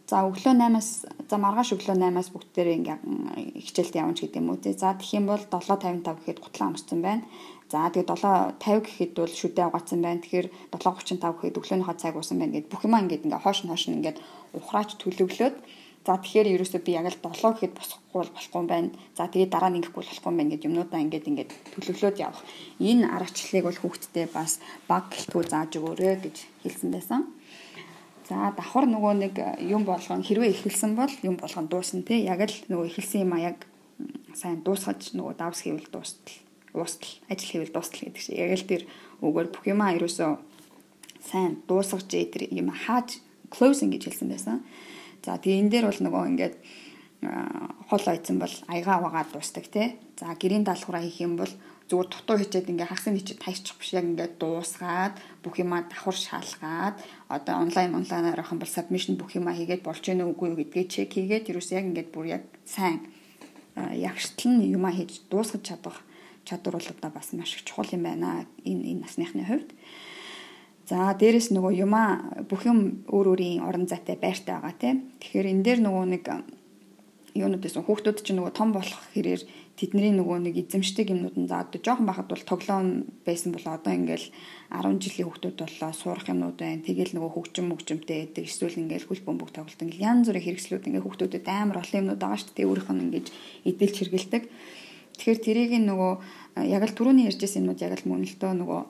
За өглөө 8-аас за маргааш өглөө 8-аас бүгдээрээ ингээ хичээлд ч гэдэг юм уу тий. За тэгэх юм бол 7:55 гэхэд гутлаа амссан байна. За тэгээд 7:50 гэхэд бол шүдэ угаацсан байна. Тэгэхээр 7:35 гэхэд өглөөнийхөө цаг уусан байна гэд бүх юмаа ингээд ингээ хоош нь хоош нь ингээд ухраач төлөвлөөд за тэгэхээр ерөөсөө би яг л 7 гэхэд босохгүй болохгүй юм байна. За тэгээд дараа нь ингэхгүй болохгүй юм байна гэд юмнуудаа ингээд ингээд төлөвлөөд явах. Энэ аргачлалыг бол хүүхдтэй бас баг гэлтгүй зааж өгөөрэй гэж хэлсэн байсан. За давхар нөгөө нэг юм болгон хэрвээ эхэлсэн бол юм болгон дуусна тий. Яг л нөгөө эхэлсэн юм а яг сайн дуусгаж нөгөө давс хийвэл дуустал. Уустал, ажил хийвэл дуустал гэдэг шиг. Яг л тэр өгөр бүх юм а ерөөсөө сайн дуусгаж тэр юм хааж closing гэж хэлсэн байсан. За тэгээ энэ дээр бол нөгөө ингээд хол ойцсон бол аяга аваагаад дуустдаг тий. За гэрийн даалгавраа хийх юм бол зүгээр дутуу хичээд ингээ хагас нь хичээд тайчих биш яг ингээ дуусгаад бүх юмаа давхар шалгаад одоо онлайн онлайнаар авах юм бол submission бүх юмаа хийгээд болж гэнэ үгүй гэдгээ чек хийгээд ерөөс яг ингээд бүр яг сайн ягштал нь юмаа хийж дуусгаж чадах чадвар бол одоо бас маш их чухал юм байна энэ энэ насныхны хувьд. За дээрэс нөгөө юмаа бүх юм өөр өөрийн орон зайтай байртай байгаа тийм. Тэгэхээр энэ дээр нөгөө нэг юунууд гэсэн хүүхдүүд чинь нөгөө том болох хэрээр тэдний нөгөө нэг эзэмшдэг юмнууд нь за одоо жоохон байхад бол тоглоом байсан бол одоо ингээл 10 жилийн хүүхдүүд боллоо суурах юмнууд байна. Тэгэл нөгөө хөгжим мөгжимтэй байдаг. Эсвэл ингээл хөл бөмбөг тоглолт ингээл янз бүрийн хэрэгслүүд ингээ хүүхдүүдэд амар олон юмнууд байгаа шүү дээ. Өөрийнх нь ингэж эдэлж хэргэлдэг. Тэгэхээр тэрийг нөгөө яг л түрүүний ярьжсэн юмуд яг л мөн л дөө нөгөө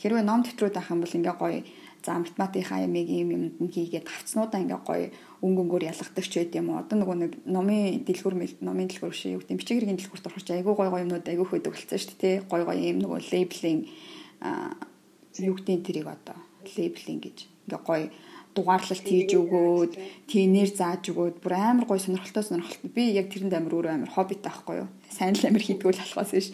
хэрвээ ном төвтрүүд авах юм бол ингээ гоё за математикийн ямиг юм юмд нь хийгээд тавцнуудаа ингээ гоё өнгөнгөөр ялгадаг ч байд юм уу. Одоо нөгөө нэг номын дэлгүр номын дэлгүр шиг юу гэдэг бичиг хэргийн дэлгүрт орохч айгүй гоё гоё юмнууд айгүй хөдөг болсон шүү дээ. Гоё гоё юм нөгөө лейблийн юу гэдэг тэрийг одоо лейблинг гэж ингээ гоё дугаарлалт хийж өгөөд тийнээр зааж өгөөд бүр амар гоё сонирхолтой сонирхолтой. Би яг тэрэнд амар өөрөө амар хоббит байхгүй юу? Сайн л амар хийдгүүл болохоос биш.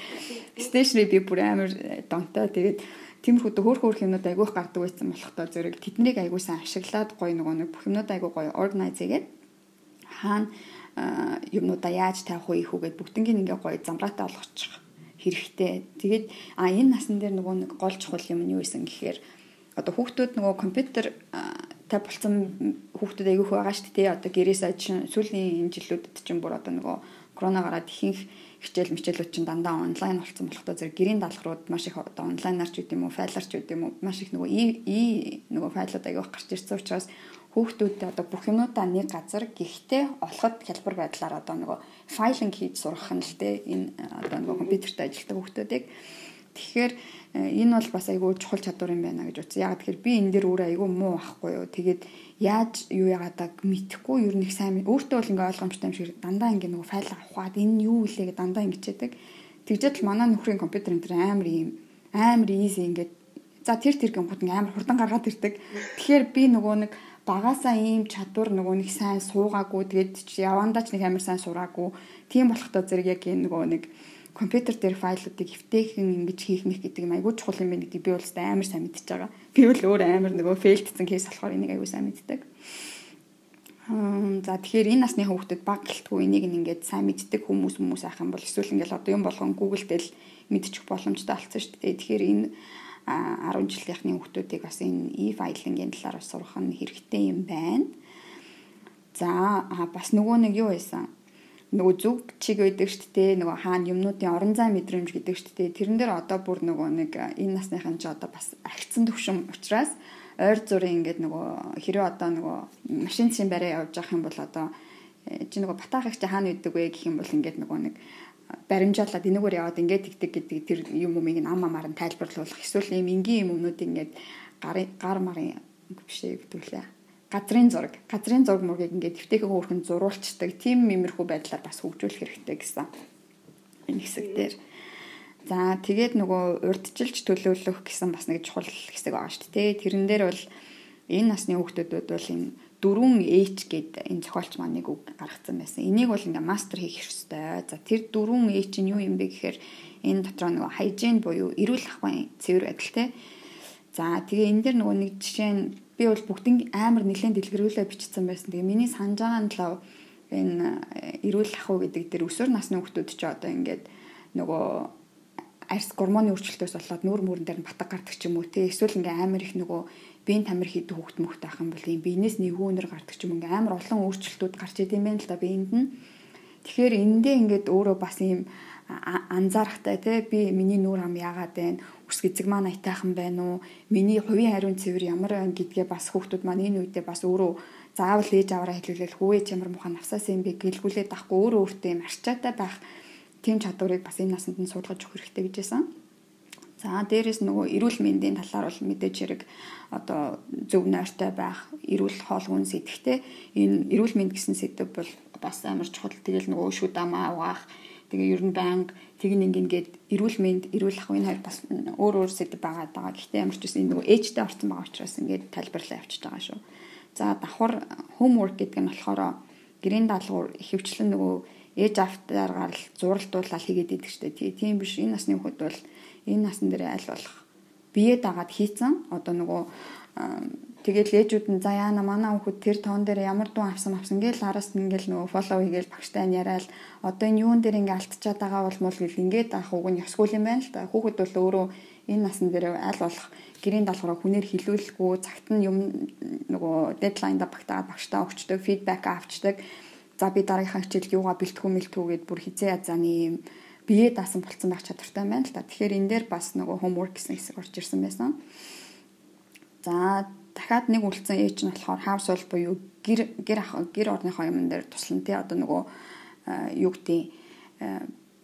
Стейшнери би бүр амар донтой тэгээд тиймэрхүү хөөх хөөх юмнууд айгүйх гардаг байсан болохтой зэрэг тэднийг айгүй сайн ашиглаад гоё нөгөө нэг бүх юмнууд айгүй гоё органайз хийгээд хаана юмнуудаа яаж тавих вэ хүүгээд бүгднийг ингээ гоё замраатай олгочих хэрэгтэй. Тэгээд а энэ насн дээр нөгөө нэг гол чухал юм нь юу исэн гэхээр одоо хүүхдүүд нөгөө компьютер та болсон хүүхдүүд айгүйх байгаа шүү дээ. Одоо гэрээс ажин сүүлийн энэ жилүүдэд чинь бүр одоо нөгөө корона гараад ихэнх хичээл мичээлүүд чинь дандаа онлайн болсон болохтой. Зэрэг гэрийн даалгаврууд маш их одоо онлайнаар ч үгүй юм уу, файлаар ч үгүй юм уу, маш их нөгөө и нөгөө файлууд айгүйх гарч ирсэн учраас хүүхдүүдтэй одоо бүх юмудаа нэг газар гэхдээ олоход хялбар байдлаар одоо нөгөө файлинг хийж сурах нь л те энэ одоо нөгөө компьютертэй ажилладаг хүүхдүүдийг. Тэгэхээр Э, энэ бол бас айгүй чухал чадвар юм байна гэж утсан. Яг тэгэхээр би энэ дээр өөрөө айгүй муу ахгүй юу. Тэгээд яаж юу яагадаг мэдхгүй ер нь их сайн өөртөө бол ингээ ойлгомжтой юм шиг дандаа ингээ нөгөө файл авахад энэ юу вэ гэдэг дандаа ингэчээдэг. Тэгжээд л манай нөхрийн компьютер энэ төр амар юм амар easy ингээ за тэр тэр гэмхүүд ингээ амар хурдан гаргаад ирдэг. Тэгэхээр би нөгөө нэг багасаа ийм чадвар нөгөө нэг сайн суугаагүй тэгээд явандаа ч нэг амар сайн сураагүй. Тийм болохдоо зэрэг яг энэ нөгөө нэг компьютер дээр файлуудыг эвтэйхэн ингэж хийх мэх гэдэг юм айгүй чухал юм байна гэдэг би бол амар сайн мэдчихэж байгаа. Би бол өөр амар нөгөө фейлдсэн кейс болохоор энийг айгүй сайн мэддэг. За тэгэхээр энэ насны хүүхдэд баг гэлтгүй энийг ингээд сайн мэддэг хүмүүс хүмүүс ах юм бол эсвэл ингээд одоо юм болгон Google дээр мэдчих боломжтой болсон шүү дээ. Тэгэхээр энэ 10 жилийнхны хүүхдүүдийг бас энэ e-файлингийн талаар сурах нь хэрэгтэй юм байна. За бас нөгөө нэг юу байсан? Нөгөө зүг чиг байдаг шүү дээ. Нөгөө хаана юмнуудын орон зай мэдрэмж гэдэг шүү дээ. Тэрэн дээр одоо бүр нөгөө нэг энэ насныхан ч одоо бас агцсан төвшин учраас ойр зургийн ингээд нөгөө хэрэв одоо нөгөө машин цэгийн барай явж явах юм бол одоо э, чи нөгөө батаах их чи хаана үйдэг вэ гэх юм бол ингээд нөгөө нэг баримжаалаад энэгээр яваад ингээд тэгдэг гэдэг тэр юм юмыг ам амаар нь тайлбарлуулах эсвэл ийм энгийн юм өмнөд ингээд гар гар марын биш ээ гэдүүлээ газрын зураг, газрын зураг мургийг ингээд твтэйгээ өөрхөн зурулцдаг тийм мимэрхүү байдлаар бас хөгжүүлэх хэрэгтэй гэсэн энэ хэсэг дээр. За тэгээд нөгөө урдчилж төлөөлөх гэсэн бас нэг чухал хэсэг байгаа шүү дээ. Тэрэн дээр бол энэ насны хүүхдүүд бол энэ дөрвөн H гэдэг энэ зохиолч маань нэг үг гаргацсан байсан. Энийг бол ингээ мастер хийх хэрэгтэй. За тэр дөрвөн H нь юу юм бэ гэхээр энэ дотор нөгөө хайжин буюу эрүүл ахуйн цэвэр байдал те. За тэгээ энэ дэр нөгөө нэг жишээ нь би бол бүгдийн амар нэлээд дэлгэрүүлээ бичсэн байсан. Тэгээ миний санаж байгаа нь лав энэ э, эрүүл ах уу гэдэг дээр өсвөр насны хүмүүс ч одоо ингээд нөгөө арьс гормоны өөрчлөлтөөс болоод нүүр мөрөн дээр батг гардаг ч юм уу те. Эсвэл ингээ амар их нөгөө биеийн тамир хийдэг хүүхд мөхт ах юм бол юм биенээс нэгүүнэр гардаг ч юм ингээ амар олон өөрчлөлтүүд гарч идэм байх л да биеинд нь. Тэгэхээр эндээ ингээд өөрөө бас юм анзаарахтай те. Би миний нүүр хам яагаад байна? Үс гизэг маань аятайхан байна уу? Миний хувийн хариун цэвэр ямар байна гэдгээ бас хүүхдүүд маань энэ үедээ бас өөрөө заавал ээж аваараа хэлүүлэл хүүэж ямар муха навсаас юм бэ? гэлгүүлээд авахгүй. Өөрөө өөртөө юм арчаатай байх тийм чадварыг бас энэ насанд нь суулгаж өгөх хэрэгтэй гэж байсан. За дээрэс нөгөө эрүүл мэндийн талаар бол мэдээж хэрэг одоо зөв нойртой байх, эрүүл хоол хүнс идэхтэй энэ эрүүл мэнд гэсэн сэдв бол бас амар чухал. Тэгэл нөгөө шүд амаа угаах Тэгээ ер нь банк тэгин ингээд эрүүл мэнд эрүүл ах энэ хоёр бас өөр өөр сэдв байгаа даа. Гэхдээ ямар ч үсэн нөгөө ээжтэй орсон байгаа учраас ингээд тайлбарлаа явчихж байгаа шүү. За давхар homework гэдэг нь болохоор гэрийн даалгавар ихэвчлэн нөгөө ээж автаар гарал зуралдуулаад хийгээд идэг штэ. Тийм биш энэ насны хүмүүс бол энэ насн дээр аль болох бие дагаад хийцэн одоо нөгөө Тэгээд лээжүүд нь за яана манай хүүхэд тэр тоон дээр ямар дуу авсан авсан гээл араас нь ингээл нөгөө фоллоу хийгээл багштай нь яриад одоо энэ юун дээр ингээ алтчаад байгаа бол мул гэл ингээд авах уг нь ёсгүй юм байна л та. Хүүхэд бол өөрөө энэ насн дээр аль болох гэрийн даалгавраа хүнээр хилүүлэхгүй цагт нь юм нөгөө дедлайнда багтаагаад багштай өгчдөг, фидбек авчдаг. За би дараагийнхаа хичээл юугаа бэлтгэх мэлтүү гэд бүр хизээ язааны юм бие даасан болцсон байх чадвартай байна л та. Тэгэхээр энэ дээр бас нөгөө homework гэсэн хэсэг орж ирсэн байсан. За дахиад нэг үлдсэн ээж нь болохоор household буюу гэр гэр ах гэр орныхоо юмн дээр туслан тий одоо нөгөө юу гэдэг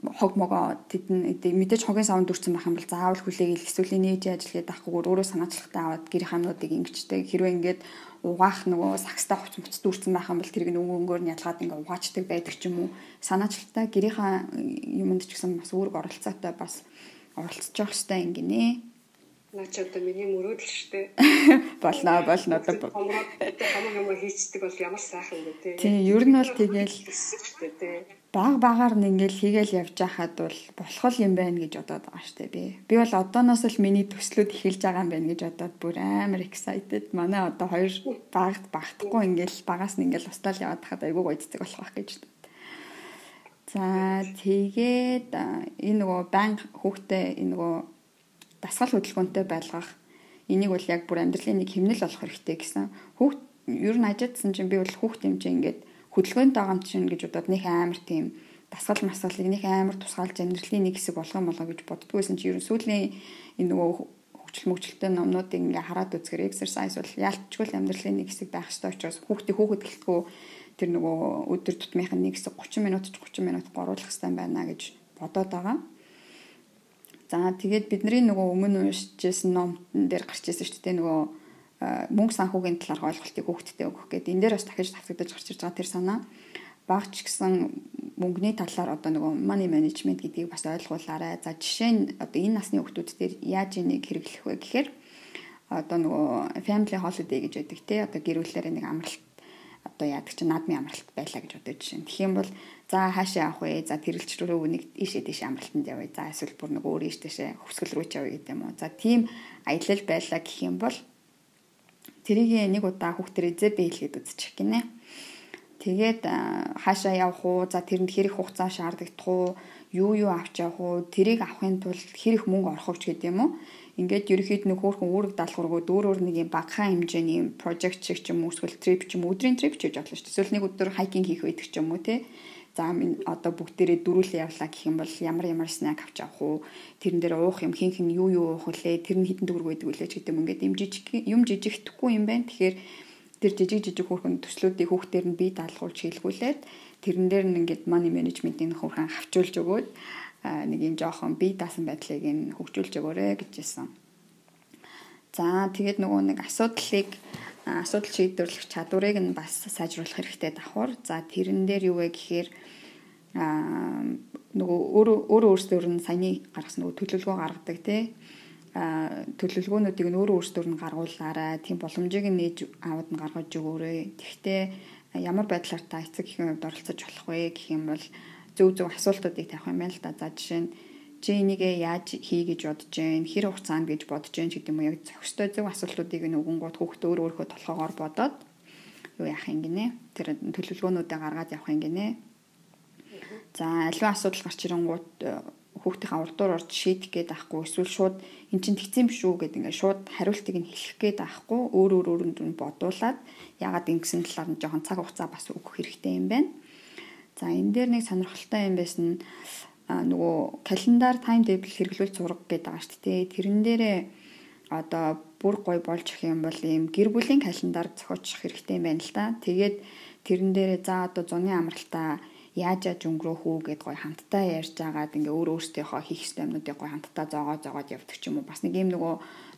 хог могоо тэдэн мэдээж хогийн савнд дүрцэн байх юм бол заавал хүлээгээл эсвэл нээж ажиллагээд авахгүйгээр өөрөө санаачлахтай аваад гэр хамнуудыг ингэжтэй хэрвээ ингээд угаах нөгөө сакстай хувц мөц дүрцэн байх юм бол тэрийг өнгөөнгөөр нь ялгаад ингээ угаачдаг байдаг ч юм уу. Санаачлалтай гэрийнхаа юмд ч гэсэн бас үүрэг оролцоотой бас оролцож явах хэрэгтэй ингэнэ Наа чи одоо миний мөрөөдөл шүү дээ. [LAUGHS] Болно, болно одоо. Хамаг юм хийцдэг бол ямар сайхан юм бэ те. Тийм, ер нь бол тэгэл баг багаар нь ингээл хийгээл явж байхад бол болох юм байна гэж бодоод байгаа шүү дээ би. Би бол одооноос л миний төслүүд эхэлж байгаа юм байна гэж бодоод бүр амар excited. Манай одоо хоёр багт багтахгүй ингээл багаас нь ингээл устдал яваад хахад айгүй гоцдаг болох байх гэж бодод. За тэгээд энэ нөгөө банк хүүхдээ энэ нөгөө дасгал хөдөлгөөнтэй байлгах энийг бол яг бүр амьдралын нэг хэмнэл болох хэрэгтэй гэсэн. Хүүхд ер нь ажидсан чинь би бол хүүхд юм чинь ингээд хөдөлгөөнтэй байгаа юм чинь гэж бодоод нэг амар тийм дасгал масгалыг нэг амар тусгаалж амьдралын нэг хэсэг болгох юм болоо гэж боддгүйсэн чи ер нь сүүлийн энэ нөгөө хөгжил мөгжилтэй номнуудыг ингээ хараад үзэхээр exercise бол яалтчгүй амьдралын нэг хэсэг байх ёстой учраас хүүхдээ хүүхэд гэлтгүү тэр нөгөө өдөр тутмынхын нэг хэсэг 30 минут 30 минут горуулах хэрэгтэй байна гэж бодоод байгаа. За тэгээд бидний нөгөө өмнө уншижсэн ном дээр гарч ирсэн шүү дээ нөгөө мөнгө санхүүгийн талаар ойлголтыг хүүхдтэй өгөх гэдэг. Энэ дээр бас дахиж давтагдаж гарч ирж байгаа тэр санаа. Багч гэсэн мөнгөний талаар одоо нөгөө money management гэдгийг бас ойлгуулаарай. За жишээ нь одоо энэ насны хүүхдүүд дээр яаж энийг хэрэглэх вэ гэхээр одоо нөгөө family holiday гэж байдаг те одоо гэр бүлээр нэг амралт одоо яадаг чи наадмын амралт байлаа гэж бодож жишээ. Тэгэх юм бол За хаашаа явах вэ? За тэрэлч рүү нэг ийшээ тийш амралтанд явъя. За эсвэл бүр нэг өөр ийш тийшээ хөвсгөл рүү ч явъя гэдэг юм уу. За тийм аялал байлаа гэх юм бол тэрийг нэг удаа хүүхдэр эзэбэ хэлгээд үзчих гинэ. Тэгээд хаашаа явах уу? За тэрэнд хэрэг хугацаа шаардлагадах уу? Юу юу авч явах уу? Тэрийг авахын тулд хэрэг мөнгө орох ч гэдэг юм уу? Ингээд ерөөхдөө нэг хөөрхөн үүрэг даалгавргууд өөр өөр нэг юм багахан хэмжээний project шиг ч юм уу эсвэл trip ч юм өдрийн trip ч гэж бодлоо шүү дээ. Эсвэл нэг өдөр хайкинг хийх байдаг ч юм уу те за одоо бүгдээрээ дөрүүлээ явлаа гэх юм бол ямар ямар снэк авч авах уу? Тэрэн дээр уух юм хин хин юу юу уух вүлээ тэр нь хитэн төгрөг байдаг үлээ ч гэдэг юм. Ингээд юм жижиг юм жижигдэхгүй юм байна. Тэгэхээр тэр жижиг жижиг хүүхэн төслүүдийг хүүхдээр нь бие даалгуулж хийлгүүлээд тэрэн дээр нь ингээд money management-ийн хүүхэн хавчуулж өгөөд нэг юм жоохон бие даасан байдлыг нь хөгжүүлж өгөөрэй гэжсэн. За тэгээд нөгөө нэг асуудлыг асуудал шийдвэрлэх чадварыг нь бас сайжруулах хэрэгтэй давхар. За тэрэн дээр юу вэ гэхээр аа нөгөө өөрөө өөрөө өөрсдөр нь саяны гаргасан нөгөө төлөвлөгөө гаргадаг тий а төлөвлөгөөнүүдийг нь өөрөө өөрсдөр нь гаргуулаарай. Тийм боломжийг нь нээж аваад нь гаргаж өгөөрэй. Тэгвэл ямар байдлаар та эцэг гэхийн хувьд оролцож болох вэ гэх юм бол зөв зөв асуултуудыг тавих юм байна л да. За жишээ нь чи энийгээ яаж хий гэж бодож जैन хэр хугацаанд гэж бодож जैन гэдэг юм уу яг зохистой зөв асуултуудыг нөгөнгууд хүүхдээ өөр өөрхөө толгоогоор бодоод юу яах юм гинэ тэр төлөвлөгөөнүүдээ гаргаад явах юм гинэ за аливаа асуудал гарч ирэнгүүт э, хүүхдийнхээ урдуур орж шийдэх гээд байхгүй эсвэл шууд эн чинь тэгцэн биш үү гэдэг ингээд шууд хариултыг нь хэлэх гээд байхгүй өөр өөр өөрөнд нь бодуулаад ягаад ингэсэн талаар нь жоохон цаг хугацаа бас өгөх хэрэгтэй юм байна. За энэ дээр нэг сонирхолтой юм байсан нөгөө календар тайм тейбл хэрэглүүл зураг гэдэг байгаа шүү дээ. Тэрэн дээрээ одоо бүр гой болж их юм бол ийм гэр бүлийн календар зохиочих хэрэгтэй юм байна л да. Тэгээд тэрэн дээрээ за одоо зуны амралтаа яаж яаж өнгөрөөх үү гэд гой хамтдаа ярьж агаад ингээ өөр өөртөөхөө хийх ёстой юмнуудыг гой хамтдаа зоогоо зоогоод явдаг ч юм уу. Бас нэг юм нөгөө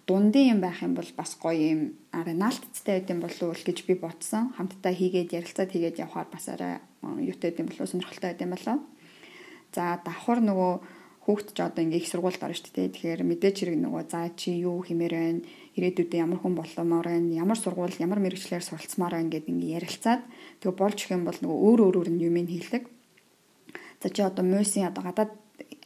дундын юм байх юм бол бас гоё юм арай наалтцтай байд юм болов уу гэж би бодсон. Хамтдаа хийгээд ярилцаад хийгээд явхаар бас арай юутай байд юм болов сонирхолтой байд юм болов. За давхар нөгөө хүүхд ч одоо ингээ их сургуульд орно шүү дээ. Тэгэхээр мэдээч хэрэг нөгөө за чи юу хэмээр байна? Ирээдүйдээ ямар хүн боломоор байна? Ямар сургууль, ямар мэрэгчлэр суралцмаар байна гэдэг ингээ ярилцаад тэгээ болж их юм бол нөгөө өөр өөрөөр нь юм хэлдэг. За чи одоо мөсийн одоо гадаад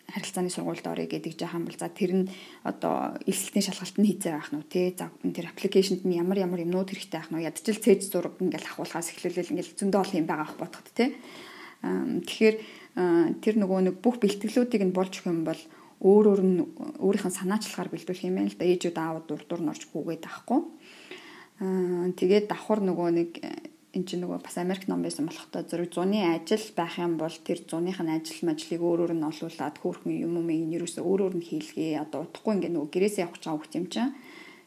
харилцааны сургуульд орё гэдэг жаахан бол за тэр нь одоо элсэлтийн шалгалт нь хийцээ байх нь тий за тэр аппликейшнд нь ямар ямар юмнууд хэрэгтэй байх нь ядчил цээж зураг ингээл ахуулахаас эхлүүлэл ингээл зөндөө олон юм байгаа ах бодоход тий тэгэхээр тэр нөгөө нэг бүх бэлтгэлүүдийг нь болж өгөх юм бол өөр өөр нь өөрийнх нь санаачлахаар бэлдүүлэх юм байна л да. Ээжүүд аауд урдуур норж гүгээд авахгүй. Тэгээд давхар нөгөө нэг эн чинь нөгөө бас Америк ном байсан болохтой зэрэг зуны ажил байх юм бол тэр зуных нь ажил мажлыг өөрөөр нь олуулад хөөрхөн юм юм ин ерөөсөө өөрөөр нь хийлгээ. Одоо утахгүй ингээ нөгөө гэрээсээ явах байгаа хүмүүс юм чинь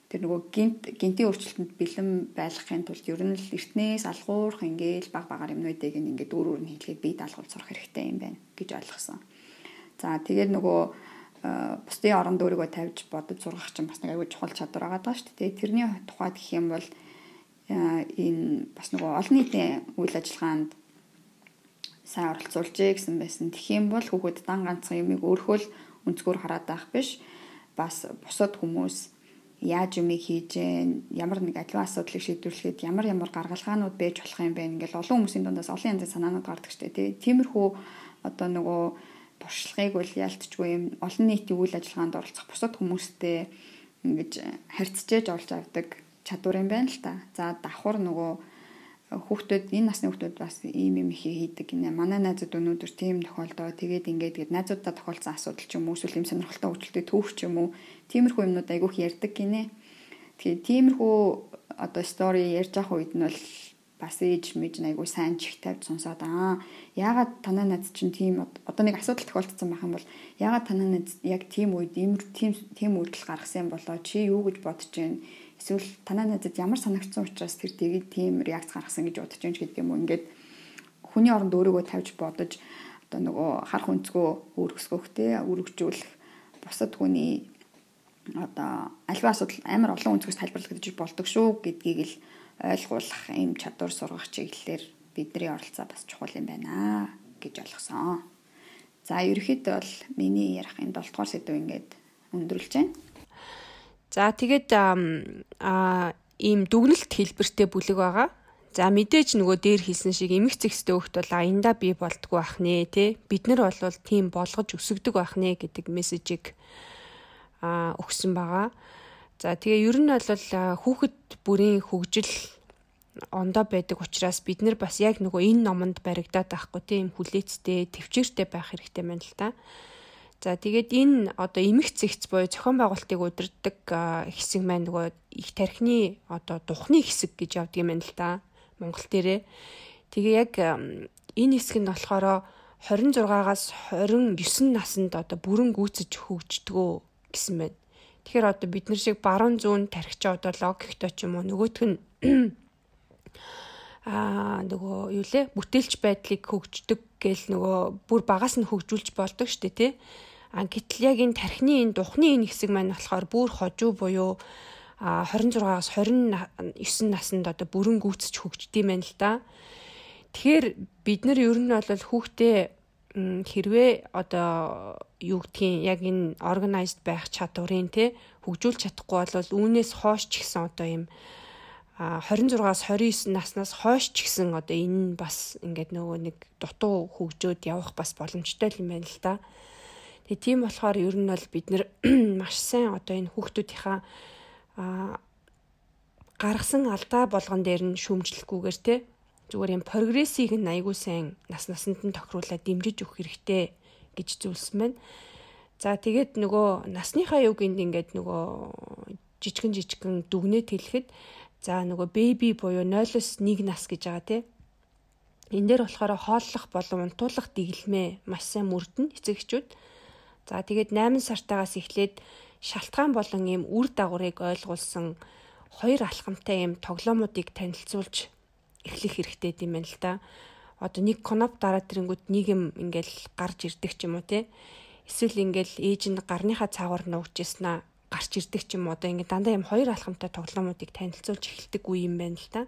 тэр нөгөө гинт гинтийн өөрчлөлтөнд бэлэн байлгахын тулд ер нь л эртнээс алгуурх ингээл баг багаар юмнуудыг ингээд өөр өөр нь хийлгээд бие даалгавар сурах хэрэгтэй юм байна гэж ойлгосон. За тэгээд нөгөө бусдын оронд өөрийгөө тавьж бодож сургах чинь бас нэг аюул чухал чадвар байгаа даа шүү дээ. Тэрний тухайд гэх юм бол энэ бас нөгөө олон нийтийн үйл ажиллагаанд сайн оролцуулжээ гэсэн байсан. Юм бол хүүхэд дан ганцхан юмыг өөрөө л өнцгөр хараад байх биш. Бас бусад хүмүүс яаж юм хийж ямар нэг аливаа асуудлыг шийдвэрлэхэд ямар ямар гаргалгаанууд байж болох юм бэ ингээл олон хүмүүсийн дундаас олон янзын санаанууд гардаг штэ тий. Тиймэрхүү одоо нөгөө туршлагыг бол ялтчгүй юм олон нийтийн үйл ажиллагаанд оролцох бусад хүмүүстэй ингэж харьцаж олж авдаг чадвар юм байна л та. За давхар нөгөө хүүхдүүд энэ насны хүүхдүүд бас ийм юм их хийдэг гинэ. Манай найзууд өнөөдөр тийм тохиолдоо тэгээд ингээд гээд найзуудаа тохиолдсон асуудал ч юм уу эсвэл юм сонирхолтой хөгжилтэй түүх ч юм уу тиймэрхүү юмнууд айгүйх ярьдаг гинэ. Тэгээд тиймэрхүү одоо стори ярьж авах үед нь бол бас ээж мэж айгүй сайн чих тавьж сонсоод аа яагаад танаа найз чинь тийм одоо нэг асуудал тохиолдсон байх юм бол яагаад танаа найз яг тийм үед ийм тийм тийм үйлдэл гаргасан болоо чи юу гэж бодож байна эсвэл танаа надад ямар санагдсан учраас тэр тэгээд тийм реакц гаргасан гэж бодож юм гэдэг юм уу ингээд хүний оронд өөрийгөө тавьж бодож одоо нөгөө харах өнцгөө өөрөсгөхтэй өргөжүүлэх бусад хүний одоо альва асуудал амар олон өнцгөөс тайлбарлагдаж болдог шүү гэдгийг л ойлгуулах юм чадвар сургах чиглэлээр бидний оролцоо бас чухал юм байна гэж ойлгосон. За ерөөхдөө бол миний ярих энэ 7 дугаар сэдв ингээд өндөрлж байна. За тэгээд аа ийм дүгнэлт хэлбэртэй бүлэг байгаа. За мэдээж нөгөө дээр хэлсэн шиг эмх зэгстэй хөлт бол аянда бий болдгоо ах нэ тий. Бид нар бол тийм болгож өсөгдөг байх нэ гэдэг мессежийг аа өгсөн байгаа. За тэгээ ер нь бол хүүхэд бүрийн хөгжил ондоо байдаг учраас бид нар бас яг нөгөө энэ номонд баригдаад байхгүй тийм хүлээцтэй төвчээртэй байх хэрэгтэй байна л та. За тэгээд энэ одоо эмх зэгц буюу зохион байгуулалтыг удирддаг хэсэг маань нөгөө их тархины одоо духны хэсэг гэж явдаг юм байна л да. Монгол дээрээ. Тэгээ яг энэ хэсэг нь болохоор 26-аас 29 наснд одоо бүрэн гүйцэж хөгждгөө гэсэн байна. Тэгэхээр одоо бид нар шиг баруун зүүн тархич одоо логиктой ч юм уу нөгөөх нь [CLEARS THROAT] аа нөгөө юу лээ бүтээлч байдлыг хөгждөг гэл нөгөө бүр багаас нь хөгжүүлж болдог штэ тий А гэтэл яг энэ тархины энэ духны энэ хэсэг маань болохоор бүр хожуу буюу 26-аас 29 наснд одоо бүрэн гүйцэж хөгждөг юм байна л да. Тэгэхээр бид нар ер нь бол хүүхдээ хэрвээ одоо юу гэдгийг яг энэ organized байх чадварыг те хөгжүүлж чадахгүй бол үүнээс хойш ч гэсэн одоо юм 26-аас 29 наснаас хойш ч гэсэн одоо энэ бас ингээд нөгөө нэг дутуу хөгжөөд явах бас боломжтой юм байна л да. Тэгээ тийм болохоор ер нь бол бид нэр [CLEARS THROAT] маш сайн одоо энэ хүүхдүүдийнхаа гаргасан алдаа болгон дээр нь шүүмжлэхгүйгээр те зүгээр юм прогрессийг нь айгүй сайн нас насанд нь тохируулаад дэмжиж өгөх хэрэгтэй гэж зүйлсэн байна. За тэгээд нөгөө насныхаа юг энд ингээд нөгөө жижигэн жижигэн дүгнэлт хэлэхэд за нөгөө беби буюу 0-1 нас гэж байгаа тий. Энд дээр болохоор хооллох болон унтуулах дэглэмээ маш сайн мөрдөн эцэгчүүд. За тэгээд 8 сартаагаас эхлээд шалтгаан болон ийм үр дагаврыг ойлгуулсан хоёр алхамтай ийм тоглоомуудыг танилцуулж эхлэх хэрэгтэй юм байна л да. Одоо нэг коноп дараад тэрэнгүүд нэг юм ингээл гарч ирдэг ч юм уу те. Эсвэл ингээл ээж нь гарныхаа цаагаар нуугчээснаа гарч ирдэг ч юм одоо ингээд дандаа юм хоёр алхамтай тоглоомуудыг танилцуулж эхэлдэг үе юм байна л да.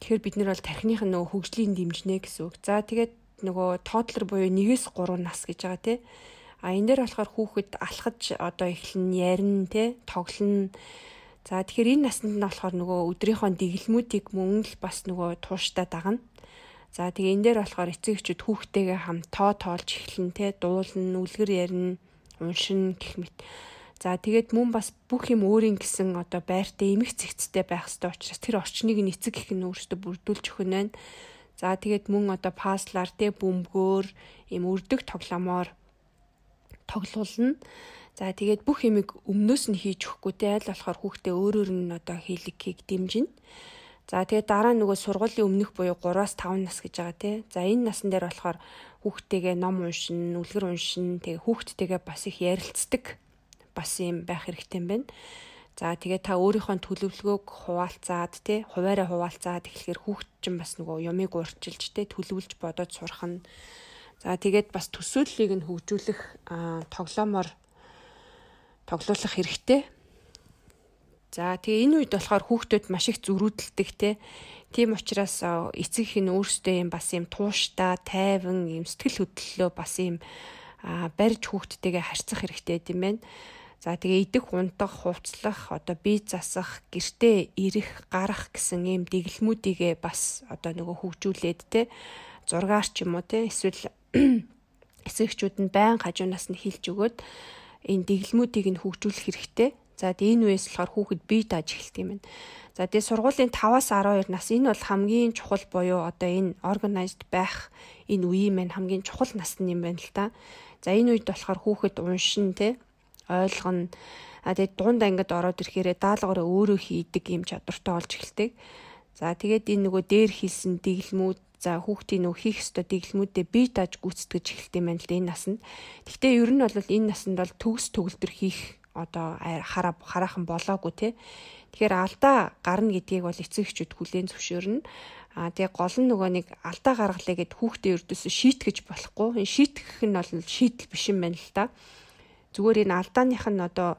Тэгэхээр бид нар бол тархиных нь нөгөө хөгжлийн дэмжнэ гэсэн үг. За тэгээд нөгөө тоотлор буюу 1-с 3 нас гэж байгаа те. А энэ дээр болохоор хүүхэд алхаж одоо эхлэн ярина те тоглоно. За тэгэхээр энэ наснд нь болохоор нөгөө өдрийнхөө дэглэмүүдийг мөн л бас нөгөө тууштай дагна. За тэгээ энэ дээр болохоор эцэг эхчүүд хүүхдтэйгээ хам тоо тоолж эхлэн те дуулна, үлгэр ярина, уншина гэх мэт. За тэгээд мөн бас бүх юм өөрийн гэсэн одоо байртай эмх цэгцтэй байх хэрэгтэй учраас тэр орчныг нь эцэг их нь өөрөөсөө бүрдүүлж өгөх нь байна. За тэгээд мөн одоо паслаар те бөмбөгөөр ийм өрдөг тоглоомоор тоглуулна. За тэгээд бүх юмыг өмнөөс нь хийж өгөхгүй те аль болохоор хүүхдээ өөрөөр нь одоо хийлгэхийг дэмжинэ. За тэгээд дараа нөгөө сургуулийн өмнөх буюу 3-аас 5 нас гэж байгаа тий. За энэ насн дээр болохоор хүүхдтэйгээ ном уншин, үлгэр уншин, тэгээ хүүхдтэйгээ бас их ярилцдаг бас юм байх хэрэгтэй юм байна. За тэгээ та өөрийнхөө төлөвлөгөөг хуваалцаад тий, хуваараа хуваалцаад эхлэхээр хүүхд чинь бас нөгөө юмыг урчилж тий төлөвлөж бодоод сурах нь За тэгээд бас төсөөллийг нь хөгжүүлэх тоглоомоор тоглуулах хэрэгтэй. За тэгээ энэ үед болохоор хүүхдүүд маш их зөрүүдэлдэг те. Тийм учраас эцэг их нь өөрсдөө юм бас юм тууштай, тайван, юм сэтгэл хөдлөлөө бас юм барьж хүүхдтэйгээ харьцах хэрэгтэй юм байна. За тэгээ идэх, унтах, хувцлах, одоо бие засах, гэртээ ирэх, гарах гэсэн ийм дэглэмүүдийгээ бас одоо нөгөө хөгжүүлээд те зургаар ч юм уу те эсвэл эсэгчүүд нь байн хажуунаас нь хилж өгөөд энэ дэглэмүүдийг нь хөгжүүлэх хэрэгтэй. За тэгээ энэ үеэс болохоор хүүхэд бие дааж эхэлт юм байна. За тэгээ сургуулийн 5-аас 12 нас энэ бол хамгийн чухал буюу одоо энэ organized байх энэ үеийн маань хамгийн чухал насны юм байна л та. За энэ үед болохоор хүүхэд уншин те ойлгоно. А тэгээд дунд ангид ороод ирэхээр даалгавраа өөрөө хийдэг юм чадвартай болж эхэлдэг. За тэгээд энэ нөгөө дээр хийсэн дэглэмүүд за хүүхдийн нөгөө хийх ёстой дэглэмүүдээ бие дааж гүйцэтгэж эхэлт юм байна л энэ насанд. Гэхдээ ер нь бол энэ насанд бол төгс төгөлдөр хийх одоо хараа хараахан болоогүй те. Тэгэхээр алдаа гарна гэдгийг бол эцэг эхчүүд хүлээн зөвшөөрнө. А тэгээ гол нь нөгөө нэг алдаа гаргалаа гэд хүүхдээ өрдөөсө шийтгэж болохгүй. Энэ шийтгэх нь бол шийдэл биш юм байна л да зүгээр энэ алдааных нь одоо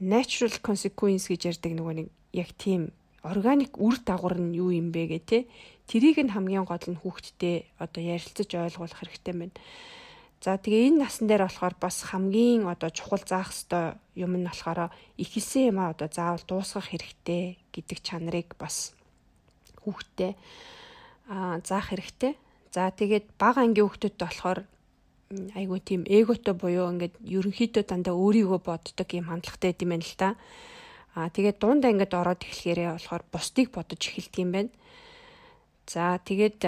natural consequence гэж ярьдаг нөгөө нэг яг тийм органик үр дагавар нь юу юм бэ гэ тэ тэрийг нь хамгийн гол нь хүүхдтэй одоо ярилцаж ойлгуулах хэрэгтэй байна. За тэгээ энэ насан дээр болохоор бас хамгийн одоо чухал заах ёстой юм нь болохоор ихэлсэн юм а одоо заавал дуусгах хэрэгтэй гэдэг чанарыг бас хүүхдтэй аа заах хэрэгтэй. За тэгээд бага ангийн хүүхдэд болохоор айгүй тийм эготой буюу ингээд ерөнхийдөө дандаа өөрийгөө боддог юм хандлагатай юм байна л та. Аа тэгээд дунд ангид ороод эхлэхээрээ болохоор бусдыг бодож эхэлдэг юм байна. За тэгээд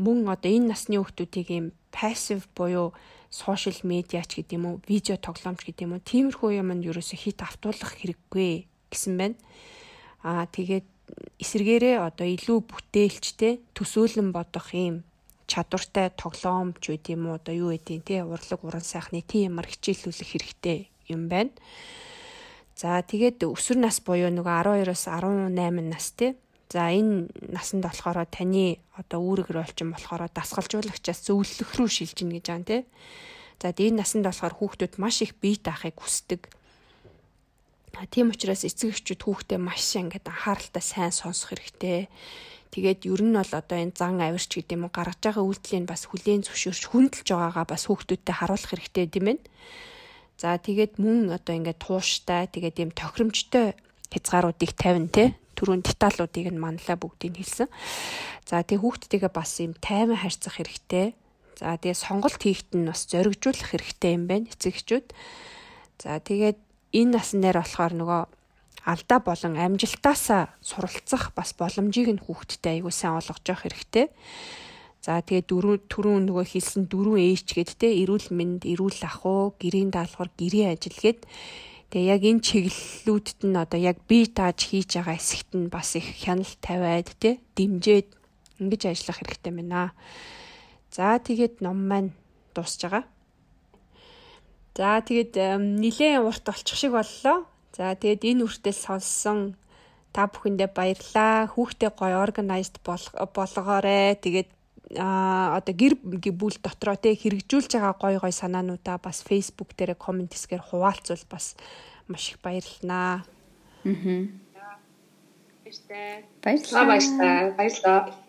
мөн одоо энэ насны хүүхдүүдийг юм пассив буюу сошиал медиач гэдэг юм уу, видео тоглоомч гэдэг юм уу, тиймэрхүү юм нь ерөөсө хит автуулах хэрэггүй гэсэн байна. Аа тэгээд эсэргээрээ одоо илүү бүтээлчтэй төсөөлөн бодох юм чадвартай тоглоомч үт юм уу одоо юу гэдгийг те урлаг уран сайхны тийм ямар хичээллүүлэх хэрэгтэй юм байна. За тэгээд өсвөр нас буюу нөгөө 12-оос 18 нас те. За энэ насанд болохоор таны одоо үүрэг ролчин болохоор дасгалжуулагчаас зөвлөх рүү шилжинэ гэж байгаа те. За энэ насанд болохоор хүүхдүүд маш их бие даахыг хүсдэг. Тийм учраас эцэг эхчүүд хүүхдээ маш ингээд анхааралтай сайн сонсох хэрэгтэй Тэгээд ер нь бол одоо энэ зан авирч гэдэг юм уу гаргаж байгаа үйлдэлийг бас хүлээн зөвшөөрч хүндэлж байгаагаа бас хүүхдүүдтэй харуулах хэрэгтэй тийм ээ. За тэгээд мөн одоо ингээд тууштай тэгээд юм тохиромжтой хязгааруудыг тавина те түрүүн деталуудыг нь манлаа бүгдийг хэлсэн. За тэг хүүхдтэйгээ бас юм тайван харьцах хэрэгтэй. За тэгээ сонголт хийхэд нь бас зоригжуулах хэрэгтэй юм байна эцэгчүүд. За тэгээд энэ насн дээр болохоор нөгөө алдаа болон амжилтаасаа суралцах бас боломжийг нь хүүхдтэй аягүй сайн олгож явах хэрэгтэй. За тэгээ дөрөв түрүүн нөгөө хэлсэн дөрөв ээж гэд те эрүүл мэнд, эрүүл ах уу, гэрийн даалгавар, гэрийн ажил гэд тэгээ яг энэ чиглэлүүдд нь одоо яг бие тааж хийж байгаа хэсэгт нь бас их хяналт тавиад те дэмжиж ингэж ажиллах хэрэгтэй байна. За тэгээд ном маань дуусж байгаа. За тэгээд нилээн урт олчих шиг боллоо. За тэгээд энэ үртэл сонссон та бүхэндээ баярлаа. Хүүхдээ гоё organized болгоорой. Тэгээд одоо гэр бүл дотроо те хэрэгжүүлж байгаа гой гой санаануудаа бас Facebook дээр коммент хэсгээр хуваалцвал бас маш их баярлнаа. Аа. Баярлалаа. Баярлалаа. Баярлалаа.